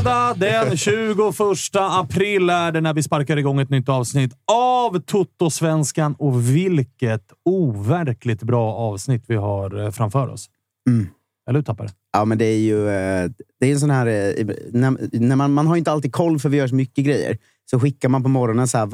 Fredag den 21 april är det när vi sparkar igång ett nytt avsnitt av Toto-svenskan och vilket overkligt bra avsnitt vi har eh, framför oss. Mm. Eller hur, Tappare? Ja, men det är ju eh, det är en sån här... eh, När, när man, man har inte alltid koll för vi gör så mycket grejer. Så skickar man på morgonen så här,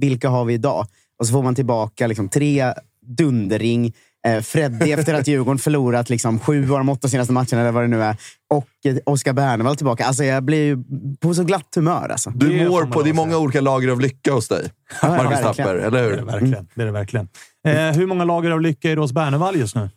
vilka har vi idag? Och så får man tillbaka liksom, tre dunderring. Eh, Freddy efter att Djurgården förlorat liksom, sju av de åtta senaste matcherna, eller vad det nu är. Och eh, Oskar Bernevall tillbaka. Alltså, jag blir ju på så glatt humör. Alltså. Du mår på, det är många olika lager av lycka hos dig. Ja, Marcus. Tapper, eller Det är det hur? verkligen. Det är det verkligen. Eh, hur många lager av lycka är det hos Bernevall just nu?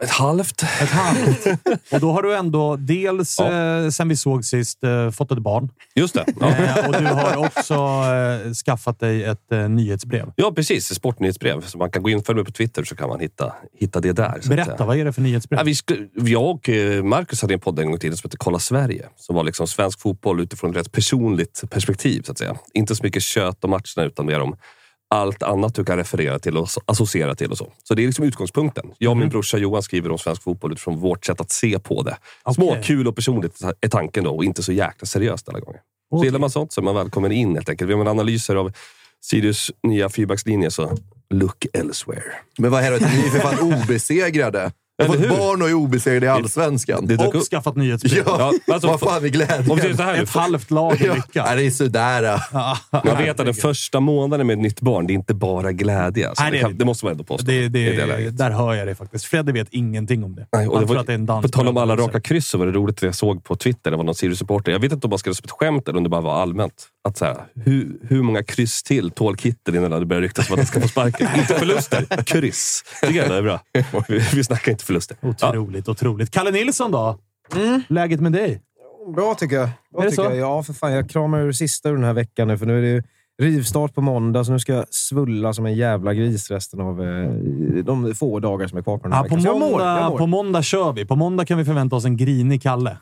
Ett halvt. Ett halvt. Och då har du ändå dels, eh, sen vi såg sist, eh, fått ett barn. Just det. Ja, Eh, och du har också eh, skaffat dig ett eh, nyhetsbrev. ja precis. Ett Sportnyhetsbrev. Så man kan gå in för mig på Twitter så kan man hitta, hitta det där. Berätta, vad är det för nyhetsbrev? Ja, vi jag och eh, Marcus hade en podd en gång i tiden som hette Kolla Sverige. Som var liksom svensk fotboll utifrån ett rätt personligt perspektiv. så att säga. Inte så mycket kött om matcherna utan mer om allt annat du kan referera till och asso- associera till. och Så Så det är liksom utgångspunkten. Jag och Mm. min brorsa Johan skriver om svensk fotboll utifrån vårt sätt att se på det. Små, Okej. kul och personligt är tanken då och inte så jäkla seriöst alla gånger. Så Okej. gillar man sånt så är man välkommen in helt enkelt. Vill man analyser av Sirius nya fyrbackslinje så look elsewhere. Men vad helvete, ni är för fan obesegrade. Jag har Eller fått hur? barn och är obesegrade i Allsvenskan. Det dök och upp- skaffat nyhetsbrev. Ja, Ja, alltså, vad fan är glädjen? Om så här nu, Ett halvt lag i Ja, lycka. nej, det är sådär. Man vet att den första månaden med ett nytt barn, det är inte bara glädje. Alltså. Nej, det det, kan, det det måste man ändå påstå. Det, det, det där hör jag det faktiskt. Fredde vet ingenting om det. Nej, och Han det tror var, att det är en dans. på tal om alla raka kryss så var det roligt att jag såg på Twitter, det var någon Sirius-supporter. Jag vet inte om man skrev det som ett skämt eller om det bara var allmänt. Att så här, hur, hur många kryss till tål Kittel innan det börjar ryktas om att han ska få sparken? inte förluster, kryss. Tycker jag det är bra. Vi, vi snackar inte förluster. Ja. Otroligt, otroligt. Kalle Nilsson då? Läget med dig? Bra tycker jag. Bra Är det tycker så? jag. Ja, för fan. Jag kramar ur sista ur den här veckan nu, för nu är det ju rivstart på måndag, så nu ska jag svulla som en jävla gris resten av eh, de få dagar som är kvar på den här Ja, på, veckan. Jag mår, måndag, jag mår. på måndag kör vi. På måndag kan vi förvänta oss en grinig Kalle.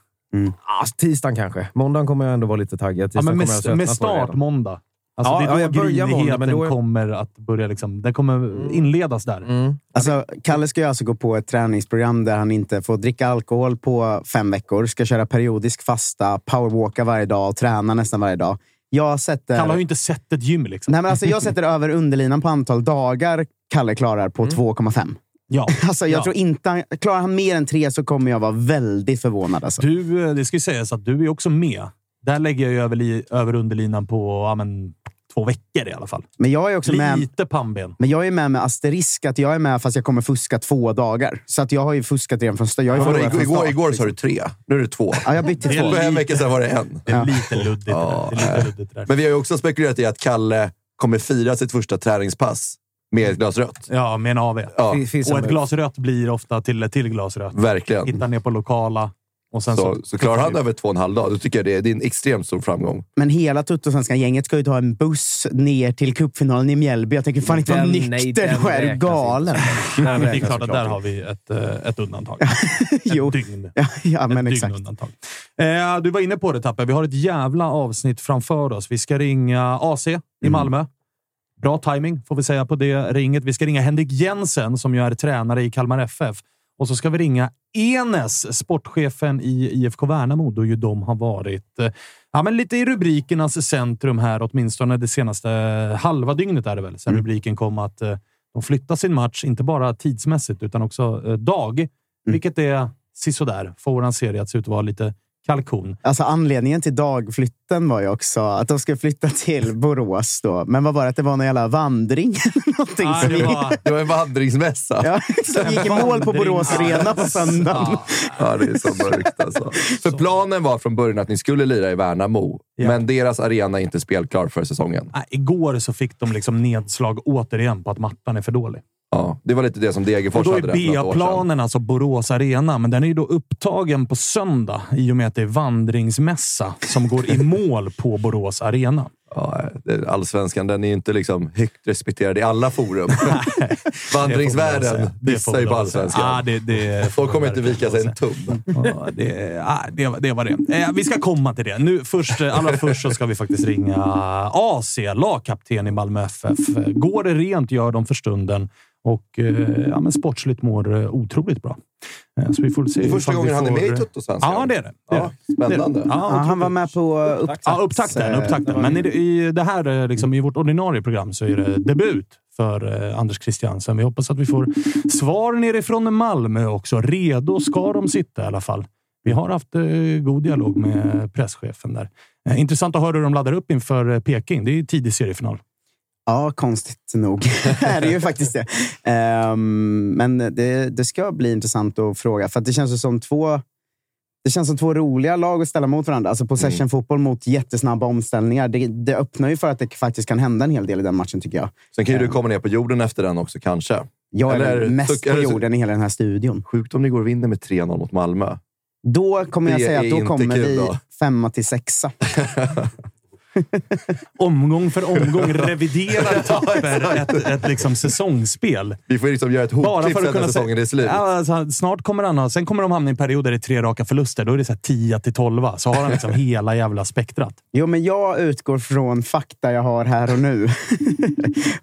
Ah, tisdagen kanske. Måndagen kommer jag ändå vara lite taggad. Ja, men med, kommer jag med på start måndag. Alltså, Ja, det är då ja, jag börjar måndag, men då är- kommer att börja. Liksom, den kommer inledas där. Mm. Alltså, Kalle ska ju alltså gå på ett träningsprogram där han inte får dricka alkohol på fem veckor. Ska köra periodisk fasta, powerwalka varje dag och träna nästan varje dag. Jag sätter... Kalle har ju inte sett ett gym. Liksom. Nej, men alltså, jag sätter över underlinan på antal dagar Kalle klarar på 2,5. Ja. Alltså, jag Ja. tror inte... han- Klarar han mer än tre så kommer jag vara väldigt förvånad. Alltså. Du, eh, det ska ju sägas att du är också med Där lägger jag ju över, li- över underlinan på ja, men, två veckor i alla fall. Men jag är också med. Lite pannben. Men jag är med med asterisk att jag är med fast jag kommer fuska två dagar. Så att jag har ju fuskat redan från start. Jag förlorat igår, från igår, start, igår sa du tre. Nu är det två. Ja, jag bytte två. För en vecka sedan var det en. Det är Ja. lite luddigt. Ja, det där. Det är nej. lite luddigt det där. Men vi har ju också spekulerat i att Kalle kommer fira sitt första träningspass med ett glas rött. Ja, med en AV. Ja, Och ett glas rött blir ofta till ett till glas rött. verkligen. Hittar ner på lokala. Och sen så, Så, så klarar han över två och en halv dag, då tycker jag det är, det är en extremt stor framgång. Men hela Tuttosvenskan-gänget ska ju ta en buss ner till cupfinalen i Mjällby. Jag tänker fan inte vara nej, nykter räknas galen? Den Det är klart att där har vi ett, eh, ett undantag. jo. Ett dygn. Ja, ja Ett men dygn exakt. undantag. Eh, du var inne på det, Tappe. Vi har ett jävla avsnitt framför oss. Vi ska ringa AC Mm. i Malmö. Bra timing får vi säga på det ringet. Vi ska ringa Henrik Jensen som ju är tränare i Kalmar FF. Och så ska vi ringa Enes, sportchefen i IFK Värnamo, då ju de har varit eh, ja, men lite i rubrikernas centrum här, åtminstone det senaste halva dygnet är det väl, sen Mm. rubriken kom att eh, de flyttar sin match, inte bara tidsmässigt utan också eh, dag, vilket är sisådär. Får våran serie att se ut att vara lite kalkon. Alltså anledningen till dagflytten var ju också att de skulle flytta till Borås då. Men vad var det? Att det var någon jävla vandring? Någonting som det gick, var, Det var en vandringsmässa. Ja, ja, som gick i mål på Borås Arena på söndagen. Ja. det är så mörkt alltså. För planen var från början att ni skulle lira i Värnamo, Ja. men deras arena är inte spelklar för säsongen. Nej, igår så fick de liksom nedslag återigen på att mattan är för dålig. Ja, det var lite det som Och Degerfors då hade är något år sedan. B-planen alltså Borås Arena, men den är ju då upptagen på söndag i och med att det är vandringsmässa som går i mål på Borås Arena. Ja, allsvenskan, den är ju inte liksom högt respekterad i alla forum. Vandringsvärlden dissar ju på allsvenskan. Ja, det, det Folk kommer inte vika sig en tum. Ja, det, ah, det, det var det. Eh, vi ska komma till det. Nu, först, eh, allra först så ska vi faktiskt ringa AC, lagkapten i Malmö FF. Går det rent gör de för stunden och eh, ja, men sportsligt mår eh, otroligt bra. Eh, så vi får se Det är första gången han är får- med i Tuttosvenskan. Ja, det är det. det, är Ja, det. spännande. Ja, han var med på upptakt. Ja, upptakten. upptakten. Men i, det- i det här, eh, liksom, i vårt ordinarie program så är det debut för eh, Anders Christiansen. Vi hoppas att vi får svar nerifrån Malmö också. Redo ska de sitta i alla fall. Vi har haft eh, god dialog med presschefen där. Eh, intressant att höra hur de laddar upp inför eh, Peking. Det är tidig seriefinal. Ja, konstigt nog är det ju faktiskt det. Ehm, men det, det ska bli intressant att fråga, för att det känns som två det känns som två roliga lag att ställa mot varandra. Alltså possession-fotboll mot jättesnabba omställningar. Det, det öppnar ju för att det faktiskt kan hända en hel del i den matchen, tycker jag. Sen kan ju du komma ner på jorden efter den också, kanske. Jag är Eller- mest så- på det så- jorden i hela den här studion. Sjukt om ni går och vinner med 3-0 mot Malmö. Då kommer jag Det säga är att då kommer vi då. femma till sexa. Omgång för omgång reviderar Tapper ett, ett liksom säsongsspel. Vi får liksom göra ett Bara hopklipp för sen att när säsongen är slut. Ja, alltså, snart kommer han ha, sen kommer de hamna i perioder i tre raka förluster. Då är det så här 10 till 12. Så har han liksom hela jävla spektrat. Jo, men jag utgår från fakta jag har här och nu.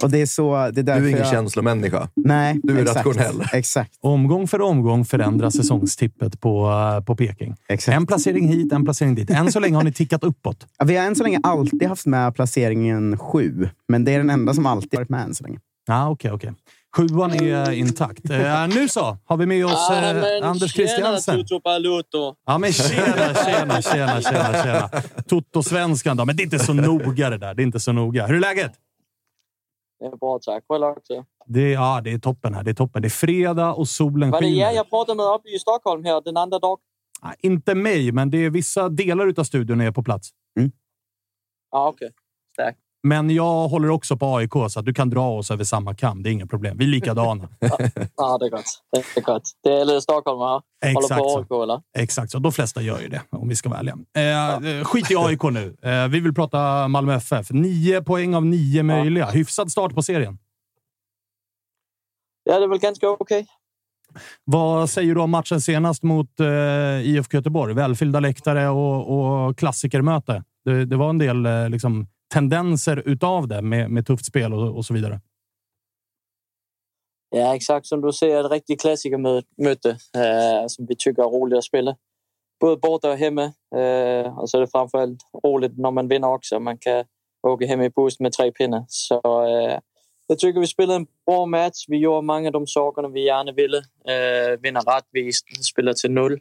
och det är så... Det är Du är ingen jag... känslomänniska. Nej, Du är exakt, rationell. Exakt. Omgång för omgång förändras säsongstippet på, eh, på Peking. exakt. En placering hit, en placering dit. Än så länge har ni tickat uppåt. Ja, vi har än så länge alltid haft med placeringen sju, men det är den enda som alltid varit med än så länge. Ja, okej, okej. Sjuan är intakt. Eh, nu så, har vi med oss eh, Anders Christiansen. Ja, men tjena, tjena, tjena, tjena, tjena. Toto-svenskan då. Men det är inte så noga det där. Det är inte så noga. Hur är läget? Det är bra, tack. Själv också. Det är, ja, det är toppen här. Det är toppen. Det är fredag och solen Var det skiner. er jag pratade med uppe i Stockholm här den andra dagen? Nej, inte mig, men det är vissa delar av studion är på plats. Ja, okej. Starkt. Men jag håller också på AIK, så att du kan dra oss över samma kam. Det är inga problem. Vi är likadana. Ja, det är gott. Det är gott. Det är lite Stockholm, va? Håller Exakt på. AIK, eller? Exakt så. De flesta gör ju det, om vi ska vara ärliga. Eh, skit i AIK nu. Eh, vi vill prata Malmö FF. Nio poäng av nio möjliga. Hyfsad start på serien. Ja, det är väl ganska okej. Vad säger du om matchen senast mot eh, IFK Göteborg? Välfyllda läktare och, och klassikermöte. Det, det var en del eh, liksom, tendenser utav det med, med tufft spel och, och så vidare. Ja, exakt som du säger. Ett riktigt klassikermöte eh, som vi tycker är roligt att spela. Både borta och hemma. Eh, och så är det framförallt roligt när man vinner också. Man kan åka hem i buss med tre pinnar. Så eh, jag tycker vi spelade en bra match. Vi gjorde många av de sakerna vi gärna ville. Eh, vinna rättvist, spela till noll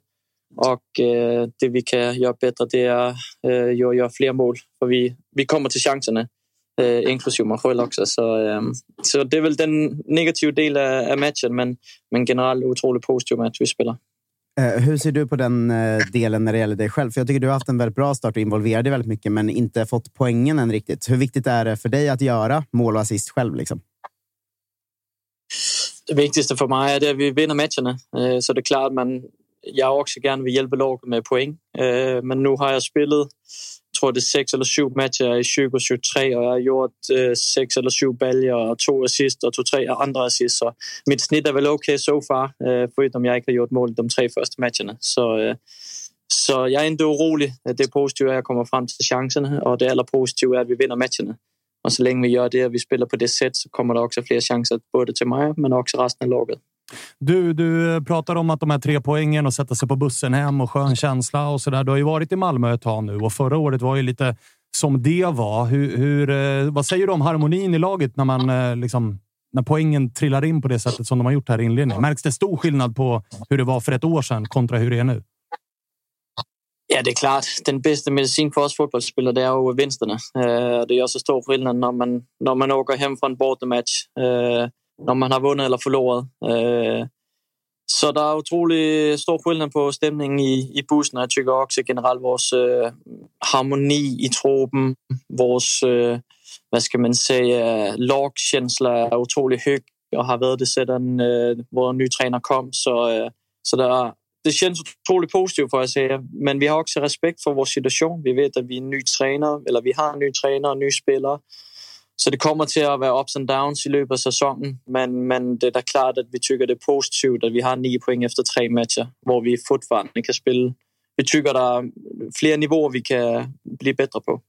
och eh, det vi kan göra bättre det är eh, att göra fler mål. För vi, vi kommer till chanserna, eh, inklusive mig själv också. Så, eh, så det är väl den negativa delen av matchen, men, men generellt otroligt positiv match vi spelar. Hur ser du på den delen när det gäller dig själv? För Jag tycker du har haft en väldigt bra start och involverat dig väldigt mycket, men inte fått poängen än riktigt. Hur viktigt är det för dig att göra mål och assist själv? Liksom? Det viktigaste för mig är att vi vinner matcherna. Så det är klart, men jag också gärna vill hjälpa laget med poäng. Øh, men nu har jag spelat tror det är sex eller sju matcher i 2023 och jag har gjort øh, sex eller sju baljer och två assist och två, tre andra assist. Så mitt snitt är väl okej okay so far, øh, förutom jag inte har gjort mål de tre första matcherna. Så, så jag är inte orolig. Det är att jag kommer fram till chanserna och det allra positiva är att vi vinner matcherna. Och så länge vi gör det och vi spelar på det sättet så kommer det också fler chanser både till mig men också resten av laget. Du, du pratar om att de här tre poängen och sätta sig på bussen hem och skön känsla och så där. Du har ju varit i Malmö ett tag nu och förra året var ju lite som det var. Hur, hur eh, vad säger du om harmonin i laget när man eh, liksom när poängen trillar in på det sättet som de har gjort här i inledningen? Märks det stor skillnad på hur det var för ett år sedan kontra hur det är nu? Ja, det är klart. Den bästa medicin för oss fotbollsspelare är ju vinsterna. Eh, det gör så stor skillnad när man, när man åker hem från en bortamatch när man har vunnit eller förlorat. Eh, så det är otroligt stor skillnad på stämningen i, i bussen, jag tycker också generellt vår eh, harmoni i truppen, vår øh, eh, hvad man säga, lagkänsla är otroligt hög och har varit det sedan vår nya tränare kom. Så, øh, så der, det känns otroligt positivt får jag säga, men vi har också respekt för vår situation. Vi vet att vi är en ny tränare, eller vi har en ny tränare och ny spelare. Så det kommer till att vara ups and downs i löpet av säsongen. Men, men det är klart att vi tycker det är positivt att vi har nio poäng efter tre matcher, där vi fortfarande kan spela. Vi tycker det är fler nivåer vi kan bli bättre på.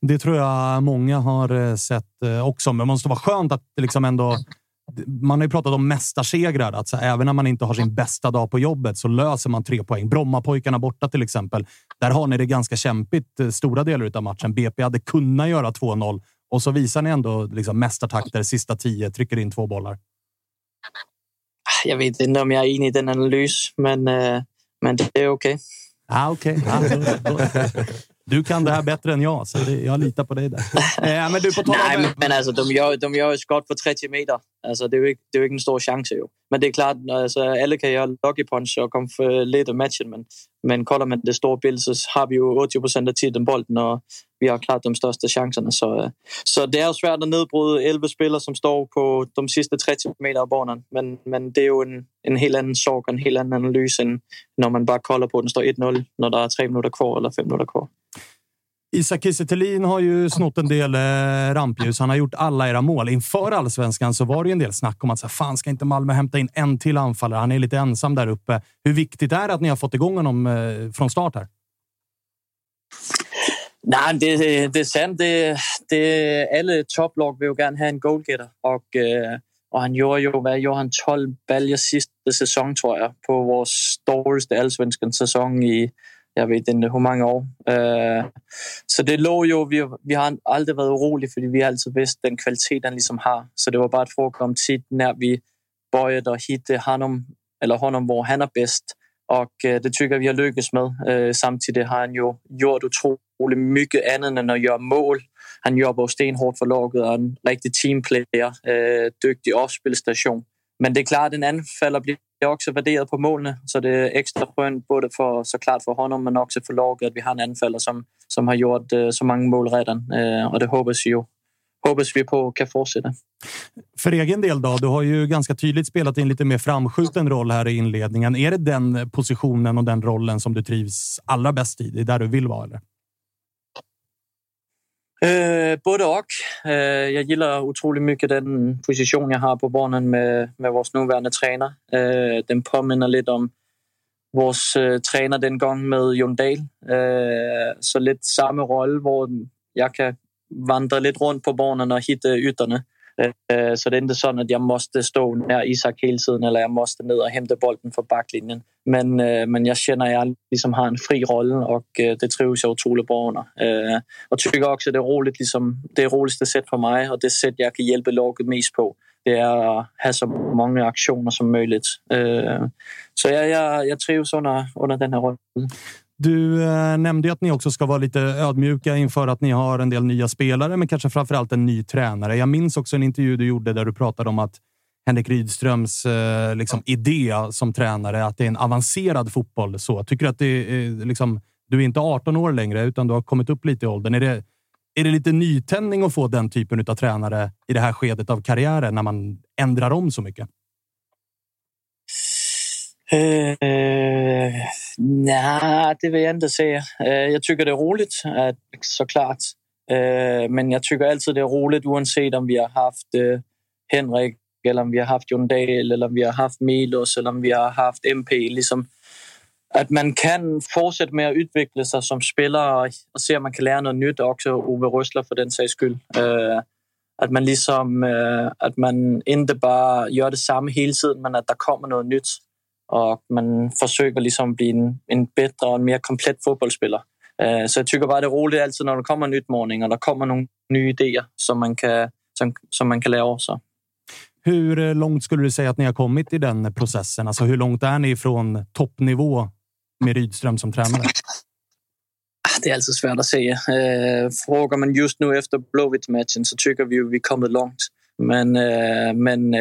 Det tror jag många har eh, sett eh, också, men det måste vara skönt att liksom ändå man har ju pratat om mästarsegrar. Att så även när man inte har sin bästa dag på jobbet så löser man tre poäng. Brommapojkarna borta till exempel. Där har ni det ganska kämpigt eh, stora delar av matchen. BP hade kunnat göra 2-0 och så visar ni ändå liksom mästartakter, sista tio, trycker in två bollar. Jag vet inte om jag är inne i den analys, men, eh, men det är okej. Okay. Ah, okay. Ah, du kan det här bättre än jag, så det, jag litar på dig där. Eh, men du, på Nej, men, men alltså, de gör, de gör skott på 30 meter. Alltså, det, är ju, det är ju inte en stor chans. Ju. Men det är klart, alltså, alla kan göra lucky punch och komma för lite matchen. Men, men kollar man det stora bilden så har vi ju 80 procent av tiden bollen och vi har klart de största chanserna. Så, så det är svårt att nedbryta 11 spelare som står på de sista 30 meter av banan. Men, men det är ju en, en helt annan sak och en helt annan analys än när man bara kollar på den står 1-0 när det är tre minuter kvar eller fem minuter kvar. Isak Kiese har ju snott en del eh, rampljus. Han har gjort alla era mål. Inför allsvenskan så var det en del snack om att så här, fan, ska inte Malmö hämta in en till anfallare? Han är lite ensam där uppe. Hur viktigt är det att ni har fått igång honom eh, från start här? Nej, det, det är sant. Det, det, alla topplag vill ju gärna ha en goalgetter. Och, eh, och han gjorde ju vad gjorde han 12 baljor sista säsong, tror jag, på vår största allsvenska säsong i jag vet inte hur många år. Eh, så det låg ju, vi, vi har aldrig varit oroliga för vi har alltid vetat den kvaliteten liksom har. Så det var bara ett fråga om tid när vi började hitta honom, eller honom var han är bäst. Och øh, det tycker jag vi har lyckats med. Øh, Samtidigt har han ju gjort otroligt mycket annat än att göra mål. Han jobbar stenhårt för laget och en riktig teamplayer, øh, duktig avspelsstation. Men det är klart, en anfallare blir också värderat på målen så det är extra skönt både för såklart för honom men också för laget att vi har en anfallare som, som har gjort eh, så många mål redan eh, och det hoppas, ju, hoppas vi på kan fortsätta. För egen del då? Du har ju ganska tydligt spelat in lite mer framskjuten roll här i inledningen. Är det den positionen och den rollen som du trivs allra bäst i? Det är där du vill vara? Eller? Eh, både och. Eh, jag gillar otroligt mycket den position jag har på banan med, med vår nuvarande tränare. Eh, den påminner lite om vår eh, tränare den gången med Jon Dahl. Eh, så lite samma roll, där jag kan vandra lite runt på banan och hitta ytorna. Øh, så det är inte så att jag måste stå nära Isak hela tiden eller jag måste ner och hämta bollen från backlinjen. Men, øh, men jag känner att jag liksom har en fri roll och øh, det trivs jag otroligt bra under. Och tycker också att det är roligt, liksom, det är roligaste sätt för mig och det sätt jag kan hjälpa laget mest på. det är att ha så många aktioner som möjligt. Så jag, jag, jag trivs under, under den här rollen. Du eh, nämnde ju att ni också ska vara lite ödmjuka inför att ni har en del nya spelare, men kanske framför allt en ny tränare. Jag minns också en intervju du gjorde där du pratade om att Henrik Rydströms eh, liksom, idé som tränare, att det är en avancerad fotboll. Så. Tycker du att det är, eh, liksom, du är inte 18 år längre, utan du har kommit upp lite i åldern. Är det, är det lite nytändning att få den typen av tränare i det här skedet av karriären när man ändrar om så mycket? Øh, uh, nej, det vill jag inte säga. Uh, øh, jag tycker det är roligt, uh, såklart. Uh, øh, men jag tycker alltid det är roligt oavsett om vi har haft uh, Henrik eller om vi har haft Jon Dahl eller om vi har haft Milos eller om vi har haft MP. Liksom, att man kan fortsätta med att utveckla sig som spelare och se om man kan lära något nytt. Också Ove Rössler för den sakens skull. Uh, att man liksom, att man inte bara gör detsamma hela tiden men att det kommer något nytt och man försöker liksom bli en, en bättre och en mer komplett fotbollsspelare. Uh, så jag tycker bara det är roligt alltid när det kommer en utmaning och det kommer några nya idéer som man kan, som, som man kan lära av sig. Hur eh, långt skulle du säga att ni har kommit i den processen? Alltså hur långt är ni från toppnivå med Rydström som tränare? Det är alltid svårt att säga. Uh, frågar man just nu efter Blåvitt-matchen så tycker vi att vi kommit långt. Men, uh, men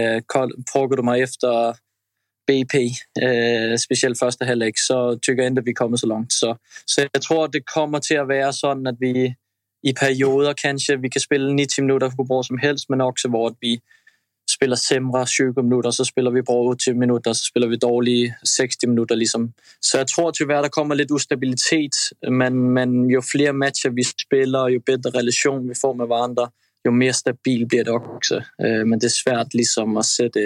frågar du mig efter BP, eh, øh, speciellt första halvlek, så tycker jag inte att vi kommer så långt. Så, så jag tror att det kommer till att vara så att vi i perioder kanske vi kan spela 90 minuter hur bra som helst, men också var att vi spelar sämre 20 minuter, så spelar vi bra 80 minuter, så spelar vi dåligt 60 minuter. Liksom. Så jag tror tyvärr att det kommer lite ustabilitet, men, men ju fler matcher vi spelar, ju bättre relation vi får med varandra, ju mer stabil blir det också. Øh, men det är svårt liksom att sätta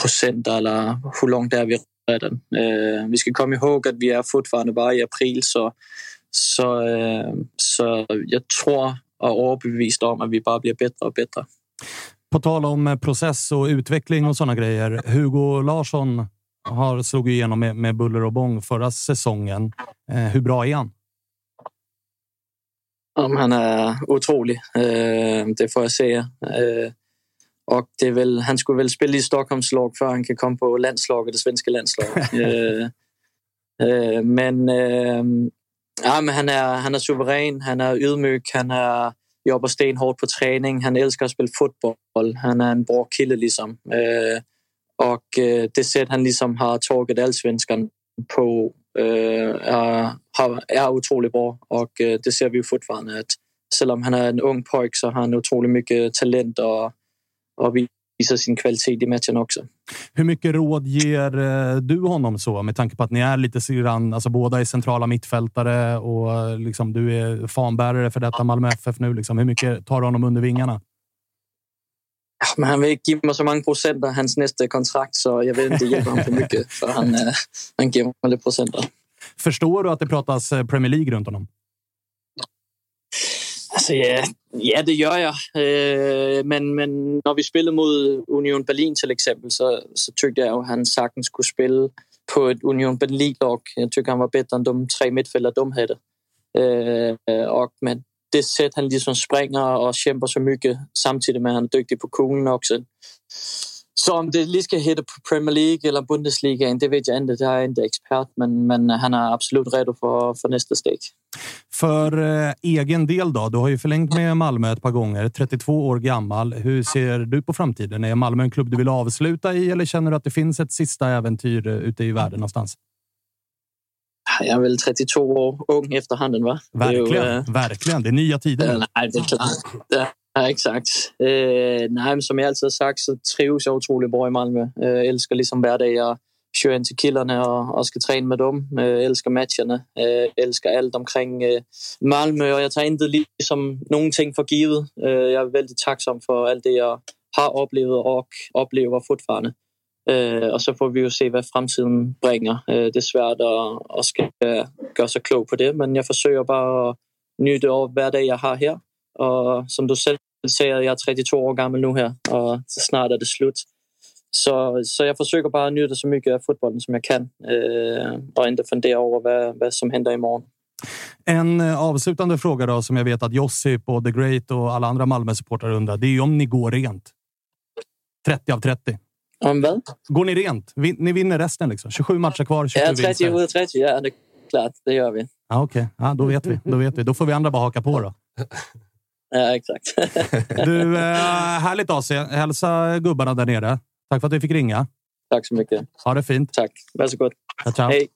procent eller hur långt är vi redan. Eh, vi ska komma ihåg att vi är fortfarande bara i april så, så, eh, så jag tror och är överbevisad om att vi bara blir bättre och bättre. På tal om process och utveckling och sådana grejer. Hugo Larsson har slagit igenom med, med buller och bång förra säsongen. Eh, hur bra är han? Um, han är otrolig, eh, det får jag säga. Eh, och det väl, han skulle väl spela i Stockholms lag för han kan komma på landslaget, det svenska landslaget. uh, uh, men, uh, ja, men han, är, han är suverän, han är ödmjuk, han är, jobbar stenhårt på träning, han älskar att spela fotboll, han är en bra kille liksom. och det sätt han liksom har tagit allsvenskan på är, är otroligt bra och det ser vi fortfarande att även om han är en ung pojk så har han otroligt mycket talent och och visar sin kvalitet i matchen också. Hur mycket råd ger eh, du honom så med tanke på att ni är lite grann, alltså båda är centrala mittfältare och eh, liksom, du är fanbärare för detta Malmö FF nu. Liksom. Hur mycket tar du honom under vingarna? Ja, men han vill ge mig så många procent av hans nästa kontrakt så jag vill inte hjälpa honom för mycket för han, eh, han ger mig procent. Förstår du att det pratas Premier League runt honom? Alltså, ja, ja, det gör jag. Øh, men, men när vi spelade mot Union Berlin till exempel så, så tyckte jag att han sagtens skulle spela på ett Union Berlin-lag. Jag tyckte han var bättre än de tre mittfältare de hade. Och øh, med det sätt han liksom springer och kämpar så mycket samtidigt med att han är duktig på kuglen också. Så om det lige ska heta Premier League eller Bundesliga, det vet jag inte. Jag är inte expert, men, men han är absolut redo för, för nästa steg. För eh, egen del då? Du har ju förlängt med Malmö ett par gånger. 32 år gammal. Hur ser du på framtiden? Är Malmö en klubb du vill avsluta i eller känner du att det finns ett sista äventyr ute i världen någonstans? Jag är väl 32 år ung efterhanden, va? Verkligen, det ju, äh, verkligen. Det är nya tider. Äh, nej, det är klart. Ja, exakt. Eh, nej, som jag alltid har sagt så trivs jag otroligt bra i Malmö. Øh, eh, älskar liksom varje jag kör in till killarna och, och ska träna med dem. Øh, eh, älskar matcherna. Eh, älskar allt omkring eh, Malmö och jag tar inte liksom någonting för givet. Eh, jag är väldigt tacksam för allt det jag har upplevt och upplever fortfarande. Eh, och så får vi ju se vad framtiden bringer. Det är svårt att, att ska göra sig klok på det, men jag försöker bara njuta av varje dag jag har här. Och som du själv säger, jag är 32 år gammal nu här och snart är det slut. Så, så jag försöker bara njuta så mycket av fotbollen som jag kan eh, och inte fundera över vad, vad som händer imorgon. En eh, avslutande fråga då, som jag vet att Josip och The Great och alla andra Malmö-supportrar undrar. Det är ju om ni går rent. 30 av 30. Om vad? Går ni rent? Ni vinner resten liksom? 27 matcher kvar, 27 Ja, 30 vinster. ut av 30. Ja, det är klart. Det gör vi. Ja, Okej, ja, då vet vi. Då vet vi. Då får vi andra bara haka på då. Ja, exakt. Du, eh, härligt AC. Hälsa gubbarna där nere. Tack för att vi fick ringa. Tack så mycket. Ha det fint. Tack. Varsågod. Ciao, ciao. Hej.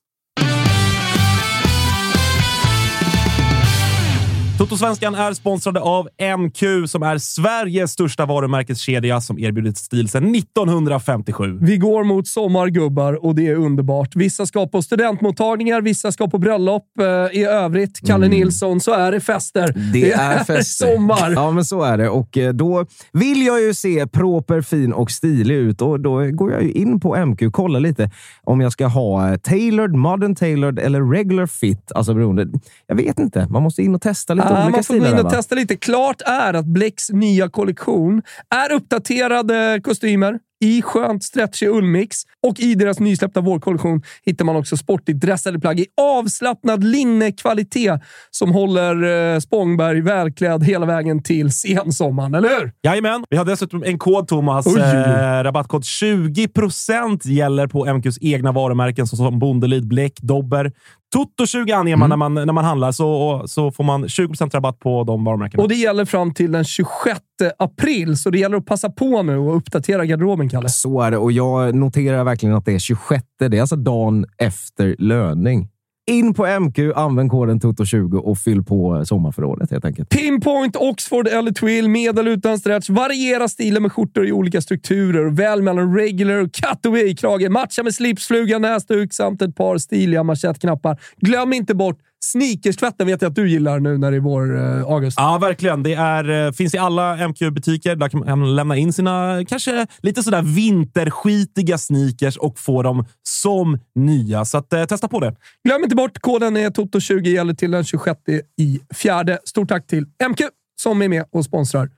Totosvenskan är sponsrade av MQ som är Sveriges största varumärkeskedja som erbjudit stil sedan 1957. Vi går mot sommargubbar och det är underbart. Vissa ska på studentmottagningar, vissa ska på bröllop. Eh, I övrigt, Kalle Nilsson, så är det fester. Mm. Det är fester. sommar. Ja, men så är det. Och eh, då vill jag ju se proper, fin och stilig ut. Och då går jag ju in på MQ och kollar lite om jag ska ha eh, tailored, modern tailored eller regular fit. Alltså beroende. Jag vet inte. Man måste in och testa lite Ja, olika man får gå in och va? testa lite. Klart är att Blecks nya kollektion är uppdaterade kostymer i skönt stretchig ullmix och i deras nysläppta vårkollektion hittar man också sportigt dressade plagg i avslappnad linnekvalitet som håller eh, Spångberg välklädd hela vägen till sensommaren, eller hur? Jajamän. Vi har dessutom en kod, Thomas. Oj, oj, oj. Eh, rabattkod 20% gäller på MQs egna varumärken såsom Bondelid, Bläck, Dobber. Toto20 anger man, när man när man handlar, så, så får man 20% rabatt på de varumärkena. Och det gäller fram till den 26 april, så det gäller att passa på nu och uppdatera garderoben, Kalle. Så är det och jag noterar verkligen att det är 26. Det är alltså dagen efter löning. In på MQ, använd koden TOTO20 och fyll på sommarförrådet helt enkelt. Pinpoint, Oxford eller Twill, med eller utan stretch. Variera stilen med skjortor i olika strukturer. Väl mellan regular och cutaway-krage. Matcha med slipsfluga, näsduk samt ett par stiliga manschettknappar. Glöm inte bort sneakerstvätten vet jag att du gillar nu när det är vår, eh, August. Ja, verkligen. Det är, eh, finns i alla MQ-butiker. Där kan man lämna in sina kanske lite sådär vinterskitiga sneakers och få dem som nya. Så att, eh, testa på det. Glöm inte bort, koden är TOTO20 gäller till den 26 i fjärde. Stort tack till MQ som är med och sponsrar.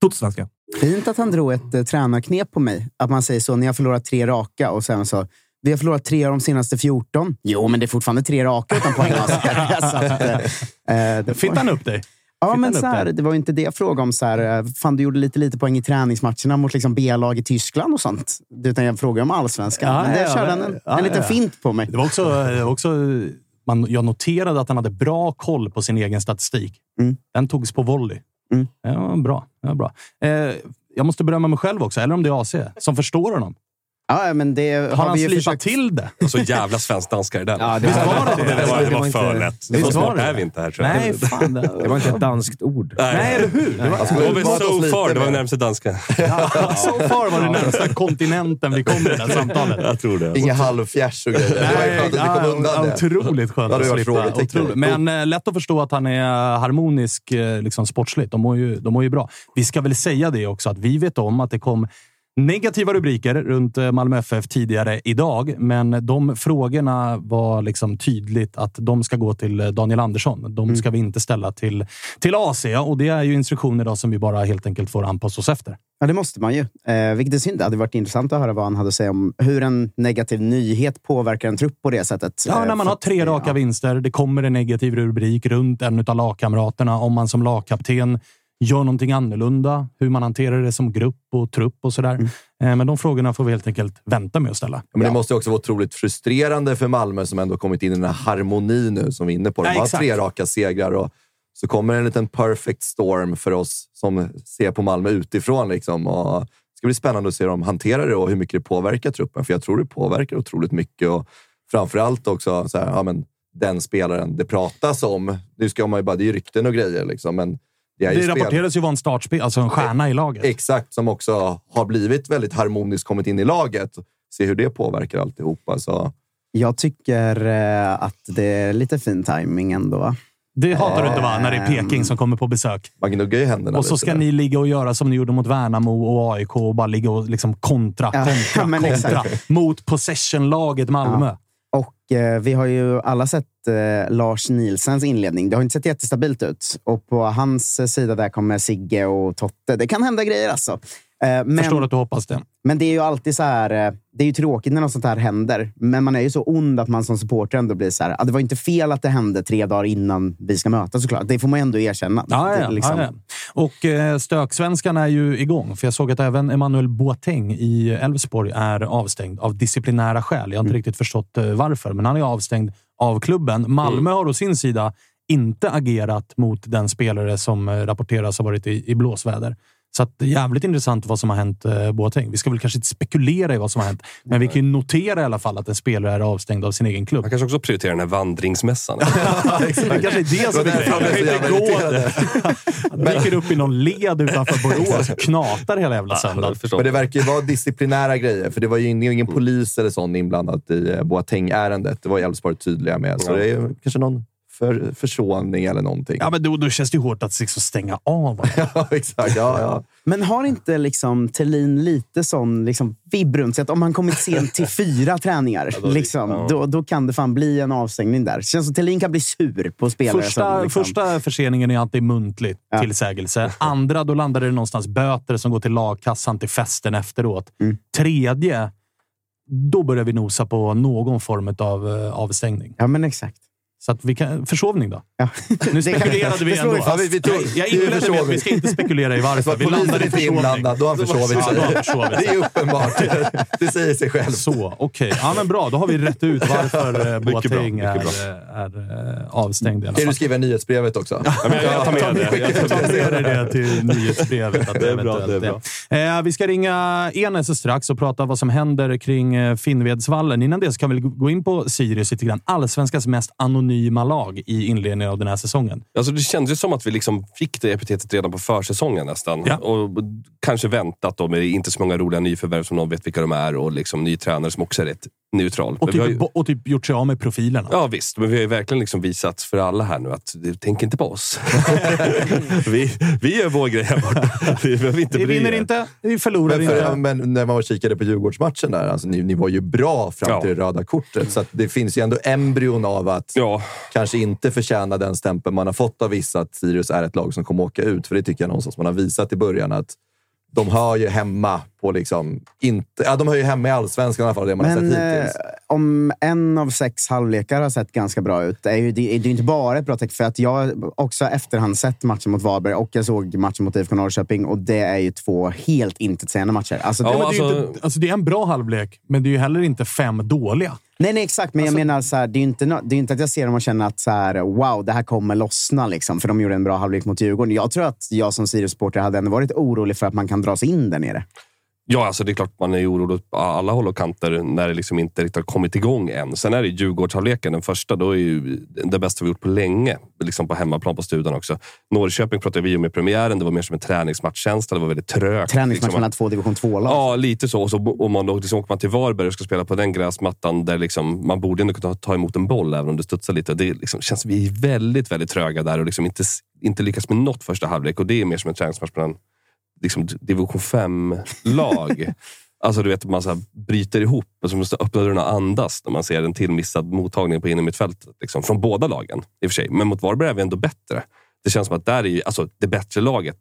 Totosvenska. Fint att han drog ett eh, tränarknep på mig. Att man säger så, ni har förlorat tre raka och sen så, vi har förlorat tre av de senaste 14. Jo, men det är fortfarande tre raka utan poäng. så att, eh, eh, han upp dig? Ja, men så här, det var inte det jag frågade om. Så här, eh, fan, du gjorde lite, lite poäng i träningsmatcherna mot liksom B-lag i Tyskland och sånt. Utan jag frågade om allsvenskan. Ja, men det ja, körde han en, ja, en liten ja. fint på mig. Det var också, det var också man, jag noterade att han hade bra koll på sin egen statistik. Mm. Den togs på volley. Mm. Ja, bra. Ja, bra. Eh, jag måste berömma mig själv också, eller om det är AC, som förstår honom. Ja, men det Har, har han slipat försökt. till det? Och så jävla svensk-danska i den. Ja, det Visst var det det? Det var, det var för lätt. Så smart är vi inte här, tror jag. Nej, fan. Det, Det var inte ett danskt ord. Nej, eller hur? Det var, Alltså, Det var so far. Det var närmast danska. so far var det närmsta kontinenten vi kom i det här samtalet. Jag tror det. Inga halvfjärs och grejer. det var ju skönt att vi kom undan det. Otroligt skönt att slippa. Men eh, lätt att förstå att han är harmonisk eh, liksom sportsligt. De mår, ju, de mår ju bra. Vi ska väl säga det också, att vi vet om att det kom negativa rubriker runt eh, Malmö FF tidigare idag, men de frågorna var liksom tydligt att de ska gå till eh, Daniel Andersson. De ska vi inte ställa till, till AC och det är ju instruktioner då som vi bara helt enkelt får anpassa oss efter. Ja, det måste man ju. Eh, vilket är synd. Det hade varit intressant att höra vad han hade att säga om hur en negativ nyhet påverkar en trupp på det sättet. Ja, Eh, när man för har tre raka ja. vinster, det kommer en negativ rubrik runt en av lagkamraterna. Om man som lagkapten gör någonting annorlunda, hur man hanterar det som grupp och trupp och sådär. Mm. Eh, Men de frågorna får vi helt enkelt vänta med att ställa. Men det måste ju också vara otroligt frustrerande för Malmö som ändå kommit in i den här harmonin nu som vi är inne på. De Ja, har tre raka segrar och så kommer en liten perfect storm för oss som ser på Malmö utifrån. Liksom. Och det ska bli spännande att se hur de hanterar det och hur mycket det påverkar truppen. För jag tror det påverkar otroligt mycket. Och framförallt också så här, ja, men den spelaren det pratas om. Nu ska man ju bara, det är ju rykten och grejer, liksom, men det Det rapporteras ju vara en startspel, alltså en stjärna i laget. Exakt, som också har blivit väldigt harmoniskt kommit in i laget. Se hur det påverkar alltihopa. Så. Jag tycker eh, att det är lite fin timing ändå. Det hatar du inte va? När det är Peking som kommer på besök. Man gnuggar ju händerna Och så ska där. ni ligga och göra som ni gjorde mot Värnamo och AIK och bara ligga och liksom kontra, Ja, kontra, men kontra. exakt. Mot possession-laget Malmö. Eh, vi har ju alla sett eh, Lars Nielsens inledning. Det har inte sett jättestabilt ut. Och på hans eh, sida där kommer Sigge och Totte. Det kan hända grejer alltså. Eh, men, Förstår att du hoppas det. men det är ju alltid så här. Det är ju tråkigt när något sånt här händer, men man är ju så ond att man som supporter ändå blir så här. Ah, det var inte fel att det hände tre dagar innan vi ska mötas såklart. Det får man ändå erkänna. Ja, Det, ja, liksom. ja. Och eh, stöksvenskarna är ju igång. För jag såg att även Emmanuel Boateng i Elfsborg är avstängd av disciplinära skäl. Jag har inte riktigt förstått eh, varför, men han är avstängd av klubben. Malmö har å sin sida inte agerat mot den spelare som eh, rapporteras ha varit i, i blåsväder. Så att, det är jävligt intressant vad som har hänt eh, Boateng. Vi ska väl kanske inte spekulera i vad som har hänt, men vi kan ju notera i alla fall att en spelare är avstängd av sin egen klubb. Man kanske också prioriterar den här vandringsmässan. Det kanske är det som Det var därför han dyker upp i någon led utanför Borås och knatar hela jävla söndagen. Men det verkar ju vara disciplinära grejer, för det var ju ingen, ingen polis eller sån inblandat i eh, Boateng-ärendet. Det var Elfsborg tydliga med. Så det är kanske någon för, försåning eller någonting. Ja, men då, då känns det ju hårt att liksom stänga av. Ja, exakt. Ja, ja. Men har inte liksom Thelin lite sån liksom vibb runt sig? Att om han kommit sent till fyra träningar, då- liksom, ja. då, då kan det fan bli en avstängning där. Känns som Thelin kan bli sur på spelare Första, som... Liksom, första förseningen är alltid muntlig Ja. tillsägelse. Andra, då landar det någonstans böter som går till lagkassan till festen efteråt. Mm. Tredje, då börjar vi nosa på någon form av eh, avstängning. Ja, men exakt. Så att vi kan, försovning då? Ja. Nu spekulerade vi ändå. Ja, vi, vi tog, Jag inledde med att vi ska inte spekulera i varför. För Vi landade är i försovning. inblandad. Då har han försovit sig. försovit. Det är uppenbart. Det säger sig själv. Så, okej. Ja, men bra. Då har vi rätt ut varför eh, Boateng mycket är, är, eh, avstängd. Kan du skriva nyhetsbrevet också? Ja, men jag, tar med det. Jag tar Ta med det till nyhetsbrevet. Att Det är bra, det är Eh, vi ska ringa Enes strax och prata vad som händer kring eh, Finnvedsvallen. Innan det så kan vi gå in på Sirius lite grann. Allsvenskans mest anonyma lag i inledningen av den här säsongen. Alltså det kändes ju som att vi liksom fick det epitetet redan på försäsongen nästan. Ja. Och kanske väntat då med inte så många roliga nyförvärv som någon vet vilka de är och liksom ny tränare som också är rätt neutral. Och vi typ, ju, och typ gjort sig av med profilerna. ja visst, men vi har ju verkligen liksom visat för alla här nu att det- tänk inte på oss. vi, vi gör vår grej här borta. Vi behöver inte vi vinner er. inte, vi förlorar Men, för, inte. men när man var kikade på Djurgårdsmatchen där, alltså, ni, ni var ju bra fram Ja. till det röda kortet. Så att det finns ju ändå embryon av att Ja, kanske inte förtjäna den stämpeln man har fått av vissa att Sirius är ett lag som kommer åka ut. För det tycker jag någonstans man har visat i början att de hör ju hemma på liksom... Inte, ja, de hör ju hemma i allsvenskan i alla fall, det man har Men sett eh, hittills. om en av sex halvlekar har sett ganska bra ut, är ju, det, är det är inte bara ett bra tecken. För att jag har också efterhand sett matchen mot Varberg och jag såg matchen mot IFK Norrköping och det är ju två helt intetsägande matcher. Alltså, Ja, det, Men det, är ju alltså- inte, alltså det är en bra halvlek, men det är ju heller inte fem dåliga. nej, nej, exakt. Men jag menar, så här, det, är ju inte, det är inte att jag ser dem och känner att så här, wow, det här kommer lossna. Liksom, för de gjorde en bra halvlek mot Djurgården. Jag tror att jag som Sirius-supporter hade ändå varit orolig för att man kan dra sig in där nere. Ja, alltså det är klart man är orolig på alla håll och kanter när det liksom inte riktigt har kommit igång än. Sen är det Djurgårdshalvleken, den första, då är ju det bästa vi gjort på länge. Liksom på hemmaplan på studion också. Norrköping pratade vi om i premiären. Det var mer som en träningsmatchkänsla. Det var väldigt trögt. Träningsmatch liksom. mellan två division 2-lag. Ja, lite så. Och så om man då liksom åker man till Varberg och ska spela på den gräsmattan där liksom, man borde ändå kunna ta emot en boll även om det studsar lite. Det liksom, känns vi är väldigt, väldigt tröga där och liksom inte, inte lyckas med något första halvlek. Och det är mer som en träningsmatch mellan liksom, division 5-lag. Alltså du vet, man så här bryter ihop och så måste öppna dörren och andas när man ser en till missad mottagning på innermittfältet. Liksom, från båda lagen i och för sig. Men mot Varberg är vi ändå bättre. Det känns som att där är ju, alltså, det bättre laget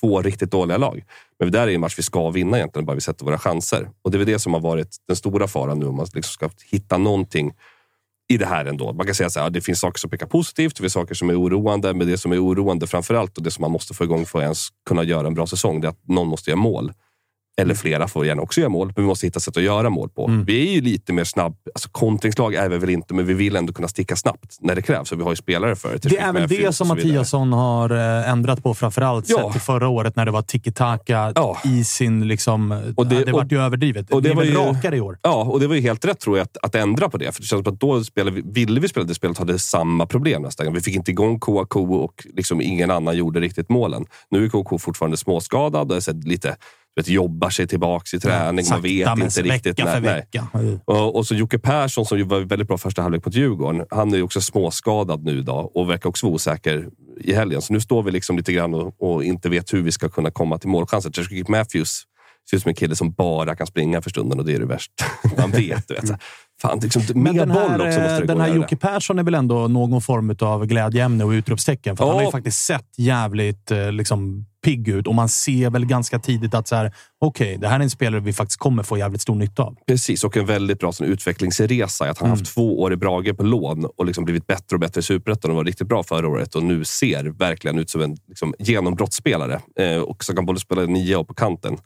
två riktigt dåliga lag. Men det där är en match vi ska vinna egentligen, bara vi sätter våra chanser. Och det är väl det som har varit den stora faran nu, om man liksom ska hitta någonting i det här ändå. Man kan säga att ja, det finns saker som pekar positivt, det finns saker som är oroande, men det som är oroande framför allt och det som man måste få igång för att ens kunna göra en bra säsong, det är att någon måste göra mål. Eller flera får gärna också göra mål, men vi måste hitta sätt att göra mål på. Mm. Vi är ju lite mer snabb. Alltså, kontringslag är vi väl inte, men vi vill ändå kunna sticka snabbt när det krävs. Och vi har ju spelare för det. Det är väl det som Mattiasson har eh, ändrat på framförallt Ja. sett till förra året när det var tiki-taka Ja. i sin... Liksom, Och det- det, det vart ju överdrivet. och det det är var ju- rakare i år. Ja, och det var ju helt rätt tror jag att, att ändra på det. För det känns som att då spelade vi, ville vi spela det spelet hade samma problem nästan. Vi fick inte igång Kouakou och liksom ingen annan gjorde riktigt målen. Nu är Kouakou fortfarande småskadad och så lite vet, jobbar sig tillbaka i träning. Man vet Sakta, inte riktigt. Vecka för nej, nej. vecka. Och, och så Jocke Persson som var väldigt bra första halvlek mot Djurgården. Han är också småskadad nu idag och verkar också vara osäker i helgen. Så nu står vi liksom lite grann och, och inte vet hur vi ska kunna komma till målchanser. Matthews ser ut som en kille som bara kan springa för stunden och det är det värsta man vet. Du vet. Fan, liksom, Men den här, också måste eh, den här. Jocke Persson är väl ändå någon form av glädjeämne och utropstecken. För Ja. Han har ju faktiskt sett jävligt eh, liksom, pigg ut och man ser väl ganska tidigt att så här, okej, det här är en spelare vi faktiskt kommer få jävligt stor nytta av. Precis, och en väldigt bra sån utvecklingsresa. Att han Mm. haft två år i Brage på lån och liksom blivit bättre och bättre i Superettan och var riktigt bra förra året. Och nu ser verkligen ut som en liksom, genombrottsspelare. Eh, och så kan både spela nia och på kanten.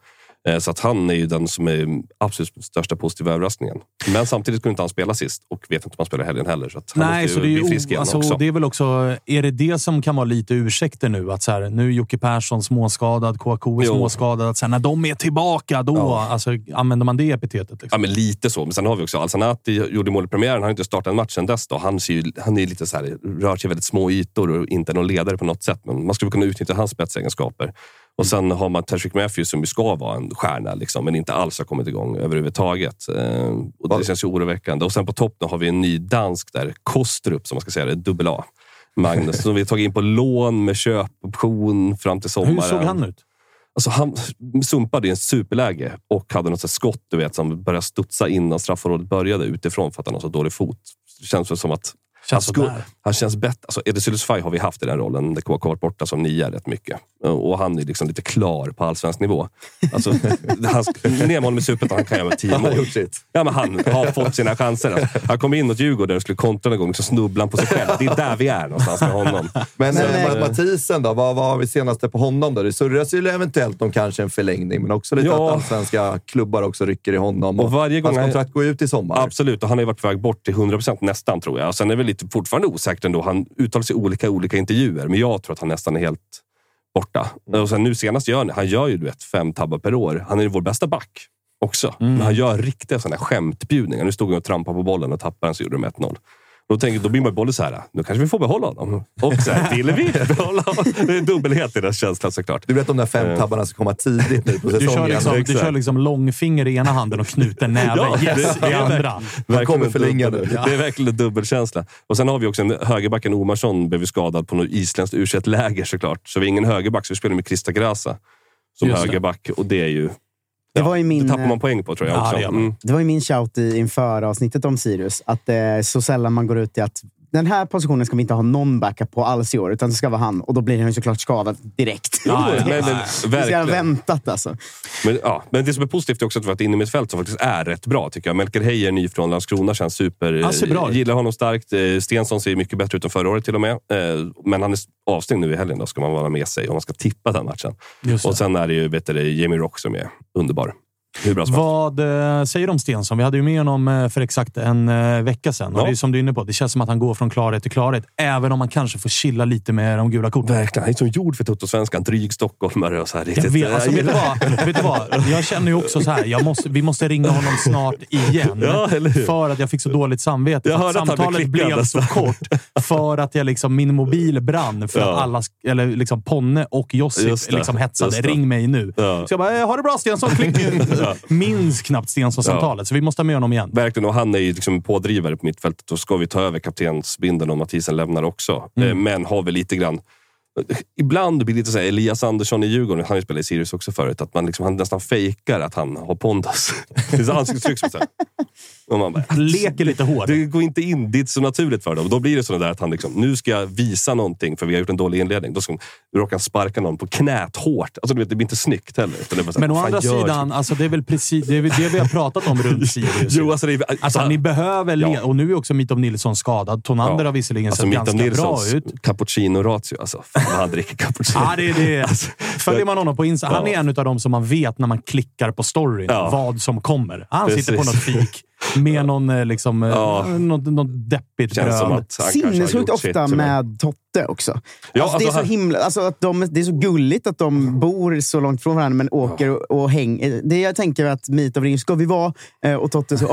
Eh, så att han är ju den som är absolut största positiva överraskningen. Men samtidigt kunde inte han spela sist och vet inte om han spelar helgen heller. Så han Nej, måste så det är, bli frisk igen alltså, också. det är väl också... Är det det som kan vara lite ursäkter nu? Att så här, nu är Jocke Persson småskadad, KK är Jo. småskadad. Att så här, när de är tillbaka, då Ja. alltså, använder man det epitetet. Liksom. Ja, men lite så. Men sen har vi också Alsanati gjorde mål i premiären. Han har inte startat en match sen dess. Då. Han, ser ju, han är lite så här, rör sig väldigt små ytor och inte någon ledare på något sätt. Men man skulle kunna utnyttja hans spetsegenskaper. Och sen har man Tashik Matthews som ju ska vara en stjärna, liksom, men inte alls har kommit igång överhuvudtaget. Eh, och det känns ju oroväckande. Och sen på topp har vi en ny dansk där, Kostrup, som man ska säga det, dubbel A. Magnus, som vi har tagit in på lån med köpoption fram till sommaren. Hur såg han ut? Alltså han sumpade i en superläge och hade något skott du vet, som började studsa innan straffområdet började utifrån för att han har så dålig fot. Det känns väl som att Känns skulle, sådär. han känns bättre. Alltså, Edis Faj har vi haft i den rollen. Det har varit borta som nia rätt mycket. Och han är liksom lite klar på allsvensk nivå. Alltså, han, ner med honom i Superettan, han kan göra tio Han har mål. gjort sitt. Ja, men han har fått sina chanser. Alltså, han kom in mot Djurgården och skulle kontra någon gång, så snubblade han på sig själv. Det är där vi är någonstans med honom. Men, eh, eh, Mathisen då? Vad, vad har vi senaste på honom? då? Det surras ju eventuellt om kanske en förlängning, men också lite Ja. att allsvenska klubbar också rycker i honom. Och varje gång hans han- kontrakt går ut i sommar. Absolut, och han har ju varit på väg bort till 100% nästan tror jag. Sen är det väl lite fortfarande osäkert ändå. Han uttalar sig i olika, olika intervjuer, men jag tror att han nästan är helt borta. Och sen nu senast gör han, han gör ju du vet, fem tabbar per år. Han är vår bästa back också. Men han gör riktiga sådana skämtbjudningar. Nu stod han och trampade på bollen och tappade den så gjorde de 1-0. Då, tänker, då blir man både så här, nu kanske vi får behålla honom. Och så här, vill vi behålla honom? Det är en dubbelhet i den känslan såklart. Du vet de där fem Eh. tabbarna som kommer tidigt nu på Du säsongen. kör, liksom, du kör liksom långfinger i ena handen och knuten näve Ja, yes det- i andra. Verkligen kommer förlänga nu. Det är verkligen en dubbelkänsla. Och sen har vi också en högerbacken Omarsson blev skadad på något isländskt u läger såklart. Så vi har ingen högerback, så vi spelar med Krista Grasa som Just det. högerback. Och det är ju... Det var ju min, det tappar man poäng på tror jag Ja, också. det. Mm. Det var ju min shout i, inför avsnittet om Sirius. Att är så sällan man går ut i att den här positionen ska vi inte ha någon backup på alls i år, utan det ska vara han. Och då blir han ju såklart skadad direkt. Ja, ja, men- men verkligen. väntat alltså. Men, ja, men det som är positivt är också att vi har ett innermittfält som faktiskt är rätt bra tycker jag. Melker Heier, ny från Landskrona, känns super. Bra. Gillar honom starkt. Eh, Stensson ser mycket bättre ut än förra året till och med. Eh, Men han är avstängd nu i helgen, då ska man vara med sig om man ska tippa den matchen. Och sen är det ju vet du, Jamie Rock som är underbar. Vad eh, säger du om Stensson? Vi hade ju med honom eh, för exakt en eh, vecka sedan. Och Ja. det är som du är inne på. Det känns som att han går från klarhet till klarhet. Även om man kanske får chilla lite med de gula korten. Verkligen. Han är som gjord för Toto-svenskan. Dryg stockholmare och så här. Jag Riktigt, vet, alltså, jag vet, du gillar- vad, vet du vad? Jag känner ju också så här. Jag måste, vi måste ringa honom snart igen. Ja, för att jag fick så dåligt samvete. Jag att hörde att han blev samtalet blev så kort. För att jag liksom, min mobil brann. För Ja. att alla, eller liksom Ponne och Josip liksom hetsade. Ring mig nu. Så jag bara, ha det bra Stensson. Klick. Minns knappt Stensson-samtalet. Så vi måste ha med honom igen. Verkligen, och han är ju liksom pådrivare på mittfältet. Då ska vi ta över kaptensbindeln om Mathisen lämnar också. Mm. Eh, Men har vi lite grann... Ibland blir det lite så här, Elias Andersson i Djurgården, han spelat i Sirius också förut, att man liksom, han nästan fejkar att han har pondus. Det är ansiktsuttryck som så här. Och man bara, Leker lite hård. det går inte in, det är inte så naturligt för dem. Då blir det så där att han liksom, nu ska jag visa någonting för vi har gjort en dålig inledning. Då ska han sparka någon på knät hårt. Alltså, du vet, det blir inte snyggt heller. Här, Men å andra sidan, alltså, det är väl precis det, är väl det vi har pratat om runt Sirius. Jo, alltså, det är, Alltså, ni behöver Ja. Och nu är också Mitov Nilsson skadad. Tonander har visserligen alltså, sett Mitov ganska Nilssons bra ut. Cappuccino-ratio. Alltså, vad han dricker cappuccino. Ja, det är det. Följer man honom på Insta, han Ja. är en av dem som man vet när man klickar på storyn Ja. vad som kommer. Han Precis. sitter på något fik med någon, eh, liksom, eh, Ja. något, något deppigt bröd. Sinnessjukt ofta med Totte också. Ja, alltså, det är alltså, så han- himla, alltså, att de, det är så gulligt att de bor så långt från varandra men åker och, och hänger. Det jag tänker är att Mitov ringer, ska vi vara? Eh, och Totte så,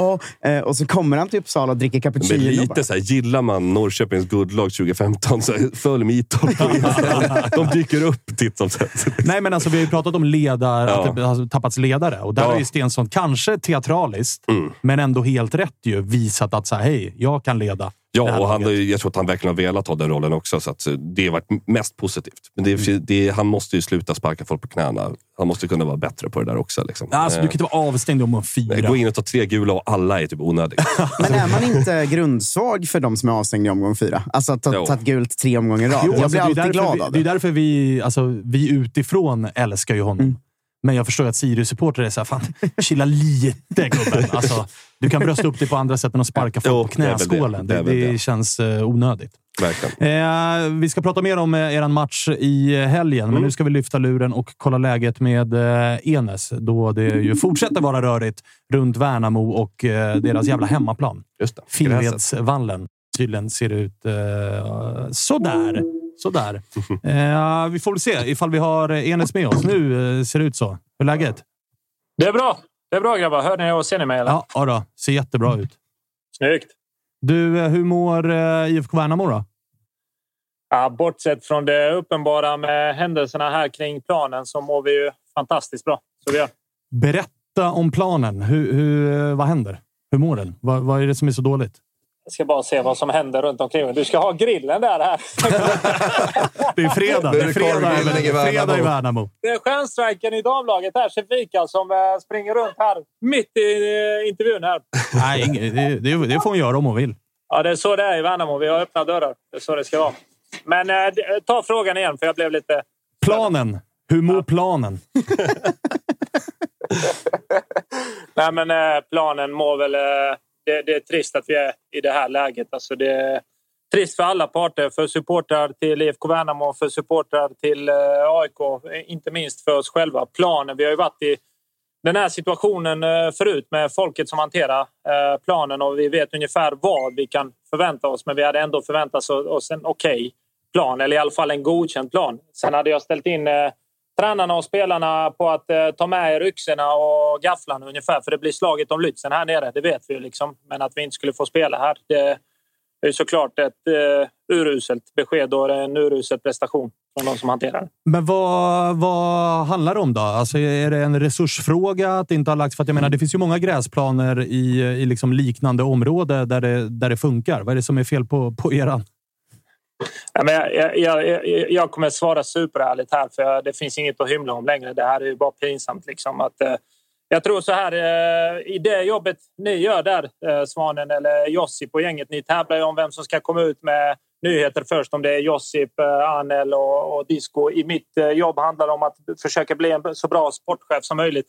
ja. Eh, och så kommer han till Uppsala och dricker Men cappuccino. bara. lite så här, gillar man Norrköpings guldlag 2015 så följ Mitov på Insta. De dyker upp titt som tätt. Nej, men alltså, vi har ju pratat om ledare, Ja. att det har tappats ledare. Och där Ja. har ju Stensson, kanske teatraliskt, Mm. men ändå helt rätt ju, visat att så här, hej, jag kan leda. Ja, och han, laget. jag tror att han verkligen har velat ha den rollen också. Så att det har varit mest positivt. Men det, Mm. det, han måste ju sluta sparka folk på knäna. Han måste kunna vara bättre på det där också. Liksom. Alltså, du Eh, kan inte vara avstängd om man fyra. Gå in och ta tre gula och alla är typ onödiga. Men är man inte grundsvag för de som är avstängda i omgång fyra? Alltså att ha tagit gult tre omgångar i rad. Jo, jag alltså, blir är alltid glad vi, av Det är det. därför vi, alltså, vi utifrån älskar ju honom. Men jag förstår att Sirius-supportrar är såhär, fan, chilla lite gubben. Alltså, du kan brösta upp dig på andra sätt än att sparka folk Jo, på knäskålen. Det Det, det, det. känns eh, onödigt. Eh, vi ska prata mer om eh, er match i eh, helgen, Mm. men nu ska vi lyfta luren och kolla läget med eh, Enes, då det ju fortsätter vara rörigt runt Värnamo och eh, deras jävla hemmaplan. Finnvedsvallen. Tydligen ser det ut eh, sådär. Sådär. Eh, vi får väl se ifall vi har Enes med oss. Nu eh, ser det ut så. Hur är läget? Det är bra. Det är bra grabbar. Hör ni och ser ni mig? Eller? Ja, ja då. Ser jättebra ut. Snyggt. Du, eh, hur mår eh, IFK Värnamo då? Ja, bortsett från det uppenbara med händelserna här kring planen så mår vi ju fantastiskt bra. Så vi gör. Berätta om planen. Hur, hur, vad händer? Hur mår den? Vad, vad är det som är så dåligt? Jag ska bara se vad som händer runt omkring. Du ska ha grillen där. här. Det är fredag. Det är fredag, fredag i Värnamo. Det är stjärnstrikern i damlaget här, Shefika, som eh, springer runt här mitt i eh, intervjun. här. Nej, det, det, det får hon göra om hon vill. Ja, det är så det är i Värnamo. Vi har öppna dörrar. Det är så det ska vara. Men eh, ta frågan igen, för jag blev lite... Planen. Hur mår planen? Nej, men eh, planen mår väl... Eh, det, det är trist att vi är i det här läget. Alltså, det är trist för alla parter. För supportrar till IFK Värnamo, för supportrar till eh, AIK. Inte minst för oss själva. Planen. Vi har ju varit i den här situationen eh, förut med folket som hanterar eh, planen och vi vet ungefär vad vi kan förvänta oss. Men vi hade ändå förväntat oss en okej plan, eller i alla fall en godkänd plan. Sen hade jag ställt in eh, tränarna och spelarna på att eh, ta med er yxorna och gafflarna ungefär. För det blir slaget om Lützen här nere, det vet vi ju. Liksom. Men att vi inte skulle få spela här, det är ju såklart ett eh, uruselt besked och en urusel prestation från de som hanterar det. Men vad, vad handlar det om då? Alltså är det en resursfråga att det inte har lagts? För att jag menar, det finns ju många gräsplaner i, i liksom liknande område där det, där det funkar. Vad är det som är fel på, på eran? Ja, men jag, jag, jag, jag kommer att svara superärligt här, för det finns inget att hymla om längre. Det här är ju bara pinsamt. Liksom, att, eh, jag tror så här, eh, i det jobbet ni gör där, eh, Svanen eller Josip och gänget, ni tävlar ju om vem som ska komma ut med nyheter först. Om det är Josip, eh, Anel och, och Disco. I mitt eh, jobb handlar det om att försöka bli en så bra sportchef som möjligt.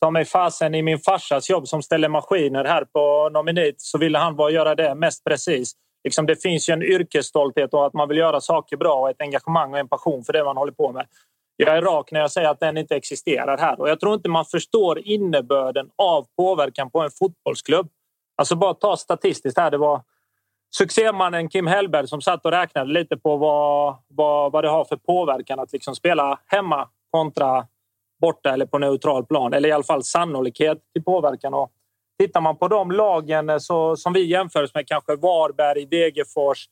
Ta mig fasen i min farsas jobb som ställer maskiner här på Nominit så ville han bara göra det mest precis. Liksom det finns ju en yrkesstolthet och att man vill göra saker bra och ett engagemang och en passion för det man håller på med. Jag är rak när jag säger att den inte existerar här och jag tror inte man förstår innebörden av påverkan på en fotbollsklubb. Alltså bara ta statistiskt här. Det var succémannen Kim Hellberg som satt och räknade lite på vad, vad, vad det har för påverkan att liksom spela hemma kontra borta eller på neutral plan. Eller i alla fall sannolikhet till påverkan. Och tittar man på de lagen eh, så, som vi jämförs med, kanske Varberg, Degerfors,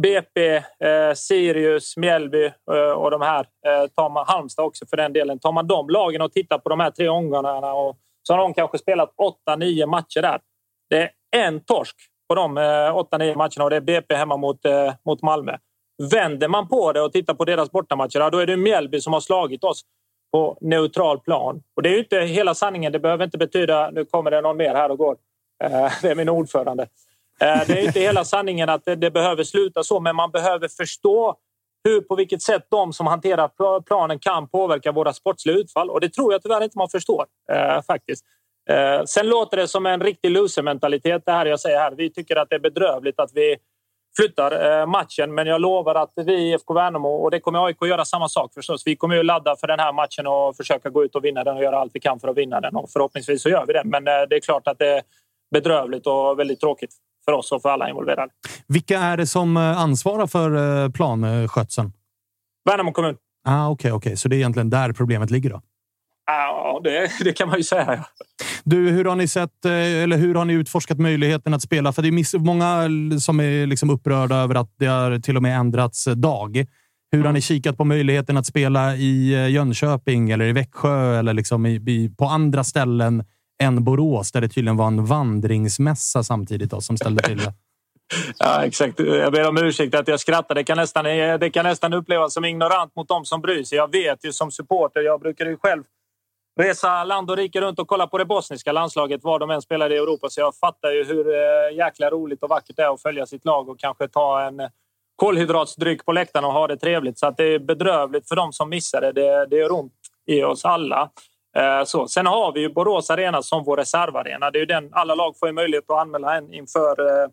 BP, eh, Sirius, Mjällby eh, och de här. Eh, tar man Halmstad också för den delen. Tar man de lagen och tittar på de här tre omgångarna och så har de kanske spelat åtta, nio matcher där. Det är en torsk på de eh, åtta, nio matcherna och det är BP hemma mot, eh, mot Malmö. Vänder man på det och tittar på deras bortamatcher, då är det Mjällby som har slagit oss på neutral plan. Och det är ju inte hela sanningen. Det behöver inte betyda... Nu kommer det någon mer här och går. Eh, det är min ordförande. Eh, det är inte hela sanningen att det, det behöver sluta så, men man behöver förstå hur, på vilket sätt de som hanterar planen kan påverka våra sportsliga utfall. Och det tror jag tyvärr inte man förstår eh, faktiskt. Eh, sen låter det som en riktig loser-mentalitet det här jag säger här. Vi tycker att det är bedrövligt att vi flyttar eh, matchen, men jag lovar att vi i IFK Värnamo, och det kommer AIK att göra samma sak förstås. Vi kommer ju ladda för den här matchen och försöka gå ut och vinna den och göra allt vi kan för att vinna den. Och förhoppningsvis så gör vi det. Men eh, det är klart att det är bedrövligt och väldigt tråkigt för oss och för alla involverade. Vilka är det som eh, ansvarar för planskötseln? Värnamo kommun. Ah, Okej, okej. så det är egentligen där problemet ligger då? Ja, det, det kan man ju säga. Du, hur har ni sett eh, eller hur har ni utforskat möjligheten att spela? För det är många som är liksom upprörda över att det har till och med ändrats dag. Hur har ni kikat på möjligheten att spela i eh, Jönköping eller i Växjö eller liksom i, i, på andra ställen än Borås där det tydligen var en vandringsmässa samtidigt då, som ställde till det? Ja, exakt. Jag ber om ursäkt att jag skrattar. Det kan, nästan, det kan nästan upplevas som ignorant mot de som bryr sig. Jag vet ju som supporter, jag brukar ju själv resa land och rike runt och kolla på det bosniska landslaget var de än spelar i Europa. Så jag fattar ju hur eh, jäkla roligt och vackert det är att följa sitt lag och kanske ta en kolhydratsdryck på läktaren och ha det trevligt. Så att det är bedrövligt för de som missar det. Det, det gör ont i oss alla. Eh, så. Sen har vi ju Borås Arena som vår reservarena. Det är den, alla lag får ju möjlighet att anmäla en inför, eh,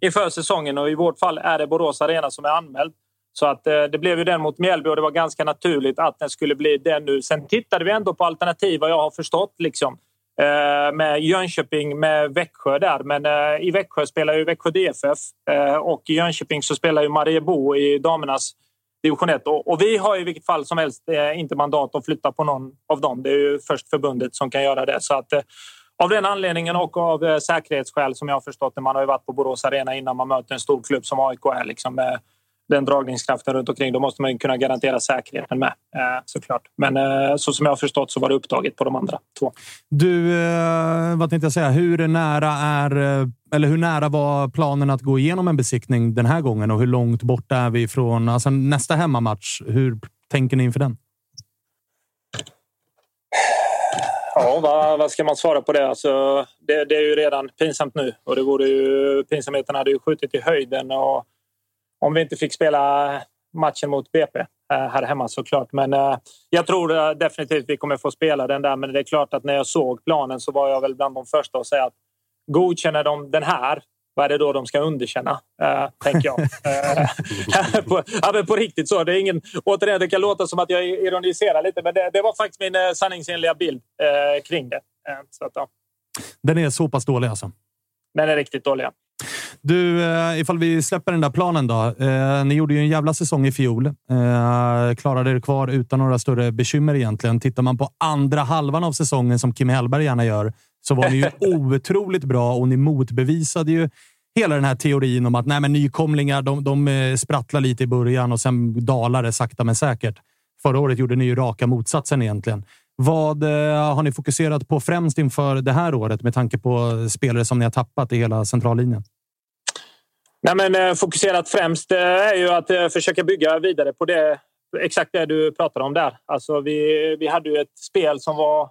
inför säsongen och i vårt fall är det Borås Arena som är anmäld. Så att eh, det blev ju den mot Mjällby och det var ganska naturligt att den skulle bli den nu. Sen tittade vi ändå på alternativ vad jag har förstått. Liksom. Eh, med Jönköping, med Växjö där. Men eh, i Växjö spelar ju Växjö DFF och i Jönköping så spelar ju Mariebo i damernas division 1. Och, vi har i vilket fall som helst inte mandat att flytta på någon av dem. Det är ju först förbundet som kan göra det. Så att av den anledningen och av säkerhetsskäl som jag har förstått det. Man har ju varit på Borås Arena innan man möter en stor klubb som AIK är. Liksom med, den dragningskraften runt omkring. Då måste man kunna garantera säkerheten med eh, såklart. Men eh, så som jag har förstått så var det upptaget på de andra två. Du, eh, vad tänkte jag säga? Hur nära är eller hur nära var planen att gå igenom en besiktning den här gången och hur långt bort är vi från alltså, nästa hemmamatch? Hur tänker ni inför den? Ja, vad, vad, ska man svara på det? Alltså, det? det? är ju redan pinsamt nu och det vore ju, pinsamheten hade ju skjutit i höjden. Och om vi inte fick spela matchen mot BP eh, här hemma såklart. Men eh, jag tror eh, definitivt vi kommer få spela den där. Men det är klart att när jag såg planen så var jag väl bland de första att säga att godkänner de den här vad är det då de ska underkänna? Uh, tänker jag. på, ja, på riktigt så. Det är ingen, återigen, det kan låta som att jag ironiserar lite, men det, det var faktiskt min uh, sanningsenliga bild uh, kring det. så att, ja. Den är så pass dålig alltså? Den är riktigt dålig. Du, eh, ifall vi släpper den där planen då. Eh, ni gjorde ju en jävla säsong i fjol. Eh, klarade er kvar utan några större bekymmer egentligen. Tittar man på andra halvan av säsongen som Kim Hellberg gärna gör så var ni ju otroligt bra och ni motbevisade ju hela den här teorin om att nej, men nykomlingar de, de sprattlar lite i början och sen dalar det sakta men säkert. Förra året gjorde ni ju raka motsatsen egentligen. Vad har ni fokuserat på främst inför det här året med tanke på spelare som ni har tappat i hela centrallinjen? Nej, men, eh, fokuserat främst eh, är ju att eh, försöka bygga vidare på det. Exakt det du pratade om där. Alltså, vi, vi hade ju ett spel som var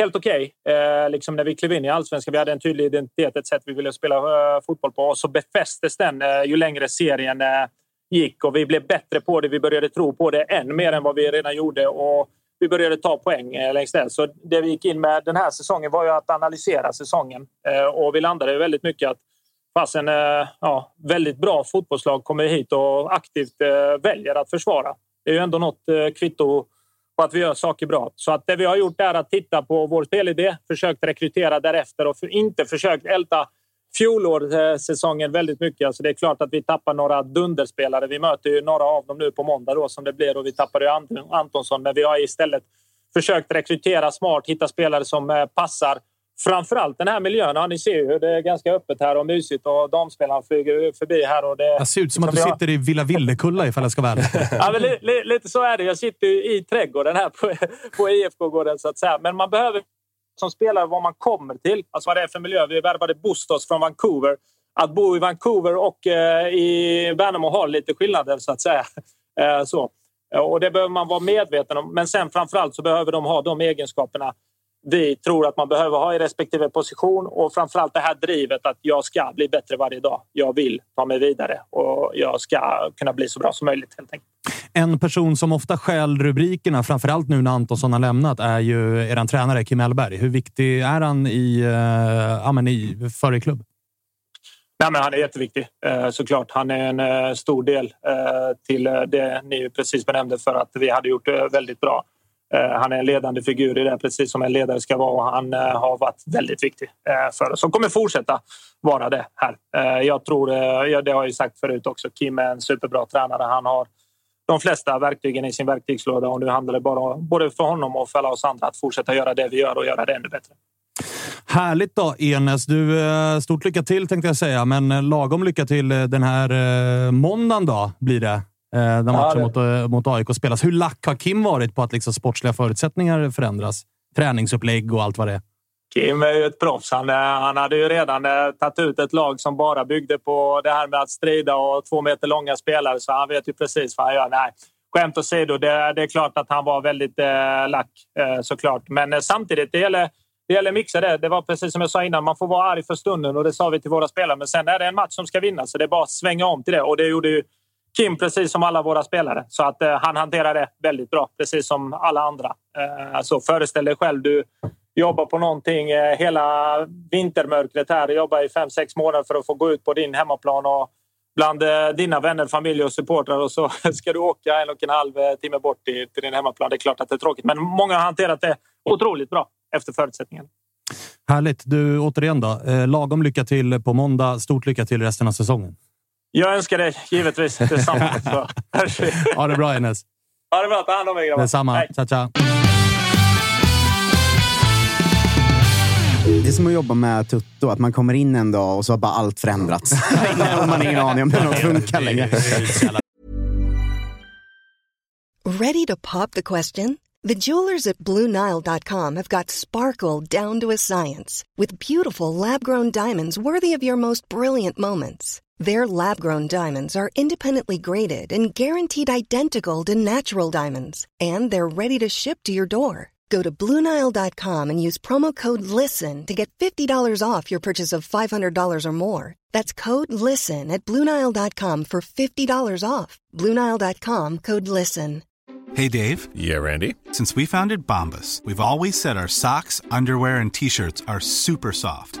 helt okej. Okay. Eh, liksom när vi klev in i allsvenskan. Vi hade en tydlig identitet, ett sätt vi ville spela eh, fotboll på. Och så befästes den eh, ju längre serien gick och vi blev bättre på det. Vi började tro på det än mer än vad vi redan gjorde och vi började ta poäng längs det. Så det vi gick in med den här säsongen var ju att analysera säsongen och vi landade väldigt mycket att fasen eh, ja, väldigt bra fotbollslag kommer hit och aktivt eh, väljer att försvara. Det är ju ändå något eh, kvitto på att vi gör saker bra. Så att det vi har gjort är att titta på vår spelidé, försökt rekrytera därefter och inte försökt älta fjolårssäsongen väldigt mycket. Alltså det är klart att vi tappar några dunderspelare. Vi möter ju några av dem nu på måndag då, som det blir och vi tappar ju Antonsson. Men vi har istället försökt rekrytera smart, hitta spelare som passar framförallt den här miljön. Ja, ni ser ju det är ganska öppet här och mysigt och damspelarna flyger förbi här. Och det, det ser ut som att du sitter i Villa Villekulla ifall jag ska vara ärlig. ja, men li, li, lite så är det. Jag sitter i trädgården här på, på IFK-gården så att säga. Men man behöver som spelare vad man kommer till. Alltså vad det är för miljö. Vi värvade Bustos från Vancouver. Att bo i Vancouver och eh, i Värnamo har lite skillnader så att säga. Eh, så. Och det behöver man vara medveten om. Men sen framförallt så behöver de ha de egenskaperna vi tror att man behöver ha i respektive position och framförallt det här drivet att jag ska bli bättre varje dag. Jag vill ta mig vidare och jag ska kunna bli så bra som möjligt helt enkelt. En person som ofta stjäl rubrikerna, framförallt nu när Antonsson har lämnat, är ju er tränare Kim Hellberg. Hur viktig är han i, äh, ja, men i, för er klubb? Nej, men han är jätteviktig eh, såklart. Han är en eh, stor del till det ni precis benämnde för att vi hade gjort det väldigt bra. Eh, han är en ledande figur i det, precis som en ledare ska vara. Och han eh, har varit väldigt viktig eh, för oss och kommer fortsätta vara det här. Jag tror, det har jag sagt förut också, Kim är en superbra tränare. Han har de flesta verktygen i sin verktygslåda och nu handlar det bara både för honom och för alla oss andra att fortsätta göra det vi gör och göra det ännu bättre. Härligt då, Enes. Du, stort lycka till tänkte jag säga, men lagom lycka till den här måndagen då blir det. Eh, när matchen ja, det... mot, mot AIK spelas. Hur lack har Kim varit på att liksom sportsliga förutsättningar förändras? Träningsupplägg och allt vad det är. Kim är ju ett proffs. Han, eh, han hade ju redan eh, tagit ut ett lag som bara byggde på det här med att strida och två meter långa spelare, så han vet ju precis vad han gör. Nej, skämt åsido, det, det är klart att han var väldigt eh, lack eh, såklart. Men eh, samtidigt, det gäller, det gäller mixa det. Det var precis som jag sa innan, man får vara arg för stunden och det sa vi till våra spelare. Men sen är det en match som ska vinnas, så det är bara att svänga om till det. Och det gjorde ju Kim precis som alla våra spelare. Så att eh, han hanterar det väldigt bra, precis som alla andra. Eh, så föreställ dig själv, du jobbar på någonting eh, hela vintermörkret här. Jobbar i fem, sex månader för att få gå ut på din hemmaplan och bland eh, dina vänner, familj och supportrar och så ska du åka en och en halv eh, timme bort till, till din hemmaplan. Det är klart att det är tråkigt, men många har hanterat det otroligt bra efter förutsättningarna. Härligt. Du, återigen då. Eh, lagom lycka till på måndag. Stort lycka till resten av säsongen. Jag önskar dig givetvis detsamma. Så, Ha det bra, Enes. ha det bra. Ta hand om er grabbar. Detsamma. Hej. Ciao, ciao. Det är som att jobba med Tutto, att man kommer in en dag och så har bara allt förändrats. och man har ingen aning om det något funkar längre. Ready to pop the question? The jewelers at BlueNile.com have got sparkle down to a science with beautiful lab grown diamonds worthy of your most brilliant moments. Their lab grown diamonds are independently graded and guaranteed identical to natural diamonds, and they're ready to ship to your door. Go to BlueNile.com and use promo code LISTEN to get $50 off your purchase of $500 or more. That's code LISTEN at BlueNile.com for $50 off. BlueNile.com code LISTEN. Hey Dave. Yeah, Randy. Since we founded Bombus, we've always said our socks, underwear, and t shirts are super soft.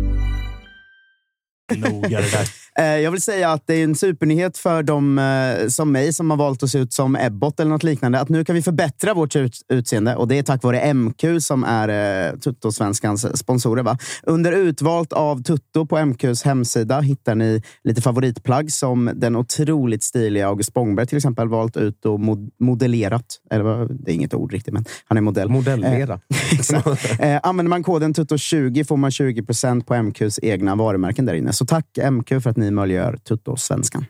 Noga det där. Eh, Jag vill säga att det är en supernyhet för de eh, som mig som har valt att se ut som Ebbot eller något liknande. Att nu kan vi förbättra vårt ut utseende och det är tack vare MQ som är eh, Tutto-svenskans sponsorer. Va? Under utvalt av Tutto på MQs hemsida hittar ni lite favoritplagg som den otroligt stiliga August Spångberg till exempel valt ut och mod modellerat. Eller det är inget ord riktigt, men han är modell. Modellera. Eh. Eh, använder man koden Tutto20 får man 20% på MQs egna varumärken där inne. Så tack MQ för att ni möjliggör Tutto-svenskan.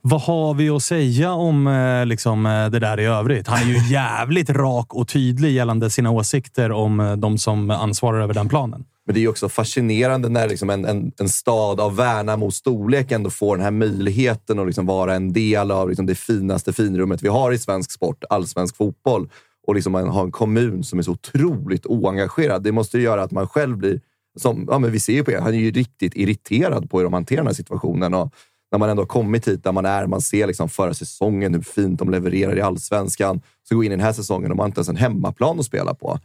Vad har vi att säga om eh, liksom, eh, det där i övrigt? Han är ju jävligt rak och tydlig gällande sina åsikter om eh, de som ansvarar över den planen. Men det är också fascinerande när liksom en, en, en stad av Värnamos storlek ändå får den här möjligheten att liksom vara en del av liksom det finaste finrummet vi har i svensk sport, allsvensk fotboll. Och liksom man har en kommun som är så otroligt oengagerad. Det måste ju göra att man själv blir... Som, ja, men vi ser ju på er, han är ju riktigt irriterad på hur de hanterar den här situationen. Och när man ändå har kommit hit där man är, man ser liksom förra säsongen hur fint de levererar i allsvenskan. Så går in i den här säsongen och man har inte ens en hemmaplan att spela på.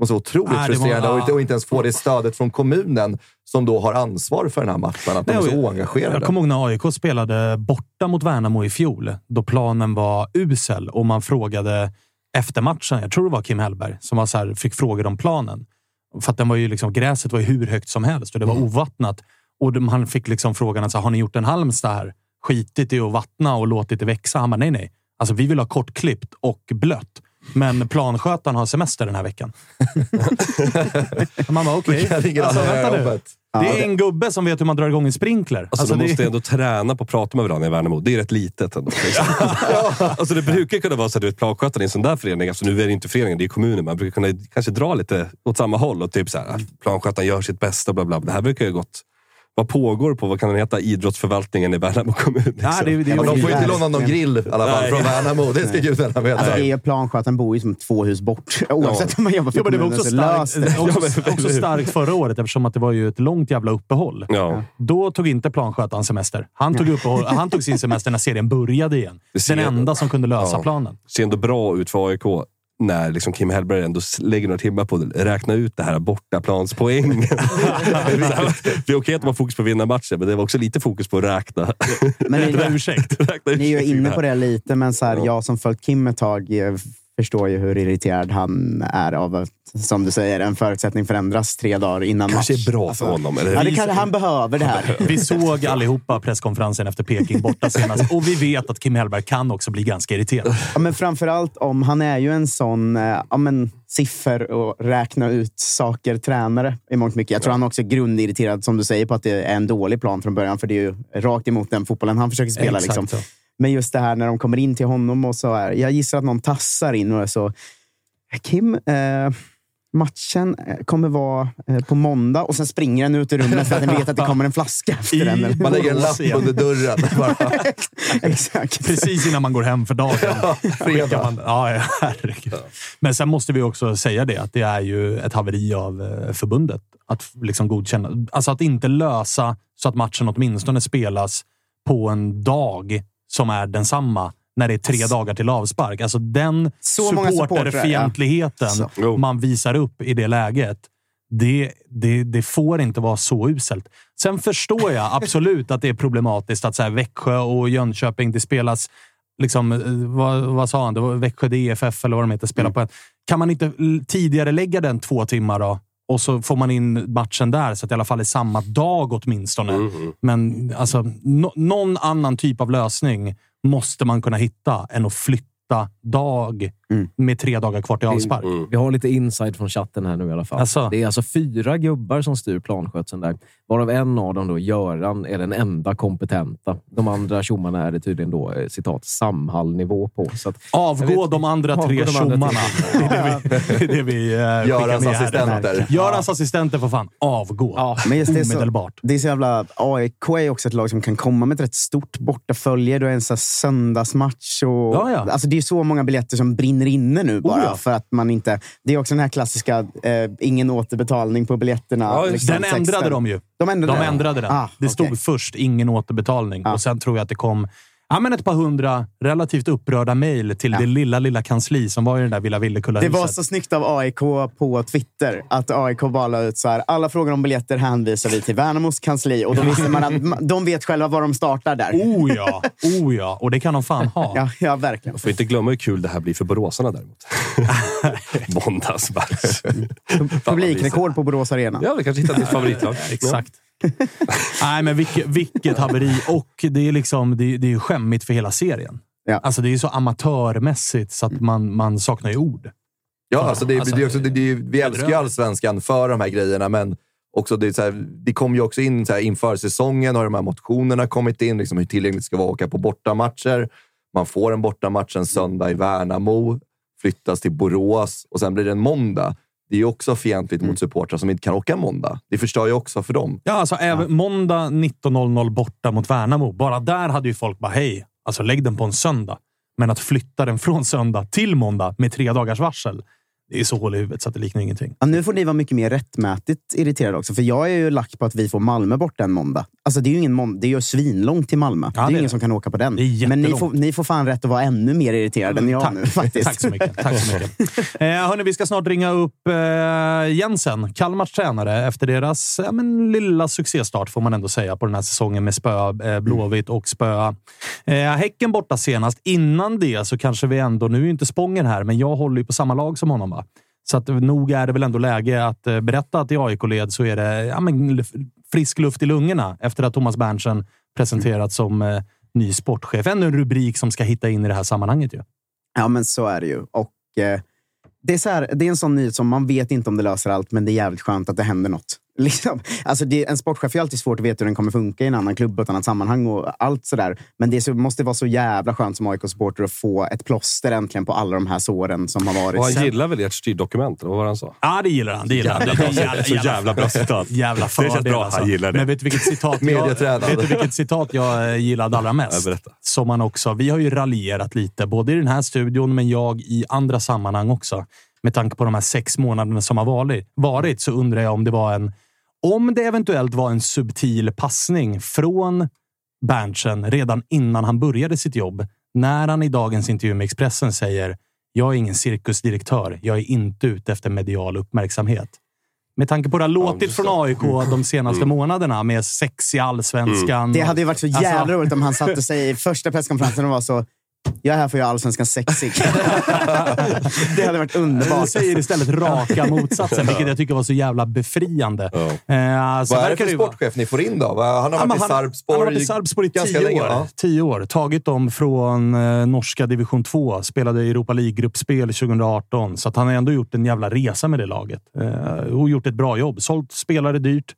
Måste vara otroligt Nej, det var- frustrerande och, inte, och inte ens få det stödet från kommunen som då har ansvar för den här matchen. Att de är så oengagerade. Jag kommer ihåg när AIK spelade borta mot Värnamo i fjol, då planen var usel och man frågade efter matchen. Jag tror det var Kim Hellberg som var så här, fick frågor om planen. För att den var ju liksom, gräset var ju hur högt som helst och det var Mm. ovattnat. Och de, han fick liksom frågan, alltså, har ni gjort en Halmstad här? Skitit i att vattna och låtit det växa? Han bara, nej, nej. Alltså, vi vill ha kortklippt och blött. Men planskötaren har semester den här veckan. man bara, okej. Ringer Alltså, vänta nu. Det är en gubbe som vet hur man drar igång en sprinkler. Alltså, de det- måste ändå träna på att prata med varandra i Värnamo. Det är rätt litet ändå. Liksom. alltså, det brukar kunna vara så att planskötaren i en sån där förening, alltså, nu är det inte föreningen, det är kommunen, man brukar kunna kanske dra lite åt samma håll. Och typ så här, planskötaren gör sitt bästa, bla. bla. Det här brukar ju gått Vad pågår på, vad kan den heta, idrottsförvaltningen i Värnamo kommun? Liksom. Ja, det- det- Ja, men de får ju inte låna någon grill i alla fall från Värnamo. Det ska gudarna veta. Alltså, det är planskötaren bor ju som två hus bort. Oavsett om man jobbar för Ja, men det var kommunen också så starkt, det. också, också starkt förra året eftersom att det var ju ett långt jävla uppehåll. Ja. Då tog inte planskötaren semester. Han tog, uppehåll, han tog sin semester när serien började igen. Det Den enda som kunde lösa Ja. planen. ser ändå bra ut för AIK när liksom Kim Hellberg ändå lägger några timmar på att räkna ut det här bortaplanspoängen. det är okej att de har fokus på att vinna matchen, men det var också lite fokus på att räkna. Men ni, räkna ursäkt. Räkna ni är ursäkt. inne på det lite, men så här, jag som följt Kim ett tag eh, förstår ju hur irriterad han är av att, som du säger, en förutsättning förändras tre dagar innan match. kanske är bra för honom. Eller? Ja, det kan, han behöver det här. Vi såg allihopa presskonferensen efter Peking borta senast och vi vet att Kim Hellberg kan också bli ganska irriterad. Ja, men framförallt om han är ju en sån eh, ja, men, siffer och räkna ut saker tränare i mångt mycket. Jag tror han också är grundirriterad, som du säger, på att det är en dålig plan från början. För det är ju rakt emot den fotbollen han försöker spela. Exakt Liksom. Men just det här när de kommer in till honom och så är, jag gissar att någon tassar in och är så. Kim, eh, matchen eh, kommer vara eh, på måndag och sen springer den ut ur rummet för att den vet att det kommer en flaska efter I- den. Man lägger en lapp under dörren. Exakt. Precis innan man går hem för dagen. fredag. Skickar Man, ja, ja, herregud. Men sen måste vi också säga det, att det är ju ett haveri av eh, förbundet. Att liksom godkänna. Alltså att inte lösa så att matchen åtminstone spelas på en dag som är densamma när det är tre dagar till avspark. Alltså den Så supporterfientligheten ja. Jo. man visar upp i det läget. Det, det, det får inte vara så uselt. Sen förstår jag absolut att det är problematiskt att så här, Växjö och Jönköping, det spelas liksom, eh, vad, vad sa han? Det var Växjö DFF eller vad de heter, spelar Mm. på en. Kan man inte tidigare lägga den två timmar då? Och så får man in matchen där, så att det i alla fall är samma dag åtminstone. Mm, Men alltså, no, någon annan typ av lösning måste man kunna hitta än att flytta dag Mm. med tre dagar kvar till avspark. Vi har lite inside från chatten här nu i alla fall. Asså? Det är alltså fyra gubbar som styr planskötseln där. Varav en av dem, då, Göran, är den enda kompetenta. De andra tjommarna är det tydligen då, eh, citat, Samhall-nivå på. Så att, Avgå vet- de andra tre tjommarna. Det är det vi, det är det vi eh, skickar Görans assistenter. Görans assistenter får fan avgå. Ja. Men just det, är så, Omedelbart. det är så jävla... AIK är också ett lag som kan komma med ett rätt stort bortafölje. Du har en söndagsmatch. Och, Ja, ja. Alltså, det är så många biljetter som brinner inne nu bara. Oh, ja. för att man inte... Det är också den här klassiska eh, ingen återbetalning på biljetterna. Ja, liksom, Den ändrade ställen. de ju. De ändrade De ändrade den. Ah, det stod okej. först ingen återbetalning Ah. och sen tror jag att det kom ja, men ett par hundra relativt upprörda mejl till det lilla, lilla kansli som var i det där Villa Det Villekulla-huset. var så snyggt av AIK på Twitter att AIK bara la ut så här. Alla frågor om biljetter hänvisar vi till Värnamos kansli. Och då visste man att de vet själva var de startar där. Oh ja, oh ja. Och det kan de fan ha. Ja, ja verkligen. Får inte glömma hur kul det här blir för boråsarna däremot. Måndagsmatch. Publikrekord på Borås Arena. Ja, vi kanske hittar ditt favoritlag. Exakt. Nej, men vilket, vilket haveri. Och det är, liksom, det, är- det är ju skämmigt för hela serien. Ja. Alltså, det är så amatörmässigt så att man, man saknar ju ord. Ja, alltså det, Alltså, det, också, det, det, vi älskar ju allsvenskan för de här grejerna, men också det, är så här, det kom ju också in så här, inför säsongen har de här motionerna kommit in, liksom hur tillgängligt ska vara att åka på bortamatcher. Man får en bortamatch en söndag i Värnamo, flyttas till Borås och sen blir det en måndag. Det är ju också fientligt mot supportrar som inte kan åka måndag. Det förstör ju också för dem. Ja, alltså även måndag 19.00 borta mot Värnamo. Bara där hade ju folk bara, hej, alltså lägg den på en söndag. Men att flytta den från söndag till måndag med tre dagars varsel. Det är så hål i huvudet så att det liknar ingenting. Ja, nu får ni vara mycket mer rättmätigt irriterade också. För jag är ju lack på att vi får Malmö borta en måndag. Alltså det är ju ingen måndag, det är ju svinlångt till Malmö. det är det ingen som kan åka på den. Men ni får, ni får fan rätt att vara ännu mer irriterade än jag Tack. nu faktiskt. Tack så mycket. Tack så mycket. eh, hörni, vi ska snart ringa upp eh, Jensen, Kalmars tränare, efter deras ja, men, lilla succéstart får man ändå säga på den här säsongen med spö eh, Blåvitt och spö eh, Häcken borta senast. Innan det så kanske vi ändå, nu är ju inte Spången här, men jag håller ju på samma lag som honom. Va? Så att, nog är det väl ändå läge att eh, berätta att i AIK-led så är det ja, men, frisk luft i lungorna efter att Thomas Berntsen presenterats som eh, ny sportchef. Ännu en rubrik som ska hitta in i det här sammanhanget. Ju. Ja, men så är det ju. Och, eh, det, är så här, det är en sån nyhet som man vet inte om det löser allt, men det är jävligt skönt att det händer något. Liksom, alltså det, en sportchef är alltid svårt att veta hur den kommer funka i en annan klubb och ett annat sammanhang och allt sådär. Men det så, måste vara så jävla skönt som AIK-supporter att få ett plåster äntligen på alla de här såren som har varit. Och han Sen- gillar väl ert styrdokument, eller vad var det han sa? Ja, det gillar han. Det gillar han. Jävla bra. Så jävla bra citat. Jävla Det känns fördel. bra. Han gillar det. Men vet du vilket citat jag, vet du vilket citat jag eh, gillade allra mest? Ja, berätta. Som man också, vi har ju raljerat lite, både i den här studion men jag i andra sammanhang också. Med tanke på de här sex månaderna som har varit, varit så undrar jag om det var en om det eventuellt var en subtil passning från Berntsen redan innan han började sitt jobb. När han i dagens intervju med Expressen säger “Jag är ingen cirkusdirektör. Jag är inte ute efter medial uppmärksamhet”. Med tanke på hur det har låtit från AIK de senaste månaderna med sex i allsvenskan. Det hade ju varit så jävla Alltså- roligt om han satt och säger i första presskonferensen och var så jag är här för att göra allsvenskan sexig. det hade varit Du underbart. säger istället raka motsatsen, vilket jag tycker var så jävla befriande. Eh, så Vad är det för sportchef ni får in då? Han har Ja, varit i Sarpsborg Han har varit i Sarpsborg i tio länge, år. ja. Tio år. Tagit dem från eh, norska division 2. Spelade i Europa League-gruppspel 2018. Så att han har ändå gjort en jävla resa med det laget. Eh, och gjort ett bra jobb. Sålt spelare dyrt.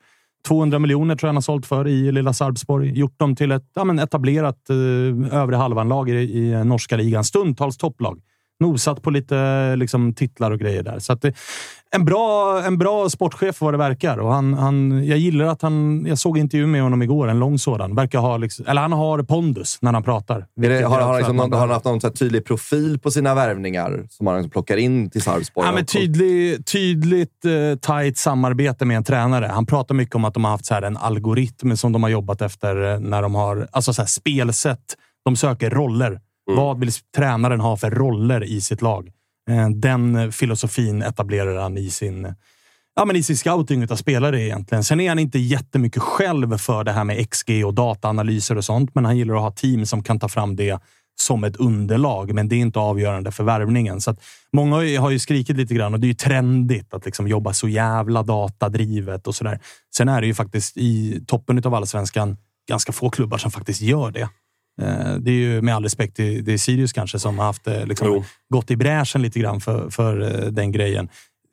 200 miljoner tror jag han har sålt för i lilla Sarpsborg. Gjort dem till ett ja, men etablerat eh, övre halvan-lag i, i norska ligan. Stundtals topplag. Nosat på lite liksom, titlar och grejer där. Så att eh, en, bra, en bra sportchef vad det verkar. Och han, han, jag gillar att han... Jag såg intervju med honom igår, en lång sådan. Verkar ha liksom, eller han har pondus när han pratar. Det, har, att liksom man någon, har han haft någon tydlig profil på sina värvningar som han liksom plockar in till Sarpsborg? Ja, men tydlig, tydligt eh, tajt samarbete med en tränare. Han pratar mycket om att de har haft så en algoritm som de har jobbat efter eh, när de har alltså så spelsätt. De söker roller. Vad vill tränaren ha för roller i sitt lag? Eh, den filosofin etablerar han i sin, ja, men i sin scouting av spelare egentligen. Sen är han inte jättemycket själv för det här med XG och dataanalyser och sånt, men han gillar att ha team som kan ta fram det som ett underlag, men det är inte avgörande för värvningen. Så att många har ju- har ju skrikit lite grann och det är ju trendigt att liksom jobba så jävla datadrivet och sådär. Sen är det ju faktiskt i toppen av allsvenskan ganska få klubbar som faktiskt gör det. Eh, Det är ju med all respekt till det är Sirius kanske som har haft, eh, liksom, gått i bräschen lite grann för, för eh, den grejen.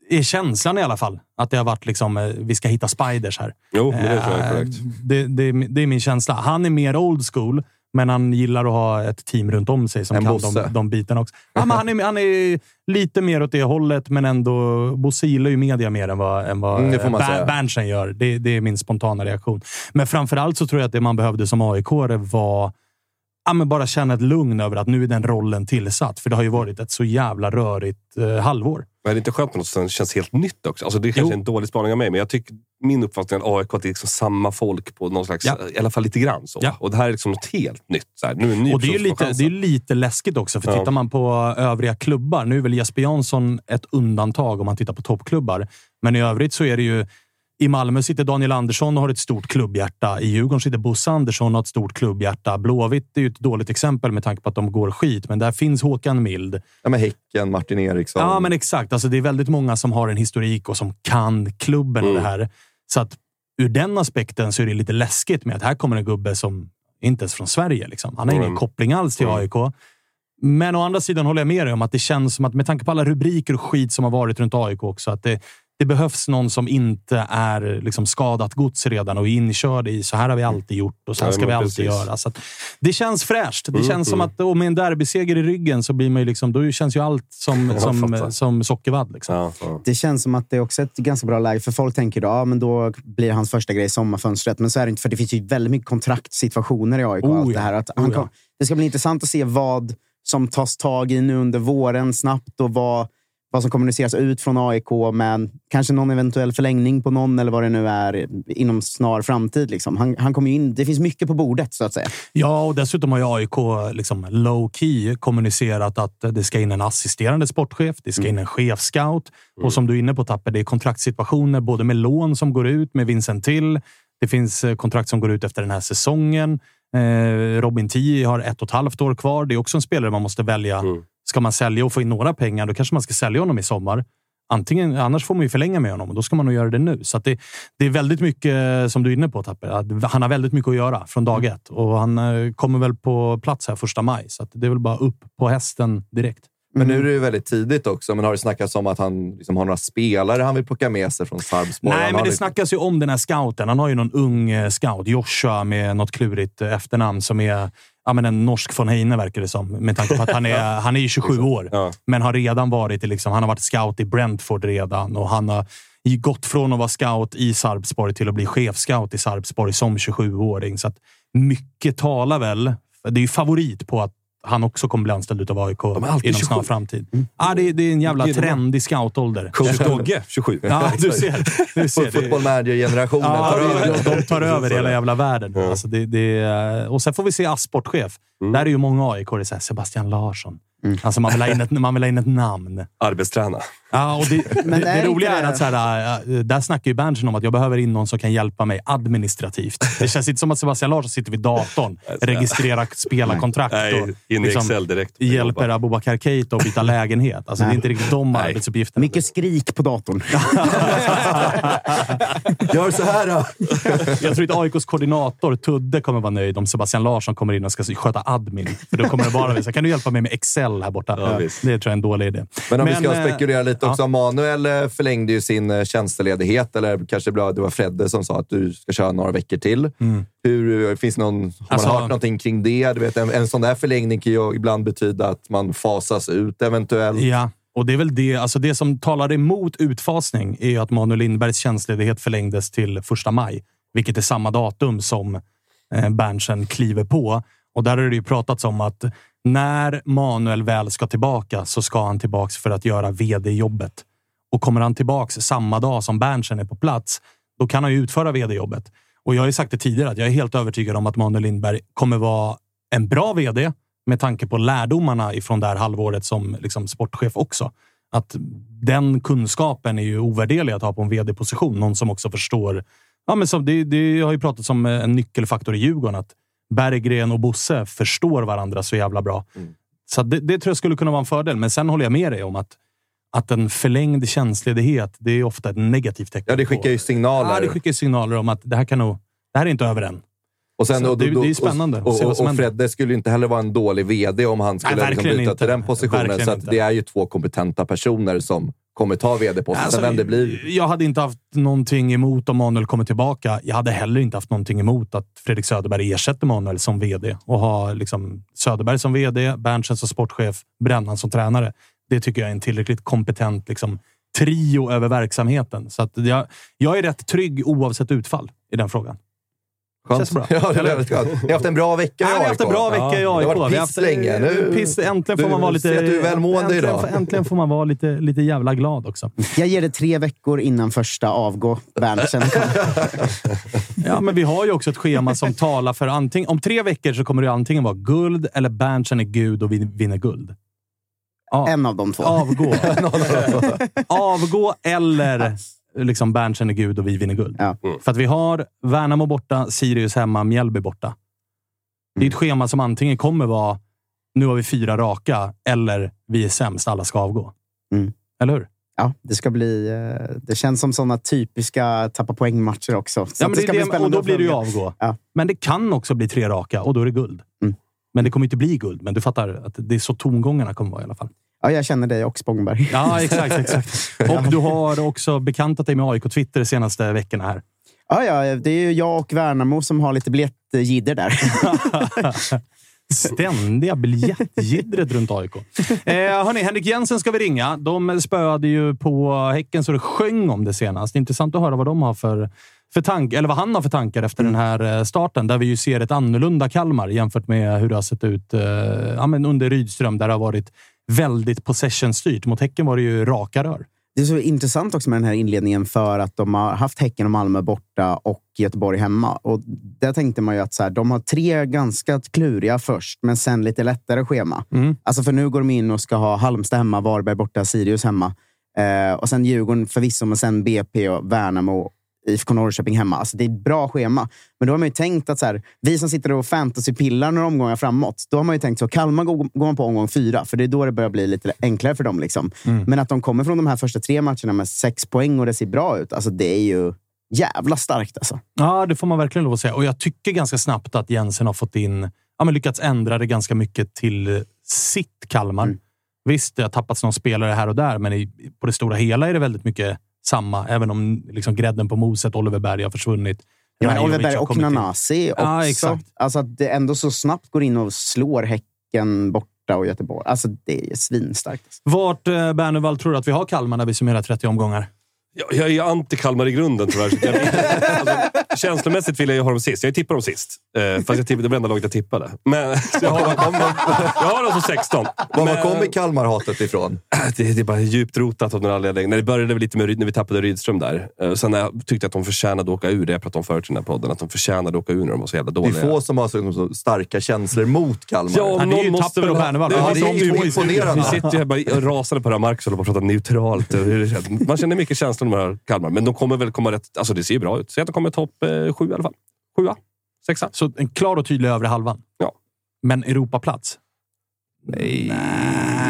Är känslan i alla fall att det har varit liksom, vi ska hitta spiders här. Jo, men det tror jag är korrekt. Det, det, det är min känsla. Han är mer old school, men han gillar att ha ett team runt om sig som En kan Bosse. de, de bitarna också. Ja, han, är, han är lite mer åt det hållet, men ändå... Bosse gillar ju media mer än vad, än vad Mm. Berntsen gör. Det, det är min spontana reaktion. Men framför allt så tror jag att det man behövde som aik var ja, men bara känna ett lugn över att nu är den rollen tillsatt. För det har ju varit ett så jävla rörigt eh, halvår. Men är det inte skönt på något sätt? Det känns helt nytt också. Alltså det kanske är en dålig spaning av mig, men jag tycker min uppfattning är att AIK är liksom samma folk på någon slags, Ja. i alla fall lite grann. Så. Ja. Och det här är liksom något helt nytt. Så här, nu är ny Och det är, lite, det är lite läskigt också, för Ja. tittar man på övriga klubbar, nu är väl Jesper Jansson ett undantag om man tittar på toppklubbar, men i övrigt så är det ju i Malmö sitter Daniel Andersson och har ett stort klubbhjärta. I Djurgården sitter Bosse Andersson och har ett stort klubbhjärta. Blåvitt är ju ett dåligt exempel med tanke på att de går skit, men där finns Håkan Mild. Ja, men Häcken, Martin Eriksson. Ja, men exakt. Alltså, det är väldigt många som har en historik och som kan klubben och det här. Så att ur den aspekten så är det lite läskigt med att här kommer en gubbe som inte ens från Sverige. Liksom. Han har ingen Mm. koppling alls till AIK. Men å andra sidan håller jag med dig om att det känns som att med tanke på alla rubriker och skit som har varit runt AIK också, att det, det behövs någon som inte är liksom skadat gods redan och är inkörd i så här har vi alltid gjort och så här Ja, ska vi alltid precis. göra. Så att det känns fräscht. Det Mm, känns som mm. att och med en derbyseger i ryggen så blir man ju liksom, då känns ju allt som, som, som sockervadd. Liksom. Ja, ja. Det känns som att det är också ett ganska bra läge. För folk tänker då, ja, men då blir hans första grej sommarfönstret. Men så är det inte, för det finns ju väldigt mycket kontraktsituationer i AIK. Oh, allt ja. det, här. Att Oh, han ja. kom, det ska bli intressant att se vad som tas tag i nu under våren snabbt och vad, vad som kommuniceras ut från AIK. Men kanske någon eventuell förlängning på någon eller vad det nu är inom snar framtid. Liksom. Han, han kommer in, det finns mycket på bordet så att säga. Ja, och dessutom har ju AIK liksom low key kommunicerat att det ska in en assisterande sportchef, det ska in en chefscout och som du är inne på Tapper, det är kontraktssituationer både med lån som går ut med Vincent Till. Det finns eh, kontrakt som går ut efter den här säsongen. Eh, Robin Tii har ett och ett halvt år kvar. Det är också en spelare man måste välja. Ska man sälja och få in några pengar, då kanske man ska sälja honom i sommar. Antingen, annars får man ju förlänga med honom och då ska man nog göra det nu. Så det, det är väldigt mycket, som du är inne på Tapper, att han har väldigt mycket att göra från dag ett och han eh, kommer väl på plats här första maj. Så det är väl bara upp på hästen direkt. Men Mm. nu är det ju väldigt tidigt också. Men har det snackats om att han liksom har några spelare han vill plocka med sig från Sarpsborg? Nej, Han men det lite- snackas ju om den här scouten. Han har ju någon ung eh, scout, Joshua, med något klurigt eh, efternamn som är ja, men en norsk von Heine, verkar det som. Med tanke på att han är, han är ju 27 år, men har redan varit liksom, han har varit scout i Brentford redan och han har gått från att vara scout i Sarpsborg till att bli chefscout i Sarpsborg som 27-åring. Så att mycket talar väl. Det är ju favorit på att han också kommer bli anställd utav AIK inom 27. snar framtid. Ja, det, är- det är en jävla man. trendig scoutålder. Coach Dogge, 27. Ja, du ser. Du ser. Det- Football manager-generationen Ja, tar över. de, tar över hela jävla världen. Alltså det, det, och sen får vi se ASS-sportchef. Där är ju många AIK. Det är Sebastian Larsson. Alltså man, vill ha in ett, man vill ha in ett namn. Arbetsträna. Ja, och det, Men det, är det inte roliga är det- att så här, äh, där snackar ju Berntsen om att jag behöver in någon som kan hjälpa mig administrativt. Det känns inte som att Sebastian Larsson sitter vid datorn, registrerar spelarkontrakt Nej, och in i Excel direkt. hjälper Abubakar Keita att byta lägenhet. Alltså, det är inte riktigt de Nej. arbetsuppgifterna. Mycket skrik på datorn. Gör så här då! Jag tror inte AIKs koordinator Tudde kommer vara nöjd om Sebastian Larsson kommer in och ska sköta admin. För då kommer det bara så kan du hjälpa mig med Excel här borta? Ja, det tror jag är en dålig idé. Men om vi ska eh, spekulera lite också. ja. Manuel eh, förlängde ju sin eh, tjänstledighet, eller kanske det var- Fredde som sa att du ska köra några veckor till. Mm. Hur, finns någon, har Alltså- man hört någonting kring det? Du vet, en, en sån där förlängning kan ju ibland betyda att man fasas ut eventuellt. Ja, och det är väl det. Alltså det som talar emot utfasning är att Manuel Lindbergs tjänstledighet förlängdes till första maj, vilket är samma datum som Berntsen kliver på. Och där har det ju pratats om att när Manuel väl ska tillbaka så ska han tillbaka för att göra vd-jobbet. Och kommer han tillbaka samma dag som Berntsen är på plats, då kan han ju utföra vd-jobbet. Och jag har ju sagt det tidigare att jag är helt övertygad om att Manuel Lindberg kommer vara en bra vd med tanke på lärdomarna ifrån det här halvåret som liksom sportchef också. Att den kunskapen är ju ovärderlig att ha på en vd-position. Någon som också förstår. Ja, men som det, det har ju pratats om en nyckelfaktor i Djurgården. Att Berggren och Bosse förstår varandra så jävla bra. Så att det, det tror jag skulle kunna vara en fördel. Men sen håller jag med dig om att, att en förlängd tjänstledighet, det är ofta ett negativt tecken. Ja, det skickar ju signaler. Ja, det skickar signaler om att det här kan nog... Det här är inte över än. Och sen, Så och, det- det är spännande Och, och, och. Fredde skulle inte heller vara en dålig vd om han skulle Nej, liksom byta inte. till den positionen. Verkligen så det är ju två kompetenta personer som kommer ta vd-posten. Alltså, vem det blir. Jag hade inte haft någonting emot om Manuel kommer tillbaka. Jag hade heller inte haft någonting emot att Fredrik Söderberg ersätter Manuel som vd och ha liksom Söderberg som vd, Berntsen som sportchef, Brännan som tränare. Det tycker jag är en tillräckligt kompetent liksom, trio över verksamheten. Så jag, jag är rätt trygg oavsett utfall i den frågan. Skönt. Känns bra. Ja, det är väldigt skönt. Ni har haft en bra vecka i Ja, vi har AIK. haft en bra vecka i Det AIK. har varit piss länge. Nu, Piss, äntligen får du man vara lite... ser du är välmående äntligen, idag. får- Äntligen får man vara lite, lite jävla glad också. Jag ger det tre veckor innan första avgå. Berntsen. Ja, men vi har ju också ett schema som talar för antingen... Om tre veckor så kommer det antingen vara guld eller Berntsen är gud och vi vinner guld. Ja, En av de två. avgå. avgå eller liksom Berntsen är gud och vi vinner guld. Ja. För att vi har Värnamo borta, Sirius hemma, Mjällby borta. Det är ett schema som antingen kommer vara nu har vi fyra raka eller vi är sämst, alla ska avgå. Mm. Eller hur? Ja, det ska bli... eh, Det känns som sådana typiska tappa poängmatcher också. Så Ja, men det ska bli det, spännande och då blir det ju avgå. Ja. Men det kan också bli tre raka och då är det guld. Mm. Men det kommer inte bli guld. Men du fattar att det är så tongångarna kommer vara i alla fall. Ja, jag känner dig och Spångberg. Ja, exakt. exakt. Och du har också bekantat dig med AIK Twitter de senaste veckorna här. Ja, ja, det är ju jag och Värnamo som har lite biljettjidder där. Ständiga biljettjiddret runt AIK. Eh, hörni, Henrik Jensen ska vi ringa. De spöade ju på Häcken så det sjöng om det senast. Intressant att höra vad de har för, för tank, eller vad han har för tankar efter den här eh, starten. Där vi ju ser ett annorlunda Kalmar jämfört med hur det har sett ut eh, ja, men under Rydström, där det har varit väldigt possession-styrt. Mot Häcken var det ju raka rör. Det är så intressant också med den här inledningen för att de har haft Häcken och Malmö borta och Göteborg hemma. Och där tänkte man ju att så här, de har tre ganska kluriga först, men sen lite lättare schema. Mm. Alltså för nu går de in och ska ha Halmstad hemma, Varberg borta, Sirius hemma. Eh, och sen Djurgården förvisso, men sen BP och Värnamo IFK Norrköping hemma. Alltså det är ett bra schema. Men då har man ju tänkt att så här, vi som sitter och fantasypillar några omgångar framåt, då har man ju tänkt så Kalmar går, går man på omgång fyra, för det är då det börjar bli lite enklare för dem. Liksom. Mm. Men att de kommer från de här första tre matcherna med sex poäng och det ser bra ut, alltså det är ju jävla starkt. Alltså. Ja, det får man verkligen lov att säga. Och jag tycker ganska snabbt att Jensen har fått in, ja, men lyckats ändra det ganska mycket till sitt Kalmar. Visst, det har tappats någon spelare här och där, men i, på det stora hela är det väldigt mycket samma. Även om liksom grädden på moset, Oliver Berg, har försvunnit. Ja, men Oliver Berg och. Nanasi också. Ja, exakt. Alltså att det ändå så snabbt går in och slår Häcken borta och Göteborg. Alltså det är svinstarkt. Vart, eh, Bernevall, tror du att vi har Kalmar när vi summerar 30 omgångar? Jag, jag är anti-Kalmar i grunden tyvärr. Jag, alltså, känslomässigt vill jag ju ha dem sist. Jag tippar dem sist. Eh, fast jag tippade, det var enda laget jag tippade. Men, så jag, har, jag har dem som 16. Var Men- kommer Kalmar-hatet ifrån? Det, det är bara djupt rotat av någon anledning. När det började väl lite med när vi tappade Rydström där. Eh, Sen när jag tyckte att de förtjänade att åka ur, det jag pratade om förut i den här podden, att de förtjänade att åka ur när de var så jävla Det är dåliga. få som har så, så starka känslor mot Kalmar. Ja, Ja, det är ju två i imponerande. Vi sitter ju här bara och rasade på det här Marcus och håller på att prata neutralt. och det. Man känner mycket känslor när man hör Kalmar, men de kommer väl komma rätt... Alltså det ser ju bra ut. Säg att de kommer topp eh, sju i alla fall. Sjua? Sexa? Så en klar och tydlig övre halvan? Ja. Men Europaplats? Nej,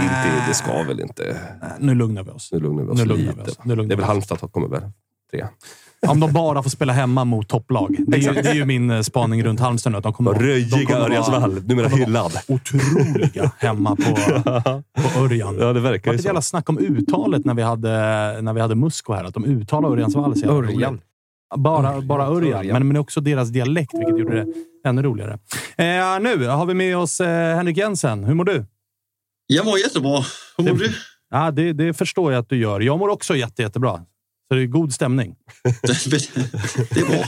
inte, det ska väl inte... Nu lugnar vi oss. Nu lugnar vi oss Nu lugnar lite. vi oss. Nu lugnar det är väl. Halmstad som kommer väl trea. Om de bara får spela hemma mot topplag. Det är ju, det är ju min eh, spaning runt Halmstad nu. Att de kommer, de Röjiga kommer vara- Örjansvall, numera kommer vara hyllad. Otroliga hemma på, på Örjan. Ja, det verkar Det var ju så. jävla snack om uttalet när vi hade, när vi hade Musko här. Att de uttalar Örjansvall så jävla Örjan. Bara, bara Örjan, Örjan. Men, men också deras dialekt, vilket gjorde det ännu roligare. Eh, nu har vi med oss eh, Henrik Jensen. Hur mår du? Jag mår jättebra. Hur mår du? Ja, det, det förstår jag att du gör. Jag mår också jätte, jättebra. Så det är god stämning. Det är bra.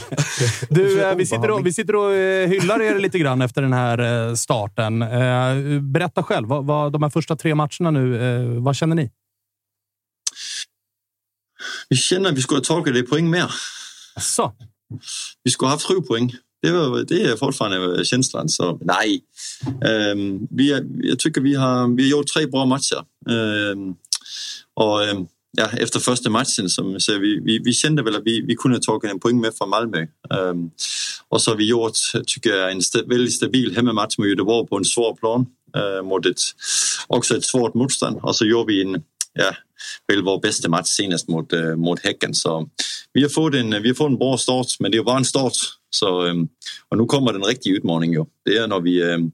Du, eh, vi, sitter och, vi sitter och eh, hyllar er lite grann efter den här eh, starten. Berätta själv, vad, vad, de här första tre matcherna nu, vad känner ni? Vi känner att vi skulle ha tagit det poäng mer. Så. Vi skulle ha haft sju poäng. Det, var, det är fortfarande känslan. Så nej. Ehm, vi jag tycker vi har, vi har gjort tre bra matcher. Ehm, och ehm, ja, efter första matchen som, så vi, vi, vi kände väl att vi, vi kunde ha tagit en poäng med från Malmö. Um, och så har vi gjort, tycker jag, en sta, väldigt stabil hemmamatch med Göteborg på en svår plan. Øh, uh, mot ett, också ett svårt motstånd. Och så gjorde vi en, ja, väl vår bästa match senast mot, uh, øh, mot Häcken. Så vi har, fått en, vi har fått en bra start, men det är bara en start. Så, um, och nu kommer den riktiga utmaningen. Ju. Det är när vi um,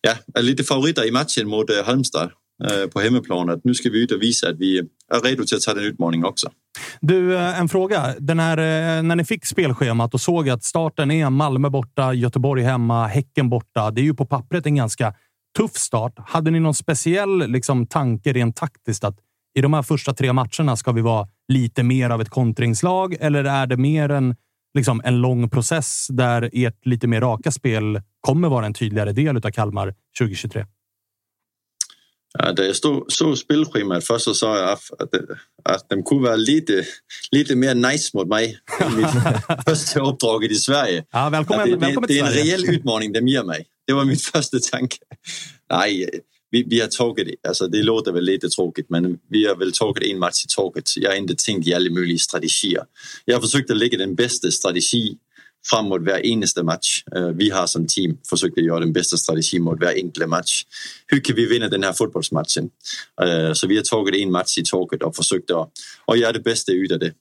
ja, är lite favoriter i matchen mot uh, øh, Halmstad på hemmaplan. Att nu ska vi ut och visa att vi är redo till att ta den utmaningen också. Du, eh, en fråga. Den här, eh, när ni fick spelschemat och såg att starten är Malmö borta, Göteborg hemma, Häcken borta. Det är ju på pappret en ganska tuff start. Hade ni någon speciell liksom, tanke rent taktiskt att i de här första tre matcherna ska vi vara lite mer av ett kontringslag? Eller är det mer en, liksom, en lång process där ert lite mer raka spel kommer vara en tydligare del av Kalmar 2023? Da jeg stod, så spilskemaet først, så så jeg, at, at de kunne være lidt, lidt mere nice mot mig i mit første opdrag i Sverige. Ja, välkommen, At det, det, det till er en reel udfordring, de giver mig. Det var min første tanke. Nej, vi, vi har tagit det. Altså, det låter väl lite tråkigt, men vi har väl tagit en match i taget. Jag har inte tänkt i alla möjliga strategier. Jag har försökt att lägga den bästa strategi fram mot hver eneste match. Uh, vi har som team försökt göra den bästa strategin mot hver enkle match. Hur kan vi vinna den här fotbollsmatchen? Uh, så vi har tagit en match i taget och försökt att göra det bästa ut av det.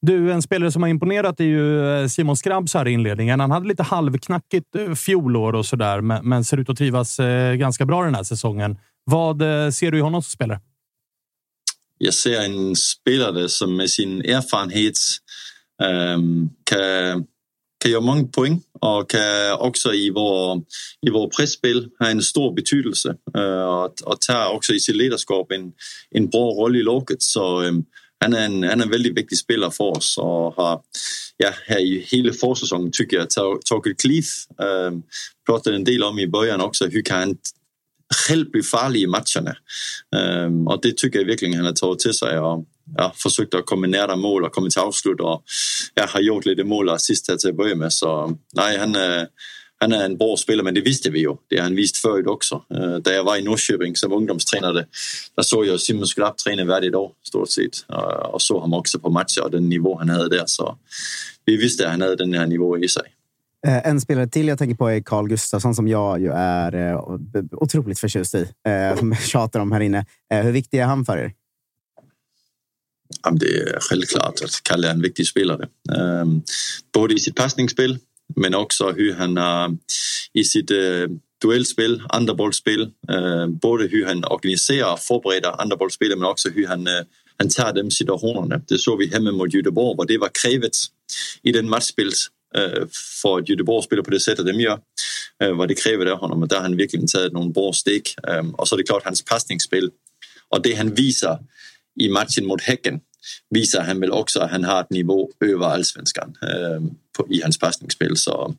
Du, en spelare som har imponerat är ju eh, Simon Skrabbs här i inledningen. Han hade lite halvknackigt eh, fjolår och sådär, men, ser ut att trivas eh, ganska bra den här säsongen. Vad ser du i honom som spelare? Jeg ser en spiller, som med sin erfarenhed um, kan, kan göra många poäng och kan också i vår, i vår pressspel ha en stor betydelse, och, och tar också i sitt ledarskap en, en bra roll i laget. Så um, han är, en, han är en väldigt viktig spelare för oss och har ja, här i hela försäsongen tycker jag Torkel Cleef um, eh, pratade en del om i början också, hur kan han själv bli farlig i matcherna. Um, och det tycker jag verkligen han har tagit till sig och ja, försökt att komma nära mål och kommit till avslut och ja, har gjort lite mål och assist här till att börja med. Så nej, han, är- han är en bra spelare, men det visste vi ju. Det har han visst förut också. Uh, där jag var i Norrköping som ungdomstränare, där såg jag Simon Skrapp träna varje dag, stort sett. Uh, och såg honom också på matcher och den nivå han hade där. Så vi visste att han hade den här nivån i sig. En spelare till jag tänker på är Carl Gustafsson som jag ju är otroligt förtjust i. Som jag tjatar om här inne. Hur viktig är han för er? Det är självklart att Kalle är en viktig spelare. Ehm, både i sitt passningsspel, men också hur han har i sitt eh, duellspel, andra bollspel, ehm, både hur han organiserar och förbereder andra andreboldspillet, men också hur han, eh, han tar de situationerna. Det såg vi hemma mot Göteborg, och det var krävet i den matchspil, för att Göteborg spelar på det sättet de gör, vad det kräver av honom, och där har han verkligen tagit några bra steg. Ehm, och så är det klart hans passningsspel och det han visar i matchen mot Häcken, viser han vel også, at han har et niveau over allsvenskan øh, i hans pasningsspil. Så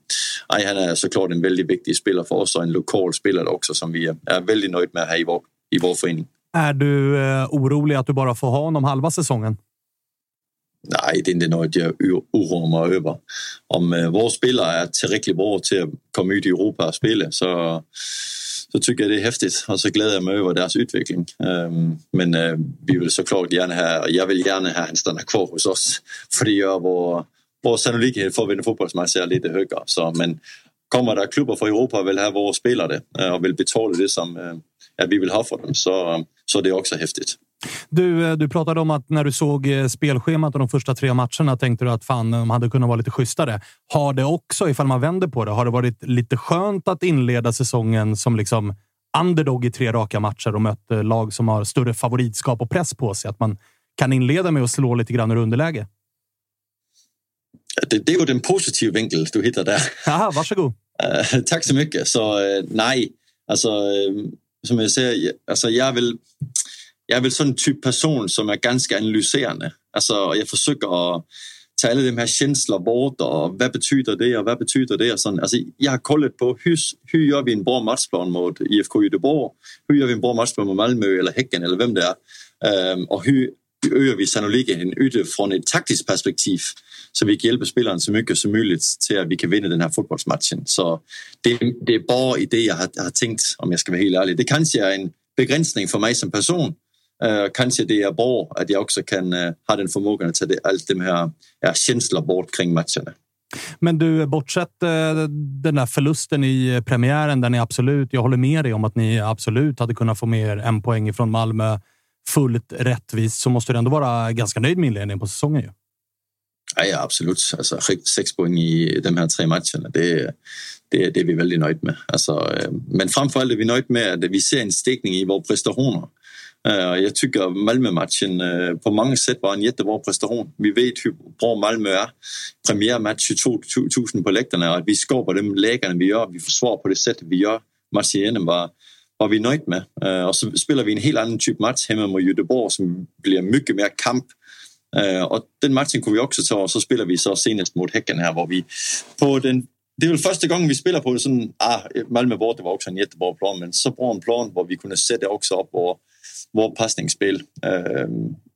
ej, han er så klart en vældig vigtig spiller for os, og en lokal spiller også, som vi er, er vældig nøjt med her i vår, i vår forening. Är du orolig att du bara får ha honom halva säsongen? Nej, det er ikke noget, jeg uroer mig over. Om øh, vores spillere er tillräckligt bra til at komme ud i Europa og spille, så, så tycker jag det är häftigt alltså, och så gläder jag mig över deras utveckling. Ehm, men eh, vi vill såklart gärna ha, jag vill gärna ha han stannar kvar hos oss för det gör vår, vår sannolikhet för att vinna fotbollsmatcher lite högre. Så, men kommer det klubbar från Europa och vill ha våra spelare eh, och vill betala det, som eh, ja, vi vill ha för dem, så, så är det också häftigt. Du, eh, du pratade om att när du såg eh, spelschemat och de första tre matcherna tänkte du att fan, de hade kunnat vara lite schysstare. Har det också, ifall man vänder på det, har det varit lite skönt att inleda säsongen som liksom underdog i tre raka matcher och mött eh, lag som har större favoritskap och press på sig? Att man kan inleda med att slå lite grann ur underläge? Det, det är ju den positiva vinkel du hittar där. Aha, varsågod. Uh, tack så mycket. Så uh, nej, alltså uh, som jag säger, alltså jag vill jag är väl sådan en typ person som är ganska analyserande. Alltså, jag försöker att ta alla de här känslorna bort och vad betyder det och vad betyder det? Och sånt. Alltså, jag har kollat på hur, hur gör vi en bra matchplan mot IFK Göteborg? Hur gör vi en bra matchplan mot Malmö eller Häcken eller vem det är? Um, och hur ökar vi sannolikheten utifrån ett taktiskt perspektiv så vi kan hjälpa spelaren så mycket som möjligt till att vi kan vinna den här fotbollsmatchen. Så det, det är bara i det jag har, har tänkt, om jag ska vara helt ärlig. Det kanske är en begränsning för mig som person, Uh, kanske det är bra att jag också kan uh, ha den förmågan att ta det, allt de här ja, känslor bort kring matcherna. Men du, bortsett uh, den där förlusten i premiären där ni absolut, jag håller med dig om att ni absolut hade kunnat få mer en poäng från Malmö fullt rättvist så måste du ändå vara ganska nöjd med inledningen på säsongen. Ju. Ja, ja, absolut. Alltså, sex poäng i de här tre matcherna, det, det, det är vi väldigt nöjda med. Alltså, men framförallt är vi nöjda med att vi ser en stegning i våra prestationer. Øh, Jag tycker Malmö-matchen øh, på många sätt var en jättebra prestation. Vi vet hur bra Malmö är. Premiärmatch 22 000 på läktarna och att vi skapar de lägena vi gör. Vi försvarar på det sättet vi gör. Matchen igenom var, var vi nöjda med. Øh, och så spelar vi en helt annan typ match hemma mot Göteborg som blir mycket mer kamp. och den matchen kunde vi också ta och så spelar vi så senast mot Häcken här, var vi på den det är väl första gången vi spelar på sådan, ah, Malmö borta var också en jättebra plan, men så bra en plan, där vi kunde sätta också upp och vårt passningsspel. øh,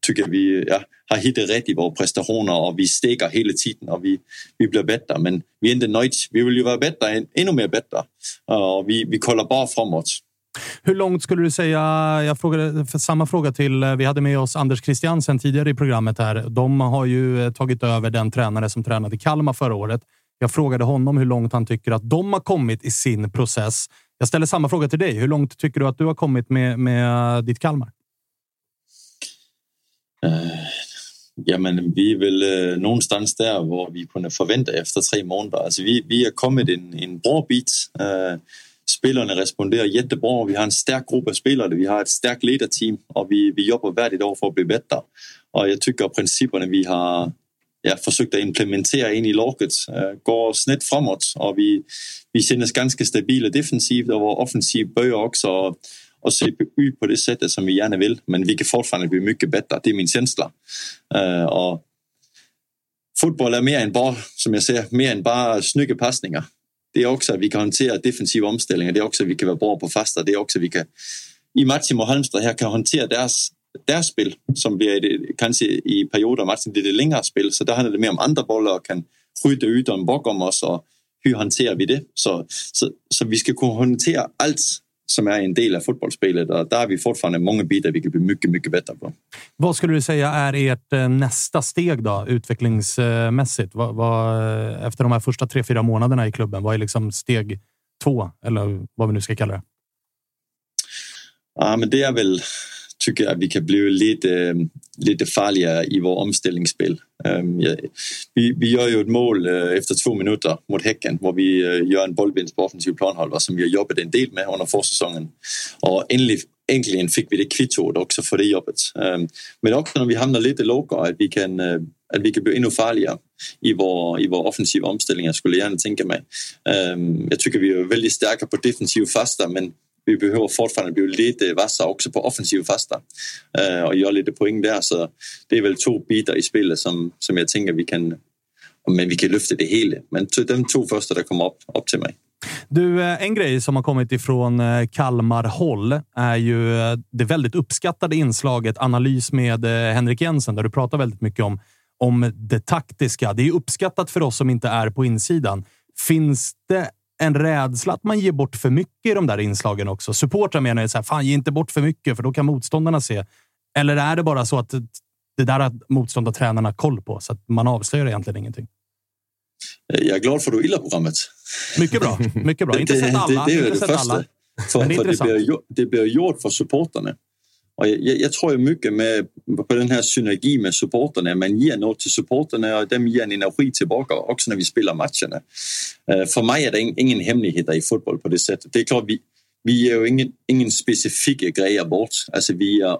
tycker vi ja, har hittat rätt i våra prestationer och vi steker hela tiden och vi, vi blir bättre. Men vi är inte nöjda. Vi vill ju vara bättre, ännu mer bättre. Och vi, vi kollar bara framåt. Hur långt skulle du säga? Jag frågade samma fråga till. Eh, vi hade med oss Anders Christiansen tidigare i programmet här. De har ju eh, tagit över den tränare som tränade Kalmar förra året. Jag frågade honom hur långt han tycker att de har kommit i sin process. Jag ställer samma fråga till dig. Hur långt tycker du att du har kommit med, med ditt Kalmar? Eh, ja, men vi är väl eh, någonstans där var vi kunde förvänta efter tre månader. Alltså, vi, vi har kommit en, en bra bit. Eh, Spelarna responderar jättebra. Vi har en stark grupp av spelare. Vi har ett starkt ledarteam och vi, vi jobbar varje dag för att bli bättre. Och jag tycker att principerna vi har ja, försökt att implementera in i laget øh, går snett framåt och vi, vi känner oss ganska stabila defensivt och vår offensiv börjar också och se ut på det sättet som vi gärna vill. Men vi kan fortfarande bli mycket bättre. Det är min känsla. Uh, øh, och fotboll är mer än bara, som jag säger, mer än bara snygga passningar. Det är också att vi kan hantera defensiva omställningar. Det är också att vi kan vara bra på fasta. Det är också att vi kan i matchen mot Halmstad här kan hantera deras, deras spel som blir det, kanske i perioder av matchen det längre spel. Så där handlar det mer om andra bollar och kan skjuta ut dem bakom oss och hur hanterar vi det? Så, så, så vi ska kunna hantera allt som är en del av fotbollsspelet och där har vi fortfarande många bitar vi kan bli mycket, mycket bättre på. Vad skulle du säga är ert eh, nästa steg då, utvecklingsmässigt? Vad, vad, efter de här första tre, fyra månaderna i klubben, vad är liksom steg två eller vad vi nu ska kalla det? Ja, men det är väl, tycker jag, att vi kan bli lite, lite øh, farliga i vår omställningsspel. Vi, vi gör ju ett mål øh, efter två minuter mot Häcken där vi øh, gör en bollvinst på offensiv planhalva som vi har jobbat en del med under försäsongen. Och äntligen, endelig vi det kvittot också för det jobbet. Men också när vi hamnar lite lågare, att vi kan, att vi kan bli ännu farligare i vår i vår offensiva omställningar skulle jag gärna tänka mig. Øhm, tycker vi är väldigt starka på defensiv fasta men vi behöver fortfarande bli lite vassare också på offensiv fasta eh, och göra lite poäng där. så det är väl två bitar i spelet som, som jag tänker vi kan, men vi kan lyfta det hela. Men to, de två första där kommer upp, upp till mig. Du, eh, en grej som har kommit ifrån eh, Kalmar-håll är ju det väldigt uppskattade inslaget analys med Henrik Jensen, där du pratar väldigt mycket om, om det taktiska. Det är uppskattat för oss som inte är på insidan. Finns det en rädsla att man ger bort för mycket i de där inslagen också? Supportrar menar ju så här, fan ge inte bort för mycket för då kan motståndarna se. Eller är det bara så att det där har motståndartränarna koll på så att man avslöjar egentligen ingenting? Jag är glad för att du gillar programmet. Mycket bra. Mycket bra. Inte sett alla. Det, det, det är inte det sett första. alla. För, Men det för blir, gjo- det blir gjort för supporterna. Och jag, jag, tror ju mycket med, på den här synergin med supporterna. Man ger något till supporterna och de ger en energi tillbaka också när vi spelar matcherna. Øh, För mig är det ingen hemlighet. i fotboll på det sättet. Det är klart, vi, vi ger ju ingen, ingen specifika grejer bort. Alltså vi är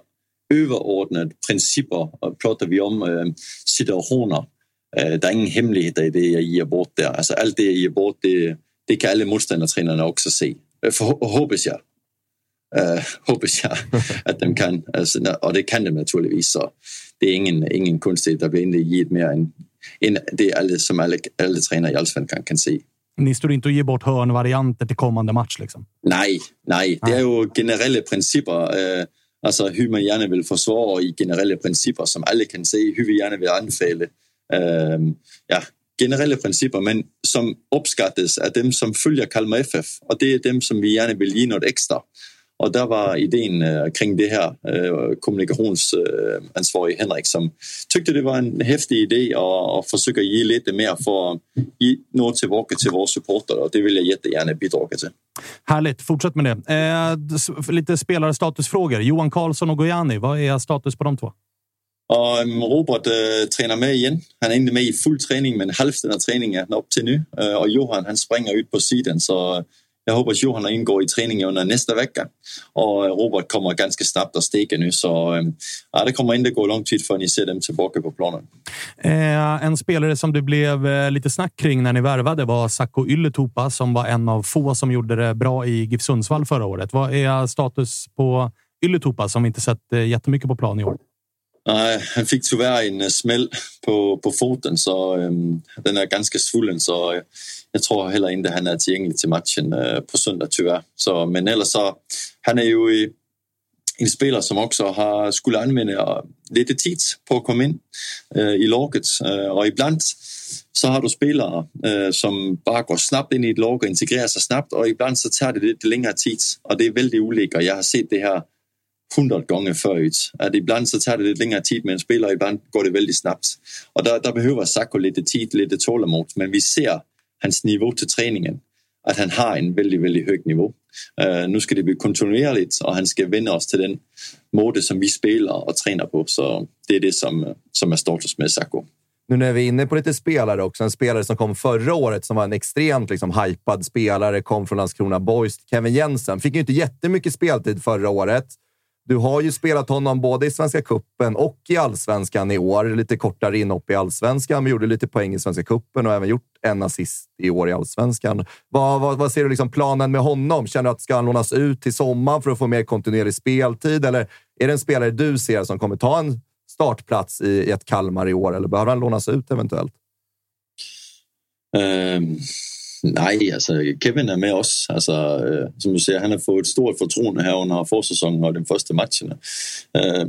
överordnade principer och pratar vi om øh, situationer. Øh, det är ingen hemlighet i det jag ger bort där. Alltså allt det jag ger bort, det, det kan alla motståndartränarna också se. förhoppningsvis. För, hoppas jag. Uh, hoppas jag att de kan. Alltså, och det kan de naturligtvis. Så det är ingen, ingen konstigt att bli inte givet mer än, än det alla, som alla, alla tränare i Allsvenskan kan se. Ni står inte och ger bort hörnvarianter till kommande match. Liksom. Nej, nej. Det är ju generella principer. Uh, alltså hur man gärna vill försvara i generella principer som alla kan se. Hur vi gärna vill anfalla. Uh, ja, generella principer, men som uppskattas av dem som följer Kalmar FF. Och det är dem som vi gärna vill ge något extra. Och där var idén eh, kring det här eh, kommunikationsansvarig Henrik som tyckte det var en häftig idé och, och försöka ge lite mer för att ge något tillbaka till våra supportrar och det vill jag jättegärna bidra till. Härligt. Fortsätt med det. Eh, lite spelarstatusfrågor. Johan Karlsson och Gojani. Vad är status på de två? Och um, Robert uh, tränar med igen. Han är inte med i full träning, men hälften av träningen upp till nu. Uh, och Johan han springer ut på sidan, så jag hoppas Johanna ingår i träningen under nästa vecka. Och eh, Robert kommer ganska snabbt att steka nu, så eh, ja, det kommer inte gå lång tid förrän ni ser dem tillbaka på planen. Eh, en spelare som det blev eh, lite snack kring när ni värvade var Sakko Ylätupa som var en av få som gjorde det bra i GIF Sundsvall förra året. Vad är status på Ylätupa som vi inte sett jättemycket på plan i år? Nej, han fick tyvärr en øh, smäll på, på foten, så um, den är ganska svullen. Så øh, uh, jag tror heller inte han är tillgänglig till matchen uh, på söndag, tyvärr. Så, men ellers så, han är ju i, en spelare som också har skulle använda lite tid på att komma in uh, i laget. Uh, och ibland så har du spelare uh, som bara går snabbt in i ett lag och integrerar sig snabbt och ibland så tar det lite längre tid. Och det är väldigt olika. Jag har sett det här 100 gånger förut. Att ibland så tar det lite längre tid med en spelare, ibland går det väldigt snabbt. Och där, där behöver Sacco lite tid, lite tålamod. Men vi ser hans nivå till träningen, att han har en väldigt, väldigt hög nivå. Uh, øh, nu ska det bli kontinuerligt och han ska vända oss till den mode som vi spelar och tränar på. Så det är det som, øh, som är status med Sacco. Nu när vi är inne på lite spelare också. En spelare som kom förra året som var en extremt liksom, hypad spelare. Kom från Landskrona Boys. Kevin Jensen. Fick ju inte jättemycket speltid förra året. Du har ju spelat honom både i Svenska Kuppen och i Allsvenskan i år. Lite kortare inhopp i Allsvenskan, men gjorde lite poäng i Svenska Kuppen och även gjort en assist i år i Allsvenskan. Vad, vad, vad ser du liksom planen med honom? Känner du att ska han lånas ut till sommaren för att få mer kontinuerlig speltid? Eller är det en spelare du ser som kommer ta en startplats i, i ett Kalmar i år? Eller behöver han lånas ut eventuellt? Um nej, altså Kevin er med os. Altså, øh, som du siger, han har fået et stort fortroende her under forsæsonen og den første matchene. Øh,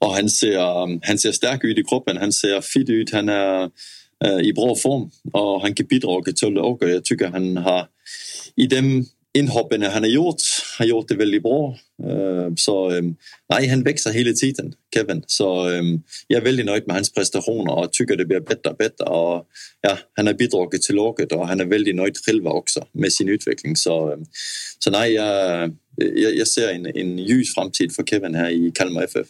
og han ser, han ser stærk ud i kroppen, han ser fit ud, han er øh, i bra form, og han kan bidrage til det også. Jeg tykker, han har i dem inhoppen han har gjort, har gjort det väldigt bra. Øh, så øh, nej, han växer hela tiden, Kevin. Så øh, jag är väldigt nöjd med hans prestationer och tycker det blir bättre och bättre. Och, ja, han har bidragit till laget och han är väldigt nöjd själv också med sin utveckling. Så, så nej, jag, jag, jag ser en, en ljus framtid för Kevin här i Kalmar FF.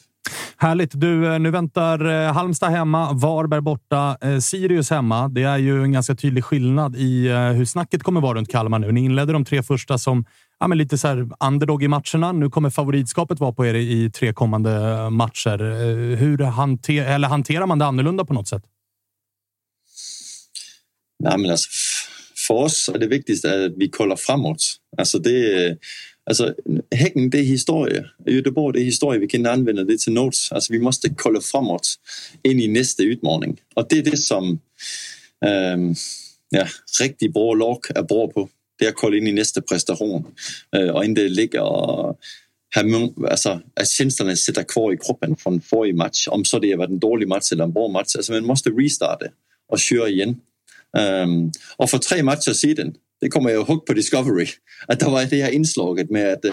Härligt. Du, eh, nu väntar eh, Halmstad hemma, Varberg borta, eh, Sirius hemma. Det är ju en ganska tydlig skillnad i hur snacket kommer vara runt Kalmar nu. Ni inledde de tre första som ja, men lite så här underdog i matcherna. Nu kommer favoritskapet vara på er i tre kommande matcher. Hur hanter, eller hanterar man det annorlunda på något sätt? Nej, men alltså, för oss är det viktigaste att vi kollar framåt. Alltså det, alltså, Häcken det är historia. Göteborg det är historia. Vi kan använda det till notes. Alltså, vi måste kolla framåt in i nästa utmaning. Och det är det som ehm, ja, riktigt bra lag är bra på. Det är att kolla in i nästa prestation äh, øh, och inte ligga och ha alltså, att känslorna sitter kvar i kroppen från förra match. Om så det har varit en dålig match eller en bra match. Alltså, man måste restarta och köra igen. Um, och för tre matcher sedan, det kommer jag ihåg på Discovery, att øh, det var det här inslaget med att,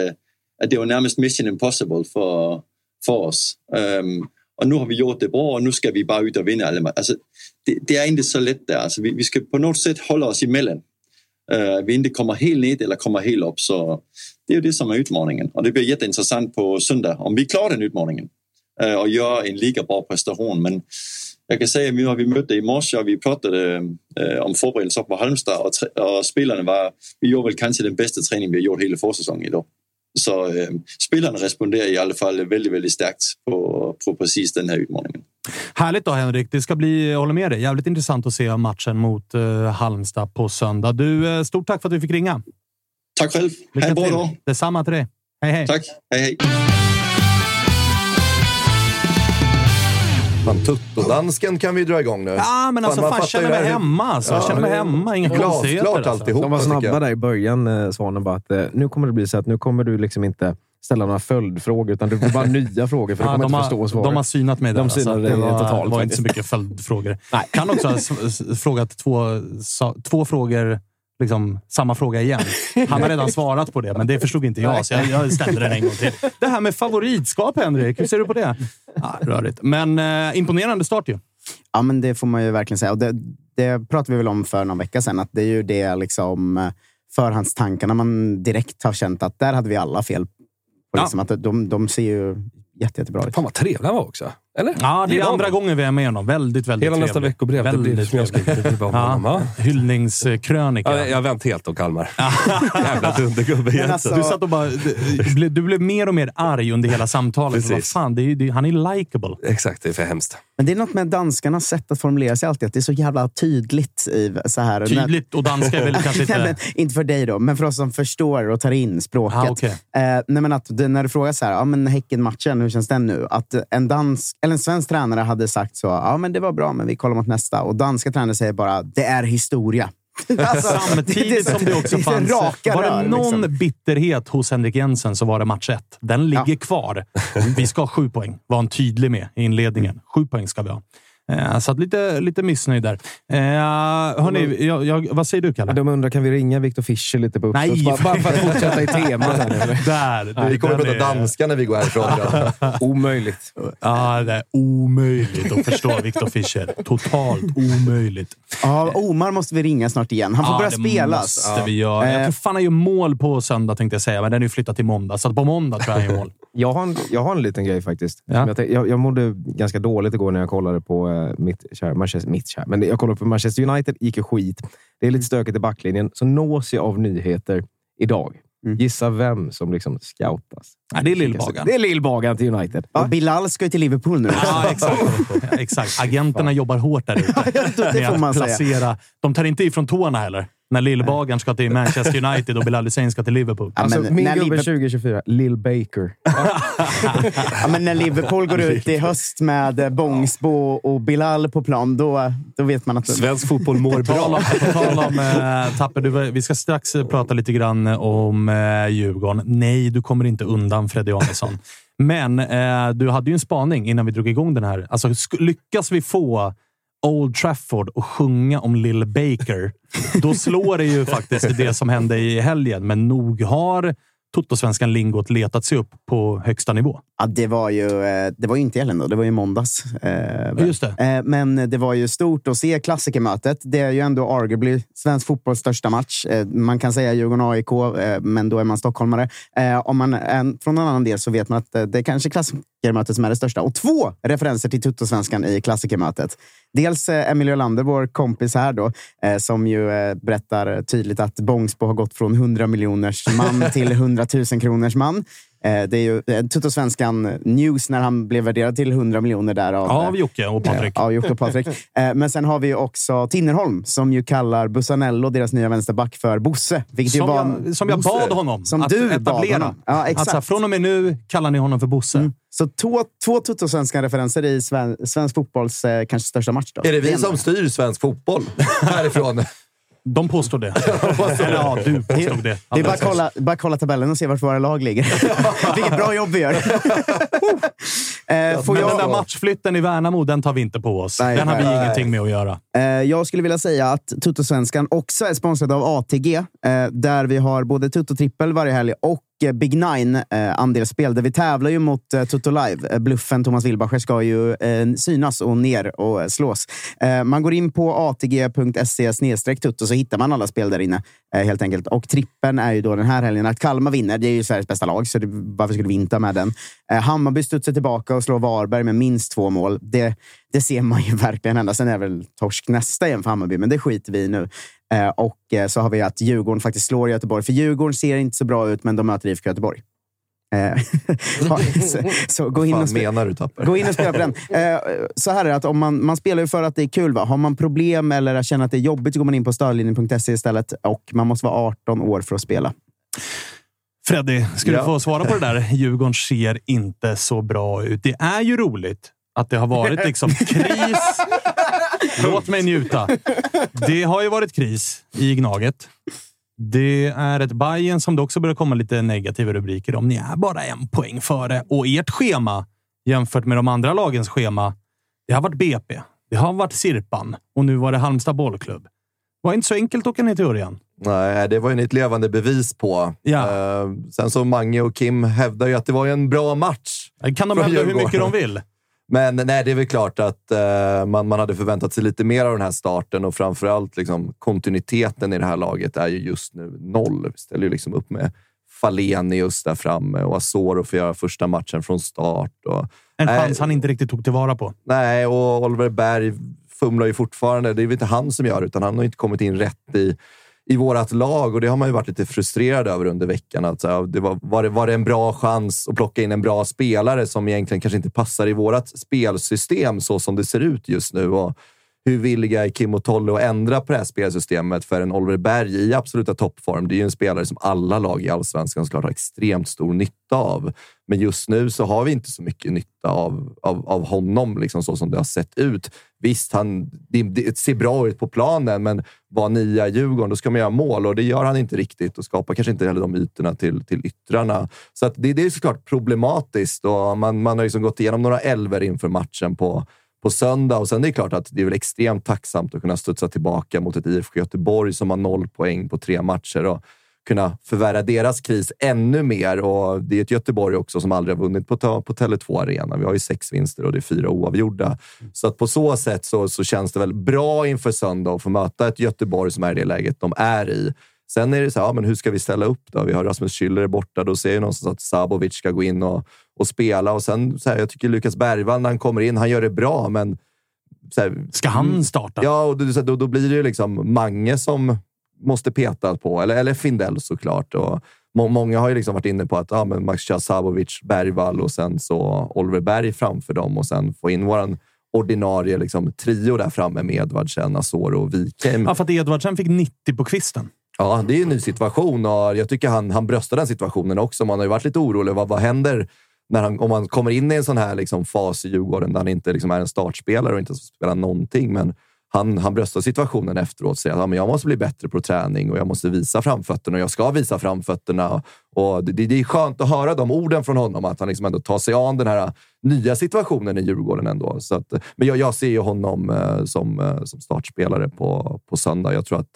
att det var närmast mission impossible för, för oss. Um, och nu har vi gjort det bra och nu ska vi bara ut och vinna alla. Alltså, det, det är inte så lätt där. Alltså, vi, vi ska på något sätt hålla oss emellan. Uh, øh, vi inte kommer helt ned eller kommer helt upp. Så det är ju det som är utmaningen. Och det blir jätteintressant på söndag om vi klarar den utmaningen uh, øh, och gör en lika bra prestation. Men jag kan säga att nu har vi mødt i morse och vi pratade eh, om förberedelser på Halmstad och, och spelarna var, vi gjorde väl kanske den bästa träning vi har gjort hela försäsongen idag. Så eh, spelarna responderar i alla fall väldigt, väldigt starkt på, på precis den här utmaningen. Härligt då, Henrik. Det ska bli, jag håller med dig, jävligt intressant att se matchen mot eh, Halmstad på söndag. Du, eh, stort tack för att du fick ringa. Tack själv. Ha en bra dag. Detsamma till dig. Hej, hej. Tack. Hej, hej. Fan, Tutto-dansken kan vi dra igång nu. Ja, men alltså, man fan, känner mig hur- hemma, alltså. Jag känner mig hemma, inga konstigheter, Glasklart alltså. alltihopa. De var snabba jag. där i början, eh, Svanen. Bara att, eh, nu kommer det bli så att nu kommer du liksom inte ställa några följdfrågor, utan du får bara nya frågor, för du Ja, kommer de, inte har, förstå svaret. de har synat mig där. De synade alltså. det var, totalt. var inte så mycket följdfrågor. Kan också ha frågat två, två frågor, liksom, samma fråga igen. Han har redan svarat på det, men det förstod inte jag, så jag, jag ställde den en gång till. Det här med favoritskap, Henrik. Hur ser du på det? Ja, rörigt. Men eh, imponerande start ju. Ja, men det får man ju verkligen säga. Och det, det pratade vi väl om för någon vecka sedan. Att det är ju det liksom, förhandstankarna man direkt har känt att där hade vi alla fel. Liksom, att de, de ser ju jätte, jättebra ut. Fan vad trevlig han var också. Eller? Ja, det är andra honom. gången vi är med honom. Väldigt, väldigt Hela nästa veckobrev, det blir som jag skriver. Bara om honom, ja. Hyllningskrönika. Ja, jag har vänt helt om Kalmar. Jävla dundergubbe. Alltså- Du satt och bara... Du du blev mer och mer arg under hela samtalet. Precis. Vad fan, det är, det, han är likable. Exakt, det är för hemskt. Men det är något med danskarnas sätt att formulera sig alltid. Att det är så jävla tydligt. I, så här, Tydligt och danska är väl kanske inte... Nej, men, inte för dig då, men för oss som förstår och tar in språket. Ah, okej. eh, nej, men att, när du frågar så här, ja, men Häcken-matchen, hur känns den nu? Att en, dansk, eller en svensk tränare hade sagt så, ja men det var bra, men vi kollar mot nästa. Och danska tränare säger bara, det är historia. Alltså, Samtidigt som det också lite fanns... var det rör, någon liksom. bitterhet hos Henrik Jensen så var det match ett. Den ligger kvar. Vi ska ha sju poäng, var han tydlig med i inledningen. Sju poäng ska vi ha. Eh, Så att lite, lite missnöjd där. Eh, hörni, jag, jag, vad säger du, Kalle? De undrar, kan vi ringa Victor Fischer lite på Nej, uppstuds? Bara, bara för att fortsätta i temat. Där! Vi kommer den prata är- danska när vi går härifrån. Omöjligt. Ja, det är omöjligt att förstå Victor Fischer. Totalt omöjligt. Ja, Omar måste vi ringa snart igen. Han får Ja, börja det spelas. måste vi göra. Jag tror fan han gör mål på söndag, tänkte jag säga. Men den är ju flyttat till måndag. Så att på måndag tror jag han gör mål. Jag har, en, jag har en liten grej faktiskt. Ja. Jag, jag mådde ganska dåligt igår när jag kollade på eh, mitt kära Manchester, mitt kära, men jag kollade på Manchester United. gick ju skit. Det är lite stökigt i backlinjen. Så nås jag av nyheter idag. Gissa vem som liksom scoutas? Ja, det är Lill-Bagan. Det är Lill-Bagan till United. Och Bilal ska ju till Liverpool nu. Ja, exakt. exakt. Agenterna jobbar hårt där ute. det får man säga. placera. De tar inte ifrån tårna heller. När Lill-Bagaren ska till Manchester United och Bilal Hussein ska till Liverpool. Ja, Alltså, min när gubbe Liverpool- 2024, Lill Baker. Ja, men när Liverpool går ut i höst med eh, Bångsbo och Bilal på plan, då, då vet man att... Svensk fotboll mår bra. på tal om eh, Tapper, du, vi ska strax prata lite grann om eh, Djurgården. Nej, du kommer inte undan Freddy Arnesson. Men eh, du hade ju en spaning innan vi drog igång den här. Alltså, lyckas vi få Old Trafford och sjunga om Lil Baker, då slår det ju faktiskt det som hände i helgen. Men nog har Toto-svenskan lingot letat sig upp på högsta nivå? Ja, det var ju, eh, det var ju inte helgen då, det var ju måndags. Eh, Just det. Eh, Men det var ju stort att se klassikermötet. Det är ju ändå arguably svensk fotbolls största match. Man kan säga Djurgården-AIK, men då är man stockholmare. Om man är från en annan del så vet man att det är kanske klassikermötet som är det största. Och två referenser till Tuttosvenskan i klassikermötet. Dels eh, Emilio Ölander, vår kompis här då, eh, som ju eh, berättar tydligt att Bångsbo har gått från 100 miljoners man till 100 000 kronors man. Eh, Det är ju eh, Tuttosvenskan News när han blev värderad till 100 miljoner där. Av, Av Jocke och Patrik. Ja, Jocke och Patrik. Eh, Men sen har vi också Tinnerholm som ju kallar Bussanello, deras nya vänsterback, för Bosse. Vilket Som var jag, som jag bad honom Som att du etablera. honom. Ja, exakt. Alltså, från och med nu kallar ni honom för Bosse. Så två, två Tuttosvenskan-referenser i sven, svensk fotbolls eh, kanske största match. Då. Är det vi som styr svensk fotboll härifrån? De påstår det. Eller ja, du påstod det. Det är bara att kolla, bara kolla tabellen och se vart våra lag ligger. Vilket bra jobb vi gör. eh, får Men jag, den där matchflytten i Värnamo, den tar vi inte på oss. Nej, den har vi nej. ingenting med att göra. Eh, Jag skulle vilja säga att Tuttosvenskan också är sponsrad av ATG, eh, där vi har både Tutto Trippel varje helg och Eh, Big Nine eh, andelsspel, där vi tävlar ju mot eh, Toto Live. Eh, bluffen Thomas Wilbacher ska ju eh, synas och ner och slås. Eh, Man går in på atg.se tutto så hittar man alla spel där inne, eh, helt enkelt. Och trippen är ju då den här helgen att Kalmar vinner. Det är ju Sveriges bästa lag, så det, varför skulle vi inte ha med den? Eh, Hammarby studsar tillbaka och slår Varberg med minst två mål. Det, det ser man ju verkligen hända. Sen är väl torsk nästa igen för Hammarby, men det skiter vi i nu. Eh, och eh, så har vi att Djurgården faktiskt slår Göteborg. För Djurgården ser inte så bra ut, men de möter IFK Göteborg. Eh, så, så gå in och spela. menar du Tapper? Gå in och spela på den. Så här är det, att om man, man spelar ju för att det är kul. Va? Har man problem eller känner att det är jobbigt så går man in på stödlinjen.se istället. Och man måste vara 18 år för att spela. Freddy, ska Ja. du få svara på det där? Djurgården ser inte så bra ut. Det är ju roligt att det har varit liksom kris. Låt mig njuta. Det har ju varit kris i Gnaget. Det är ett Bayern som det också börjar komma lite negativa rubriker om. Ni är bara en poäng före och ert schema jämfört med de andra lagens schema. Det har varit BP. Det har varit Sirpan och nu var det Halmstad bollklubb. Det var inte så enkelt att åka ner till Örjan. Nej, det var ju ett levande bevis på. Ja. Eh, sen så Mange och Kim hävdar ju att det var en bra match. Kan de hävda hur mycket de vill? Men nej, det är väl klart att eh, man, man hade förväntat sig lite mer av den här starten och framförallt liksom, kontinuiteten i det här laget är ju just nu noll. Vi ställer ju liksom upp med Falenius där framme och Asoro får göra första matchen från start. Och, En chans han inte riktigt tog tillvara på. Nej, och Oliver Berg fumlar ju fortfarande. Det är väl inte han som gör utan han har inte kommit in rätt i, i vårt lag och det har man ju varit lite frustrerad över under veckan. Att, så det var, var, det, var det en bra chans att plocka in en bra spelare som egentligen kanske inte passar i vårt spelsystem så som det ser ut just nu? Och hur villiga är Kim och Tolle att ändra på det här spelsystemet för en Oliver Berg i absoluta toppform? Det är ju en spelare som alla lag i allsvenskan såklart har extremt stor nytta av. Men just nu så har vi inte så mycket nytta av, av, av honom, liksom så som det har sett ut. Visst, han, det, det ser bra ut på planen, men var nia i Djurgården, då ska man göra mål och det gör han inte riktigt och skapar kanske inte heller de ytorna till, till yttrarna. Så att det, det är såklart problematiskt och man, man har liksom gått igenom några elver inför matchen på, på söndag och sen är det klart att det är väl extremt tacksamt att kunna studsa tillbaka mot ett IFK Göteborg som har noll poäng på tre matcher och kunna förvärra deras kris ännu mer. Och det är ett Göteborg också som aldrig har vunnit på, på Tele2 Arena. Vi har ju sex vinster och det är fyra oavgjorda. Så att på så sätt så, så känns det väl bra inför söndag att få möta ett Göteborg som är i det läget de är i. Sen är det så här, ja, men hur ska vi ställa upp då? Vi har Rasmus Schüller borta. Då ser jag någonstans att Sabovic ska gå in och, och spela. Och sen, så här, jag tycker Lukas Bergvall, när han kommer in, han gör det bra, men... Så här, Ska han starta? Ja, och då, då, då blir det ju liksom Mange som måste peta på, eller, eller Findell såklart. Och må, många har ju liksom varit inne på att ja, men Max kör Sabovic, Bergvall och sen så Oliver Berg framför dem och sen få in våran ordinarie liksom, trio där framme med Edvardsen, Asoro och Wikheim. Ja, för att Edvardsen fick 90 på kvisten. Ja, det är en ny situation och jag tycker han, han bröstar den situationen också. Man har ju varit lite orolig. Vad, vad händer när han, om man kommer in i en sån här liksom fas i Djurgården där han inte liksom är en startspelare och inte spelar någonting? Men han, han bröstar situationen efteråt och säger att ja, men jag måste bli bättre på träning och jag måste visa framfötterna och jag ska visa framfötterna. Och det, det är skönt att höra de orden från honom, att han liksom ändå tar sig an den här nya situationen i Djurgården. ändå. Så att, men jag, jag ser ju honom eh, som, eh, som startspelare på, på söndag. Jag tror att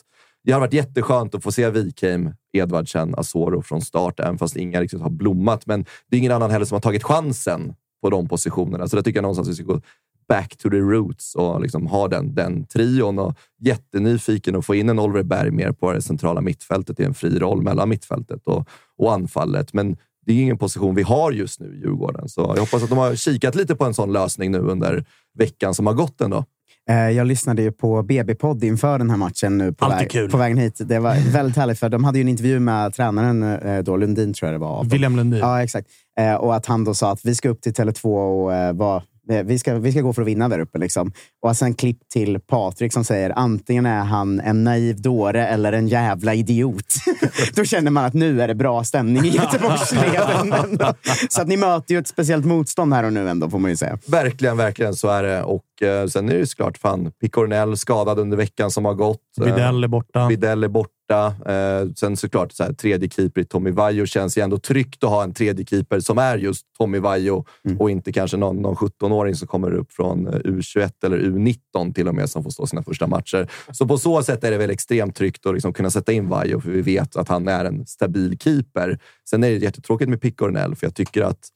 det har varit jätteskönt att få se Wikheim, Edvardsen, Asoro från start, även fast inga riktigt har blommat. Men det är ingen annan heller som har tagit chansen på de positionerna. Så det tycker jag någonstans att vi ska gå back to the roots och liksom ha den, den trion. Och jättenyfiken att få in en Oliver Berg mer på det centrala mittfältet i en fri roll mellan mittfältet och, och anfallet. Men det är ingen position vi har just nu i Djurgården. Så jag hoppas att de har kikat lite på en sån lösning nu under veckan som har gått ändå. Eh, Jag lyssnade ju på BB-podd inför den här matchen nu på, Alltid väg, kul. på vägen hit. Det var väldigt härligt, för de hade ju en intervju med tränaren eh, då, Lundin tror jag det var. William Lundin. Ja, exakt. Eh, Och att han då sa att vi ska upp till Tele2 och vara vi ska, vi ska gå för att vinna där uppe. Liksom. Och sen klipp till Patrik som säger antingen är han en naiv dåre eller en jävla idiot. Då känner man att nu är det bra stämning i Göteborgsleden. Så att ni möter ju ett speciellt motstånd här och nu ändå, får man ju säga. Verkligen, verkligen så är det. Och eh, sen är det ju såklart fan, Picornell skadad under veckan som har gått. Eh, Videll är borta. Videll är borta. Eh, sen såklart, så här, tredje keeper i Tommy Vaiho känns ju ändå tryggt att ha en tredje keeper som är just Tommy Vaiho och inte kanske någon, någon 17-åring som kommer upp från eh, U21 eller U19 till och med som får stå sina första matcher. Så på så sätt är det väl extremt tryggt att liksom kunna sätta in Vaiho för vi vet att han är en stabil keeper. Sen är det jättetråkigt med Picornell för jag tycker att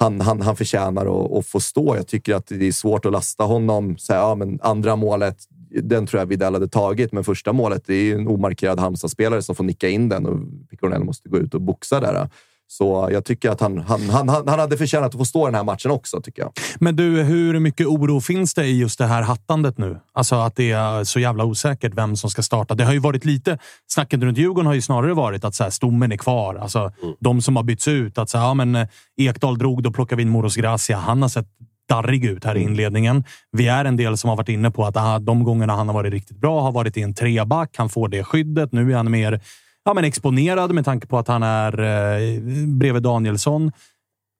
han, han, han förtjänar att, att få stå. Jag tycker att det är svårt att lasta honom. Så här, ja, men andra målet, den tror jag Widell hade tagit, men första målet det är ju en omarkerad Halmstad-spelare som får nicka in den och Picornell måste gå ut och boxa där. Så jag tycker att han, han, han, han hade förtjänat att få stå i den här matchen också, tycker jag. Men du, hur mycket oro finns det i just det här hattandet nu? Alltså att det är så jävla osäkert vem som ska starta. Det har ju varit lite... Snacket runt Djurgården har ju snarare varit att så här, stommen är kvar. Alltså, De som har bytts ut. Att så här, ja, men, eh, Ekdal drog, då plockar vi in Moros Gracia. Han har sett darrig ut här i inledningen. Vi är en del som har varit inne på att aha, de gångerna han har varit riktigt bra har varit i en treback. Han får det skyddet. Nu är han mer ja, men exponerad med tanke på att han är eh, bredvid Danielsson.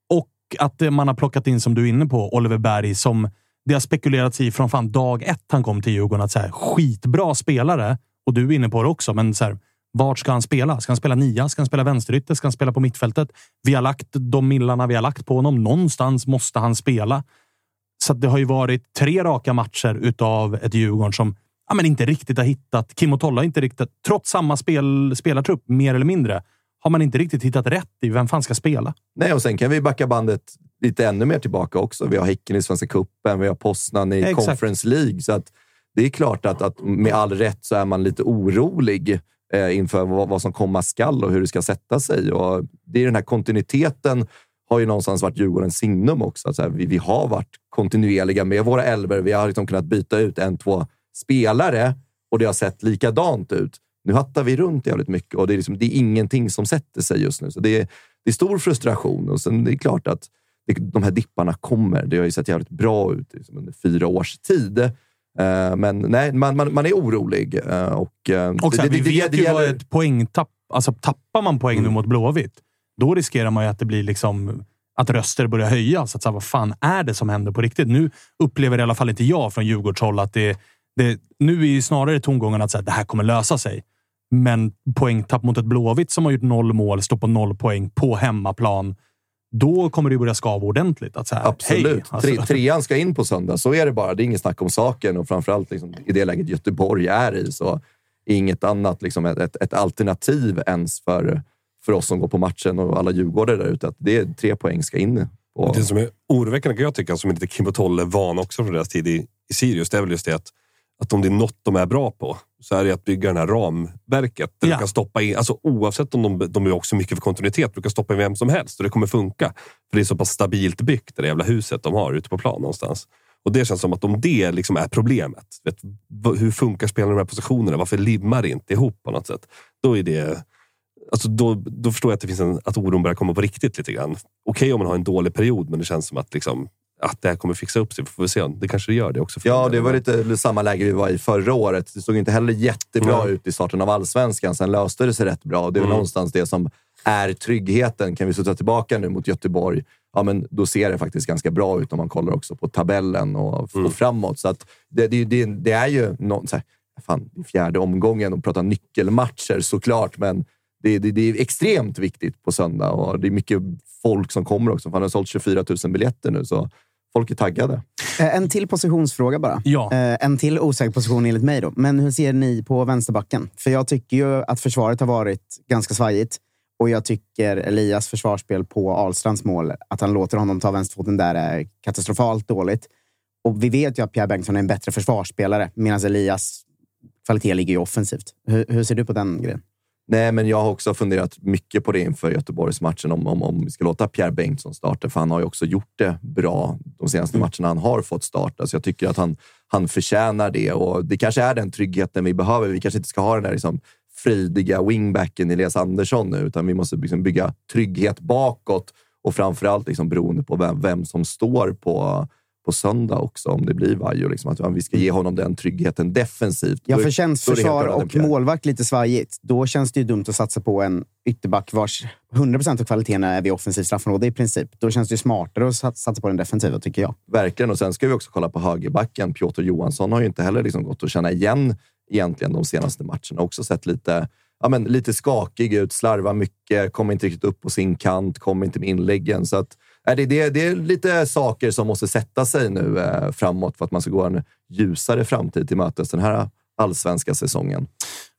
Och att man har plockat in, som du är inne på, Oliver Berg som det har spekulerats i från fan dag ett han kom till Djurgården. Att så här, skitbra spelare. Och du är inne på det också, men så här, vart ska han spela? Ska han spela nia? Ska han spela vänsterytter? Ska han spela på mittfältet? Vi har lagt de millarna vi har lagt på honom. Någonstans måste han spela. Så det har ju varit tre raka matcher utav ett Djurgården som ja, men inte riktigt har hittat. Kim och Tolla inte riktigt, trots samma spel, spelartrupp, mer eller mindre, har man inte riktigt hittat rätt i vem fan ska spela. Nej, och sen kan vi backa bandet lite ännu mer tillbaka också. Vi har Häcken i Svenska cupen, vi har Poznan i Exakt. Conference League. Så att det är klart att, att med all rätt så är man lite orolig eh, inför vad, vad som komma skall och hur det ska sätta sig. Och det är den här kontinuiteten har ju någonstans varit Djurgårdens signum också. Så här, vi, vi har varit kontinuerliga med våra elver. Vi har liksom kunnat byta ut en, två spelare och det har sett likadant ut. Nu hattar vi runt jävligt mycket och det är, liksom, det är ingenting som sätter sig just nu. Så det är, det är stor frustration och sen det är klart att det, de här dipparna kommer. Det har ju sett jävligt bra ut liksom, under fyra års tid. Eh, men nej, man, man, man är orolig. eh, och, eh, Och så här, vi vet ju vad ett poängtapp... Alltså tappar man poäng nu mot Blåvitt, då riskerar man ju att det blir liksom att röster börjar höjas. Att så här, vad fan är det som händer på riktigt? Nu upplever i alla fall inte jag från Djurgårdshåll att det, det... Nu är ju snarare tongången att så här, det här kommer lösa sig. Men poängtapp mot ett Blåvitt som har gjort noll mål, står på noll poäng på hemmaplan. Då kommer det börja skava ordentligt. Att så här, Absolut. Hej, alltså. Tre, trean ska in på söndag. Så är det bara. Det är inget snack om saken. Och framförallt liksom, i det läget Göteborg är i så är inget annat liksom, ett, ett, alternativ ens för, för oss som går på matchen och alla djurgårdare där ute. Att det är tre poäng ska in. På. Det som är oroväckande kan jag tycka, som är lite Kim och Tolle van också från deras tid i, i Sirius, det är väl just det att, att om det är något de är bra på så är det att bygga det här ramverket. Där Ja. du kan stoppa in, alltså oavsett om de, de är också mycket för kontinuitet, du kan stoppa in vem som helst och det kommer funka. För det är så pass stabilt byggt, det jävla huset de har ute på plan någonstans. Och det känns som att om det liksom är problemet, vet, hur funkar spelarna i de här positionerna? Varför limmar det inte ihop på något sätt? Då är det Alltså då, då förstår jag att, det finns en, att oron börjar komma på riktigt lite grann. Okej om man har en dålig period, men det känns som att, liksom, att det här kommer fixa upp sig. Vi får väl se. Det kanske det gör det också. Ja, det var lite samma läge vi var i förra året. Det såg inte heller jättebra Nej. ut i starten av allsvenskan. Sen löste det sig rätt bra. Det är Mm. någonstans det som är tryggheten. Kan vi studsa tillbaka nu mot Göteborg, ja, men då ser det faktiskt ganska bra ut om man kollar också på tabellen och, och framåt. Så att det, det, det, det är ju någon, så här, fan, fjärde omgången och prata nyckelmatcher såklart, men det, det, det är extremt viktigt på söndag och det är mycket folk som kommer också. Fan, det har sålt 24 000 biljetter nu, så folk är taggade. Eh, En till positionsfråga bara. Ja. Eh, En till osäker position enligt mig. Då. Men hur ser ni på vänsterbacken? För jag tycker ju att försvaret har varit ganska svajigt. Och jag tycker Elias försvarsspel på Ahlstrands mål, att han låter honom ta vänsterfoten där, är katastrofalt dåligt. Och vi vet ju att Pierre Bengtsson är en bättre försvarsspelare, medan Elias kvalitet ligger ju offensivt. Hur, hur ser du på den grejen? Nej, men jag har också funderat mycket på det inför Göteborgsmatchen, om, om, om vi ska låta Pierre Bengtsson starta, för han har ju också gjort det bra de senaste matcherna han har fått starta. Så jag tycker att han, han förtjänar det och det kanske är den tryggheten vi behöver. Vi kanske inte ska ha den där liksom fridiga wingbacken Elias Andersson nu, utan vi måste liksom bygga trygghet bakåt och framförallt liksom beroende på vem, vem som står på, på söndag också, om det blir Vaiho. Liksom, att vi ska ge honom den tryggheten defensivt. Ja, för känns försvar och målvakt lite svajigt, då känns det ju dumt att satsa på en ytterback vars 100% av kvaliteten är vid offensiv straffområde i princip. Då känns det ju smartare att sat- satsa på den defensiva, tycker jag. Verkligen. Och sen ska vi också kolla på högerbacken. Piotr Johansson har ju inte heller liksom gått att känna igen egentligen de senaste matcherna. Också sett lite, ja, men lite skakig ut, slarvar mycket, kommer inte riktigt upp på sin kant, kommer inte med inläggen. Så att, det, det, det är lite saker som måste sätta sig nu eh, framåt för att man ska gå en ljusare framtid till mötes den här allsvenska säsongen.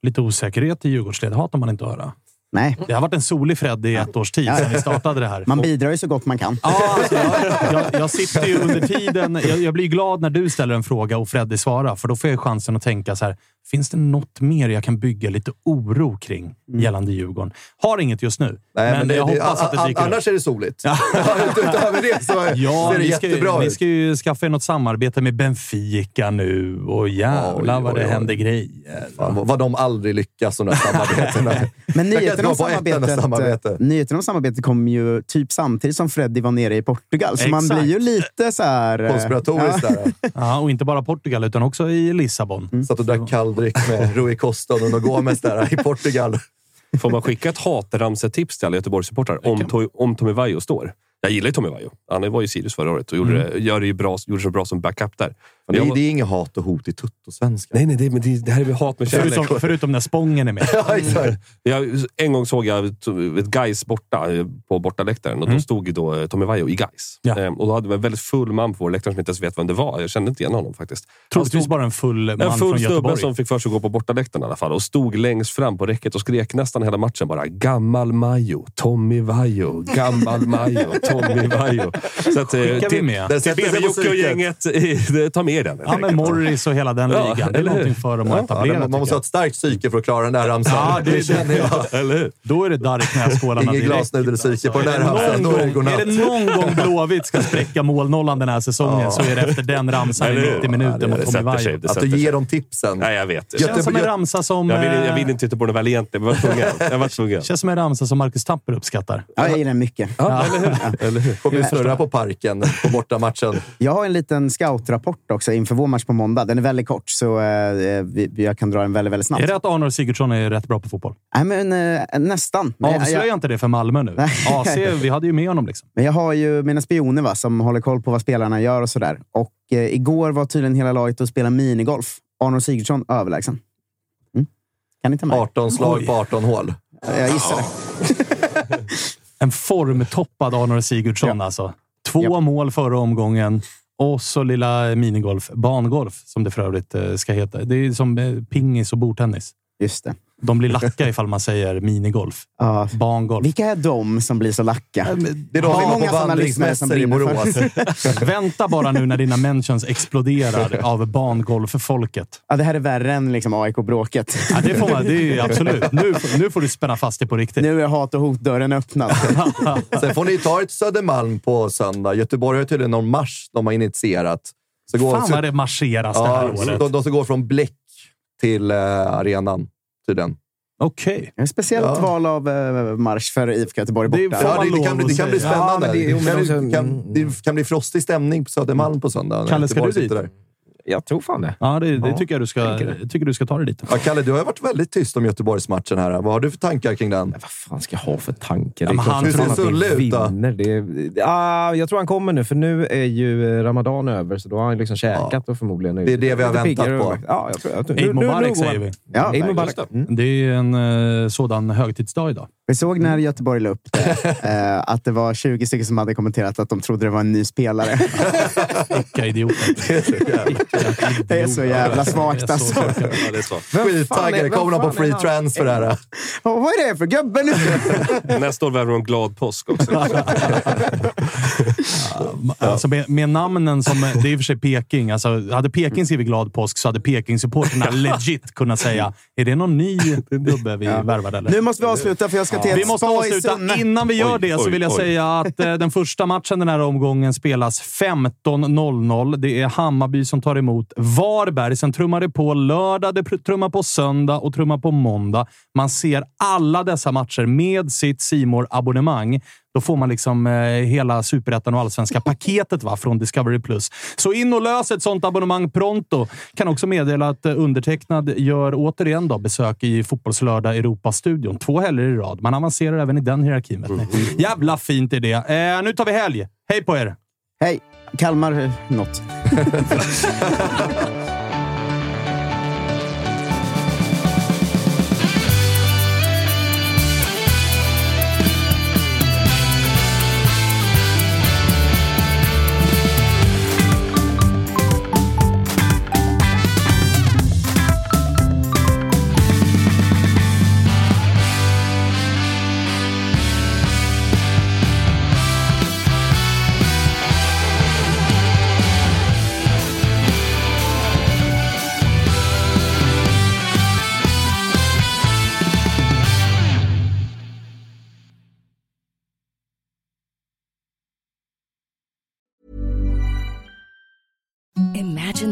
Lite osäkerhet i Djurgårdsled hatar man inte att höra. Nej. Det har varit en solig Fred i ett års tid sedan vi startade det här. Man bidrar ju så gott man kan. Ja, alltså, jag, jag, jag sitter ju under tiden. Jag, jag blir glad när du ställer en fråga och Freddy svarar, för då får jag chansen att tänka så här. Finns det något mer jag kan bygga lite oro kring gällande Djurgården? Har inget just nu, Mm. Nej, men, det, jag det, hoppas att det dyker upp. Annars är det soligt. Utöver det så Ja, ser det ni ska, jättebra ni ut. ska ju skaffa er något samarbete med Benfica nu och jävlar Oj, vad det oj, oj. händer grejer. Fan, vad- vad de aldrig lyckas, de där samarbetena. Men inte nyheten om, samarbetet, samarbete. eh, nyheten om samarbetet kom ju typ samtidigt som Freddy var nere i Portugal. Så man Exakt. blir ju lite så här... eh, Konspiratoriskt ja. där. Ja, och inte bara Portugal, utan också i Lissabon. Satt och drack kalldryck med Rui Costa och Nuno Gomes där i Portugal. Får man skicka ett hatramsetips till alla Göteborgssupportrar om, To- om Tommy Vaiho står? Jag gillar ju Tommy Vaiho. Han var ju i Sirius förra året och gjorde, Mm. det, gör det ju bra, gjorde det så bra som backup där. Det var- det är inget hat och hot i tuttosvenska. Nej, nej, det, men det, det här är väl hat med kärlek. Förutom, förutom när Spången är med. Ja, exakt. Jag, en gång såg jag ett Gais borta eh, på bortaläktaren och då stod ju då eh, Tommy Vaiho i Gais. Ja. Ehm, och då hade vi en väldigt full man på vår läktare som inte ens vet vem det var. Jag kände inte igen honom faktiskt. Troligtvis bara en full man en full från snubbe Göteborg. som fick för sig att gå på bortaläktaren i alla fall och stod längst fram på räcket och skrek nästan hela matchen bara “Gammal Majo, Tommy Vaiho, Gammal Majo, Tommy Vaiho”. Så att, eh, Skickar vi till, med? Till sätter sig på BB Jocke och gänget, eh, ta med den. helt Ja, men. Morris och hela den Ja, ligan. Det är någonting för dem att Ja, etablera. man måste ha ett starkt psyke för att klara den där ramsan. Ja, det- det- känner jag. Eller hur? Då är det darr i knäskålarna Ingen glasnudelpsyke på den där Är det ramsan. någon Då är det gång- Är godnatt. det någon gång Blåvitt ska spräcka målnollan den här säsongen Ja. så är det efter den ramsan i Eller hur? 90 minuter Ja, det mot Tommy. Vaiho. Det Att du ger dem tipsen. Nej, jag vet. Det känns som en ramsa som... Jag vill, eh, vill inte titta på den väl egentligen, men jag var tvungen. Jag var tvungen. känns som en ramsa som Marcus Tapper uppskattar. Ja, jag gillar den mycket. Ja, eller hur? Eller hur? Kommer vi snurra på parken på bortamatchen. Jag har en liten scoutrapport också inför vår match på måndag. Den är väldigt kort, så eh, vi, jag kan dra den väldigt, väldigt snabbt. Är det att Arnor Sigurdsson är rätt bra på fotboll? Nej, men eh, nästan. Avslöja jag, inte det för Malmö nu. Nej. AC, vi hade ju med honom. Liksom. men jag har ju mina spioner va, som håller koll på vad spelarna gör och sådär. Och eh, igår var tydligen hela laget och spela minigolf. Arnold Sigurdsson överlägsen. Mm. Kan ni ta med? 18 slag Oj. på 18 hål. Jag gissar det. En formtoppad Arnor Sigurdsson alltså. Två mål förra omgången och så lilla minigolf. Bangolf, som det för övrigt eh, ska heta. Det är som eh, pingis och bordtennis. Just det. De blir lacka ifall man säger minigolf. Ja. Bangolf. Vilka är de som blir så lacka? Det är de som många på sådana lyssnare som vandringsmässor i brinner för? Vänta bara nu när dina mentions exploderar av bangolf-folket. Ja, det här är värre än liksom AIK-bråket. Ja, det får man. Det är absolut. Nu, nu får du spänna fast dig på riktigt. Nu är hat och hotdörren öppnad. Sen får ni ta ett Södermalm på söndag. Göteborg har tydligen någon marsch de har initierat. Så går, Fan vad det marscheras det här ja, så året. de, de som går från Bläck till eh, arenan, tydligen. Okej. Ett speciellt Ja. val av eh, marsch för IFK Göteborg Det borta. får Ja, det, det, kan, bli- det kan bli spännande. Ja, det- det, kan, kan, det kan bli frostig stämning på Södermalm på söndag. Kalle, ska du dit? där. Jag tror fan det. Ja, det, det Ja, tycker jag du ska, det. tycker du ska ta dig dit. Ja, Kalle, du har varit väldigt tyst om Göteborgsmatchen här. Vad har du för tankar kring den? Vad fan ska jag ha för tankar? Ja, men han Hur ser fan att vi Sulle ut då? vinner. Det, ah, jag tror han kommer nu, för nu är ju Ramadan över, så då har han liksom käkat och förmodligen... Det är det vi har väntat på. och- Ja, jag tror, jag tror, Eid Mubarak säger vi. Ja, Eid Mubarak. just Mm. Det är en eh, sådan högtidsdag idag. Vi såg när Göteborg la upp det, eh, att det var 20 stycken som hade kommenterat att de trodde det var en ny spelare. Vilka idioter. Det är så jävla svagt alltså. Ja, Skittaggade. Kommer de på free transfer här? Vad är det för gubbe nu? Nästa år värvar de glad påsk också. Alltså med, med namnen som... Det är i och för sig Peking. Alltså, hade Peking skrivit glad påsk så hade Peking-supporterna legit kunnat säga är det någon ny gubbe vi värvade eller? Nu måste vi avsluta för jag ska till Vi måste avsluta. Innan vi gör Oj, det så vill jag oj. säga att eh, den första matchen den här omgången spelas 15.00. Det är Hammarby som tar emot Varberg. Sen trummar det på lördag, det trummar på söndag och trummar på måndag. Man ser alla dessa matcher med sitt simor abonnemang Då får man liksom eh, hela superettan och allsvenska paketet va, från Discovery+. Så in och lös ett sånt abonnemang pronto. Kan också meddela att eh, undertecknad gör återigen då besök i Fotbollslördag Europa-studion. Två helger i rad. Man avancerar även i den hierarkin. Vet ni. Jävla fint är det. Eh, nu tar vi helg. Hej på er! Hej! Kalmar eh, något.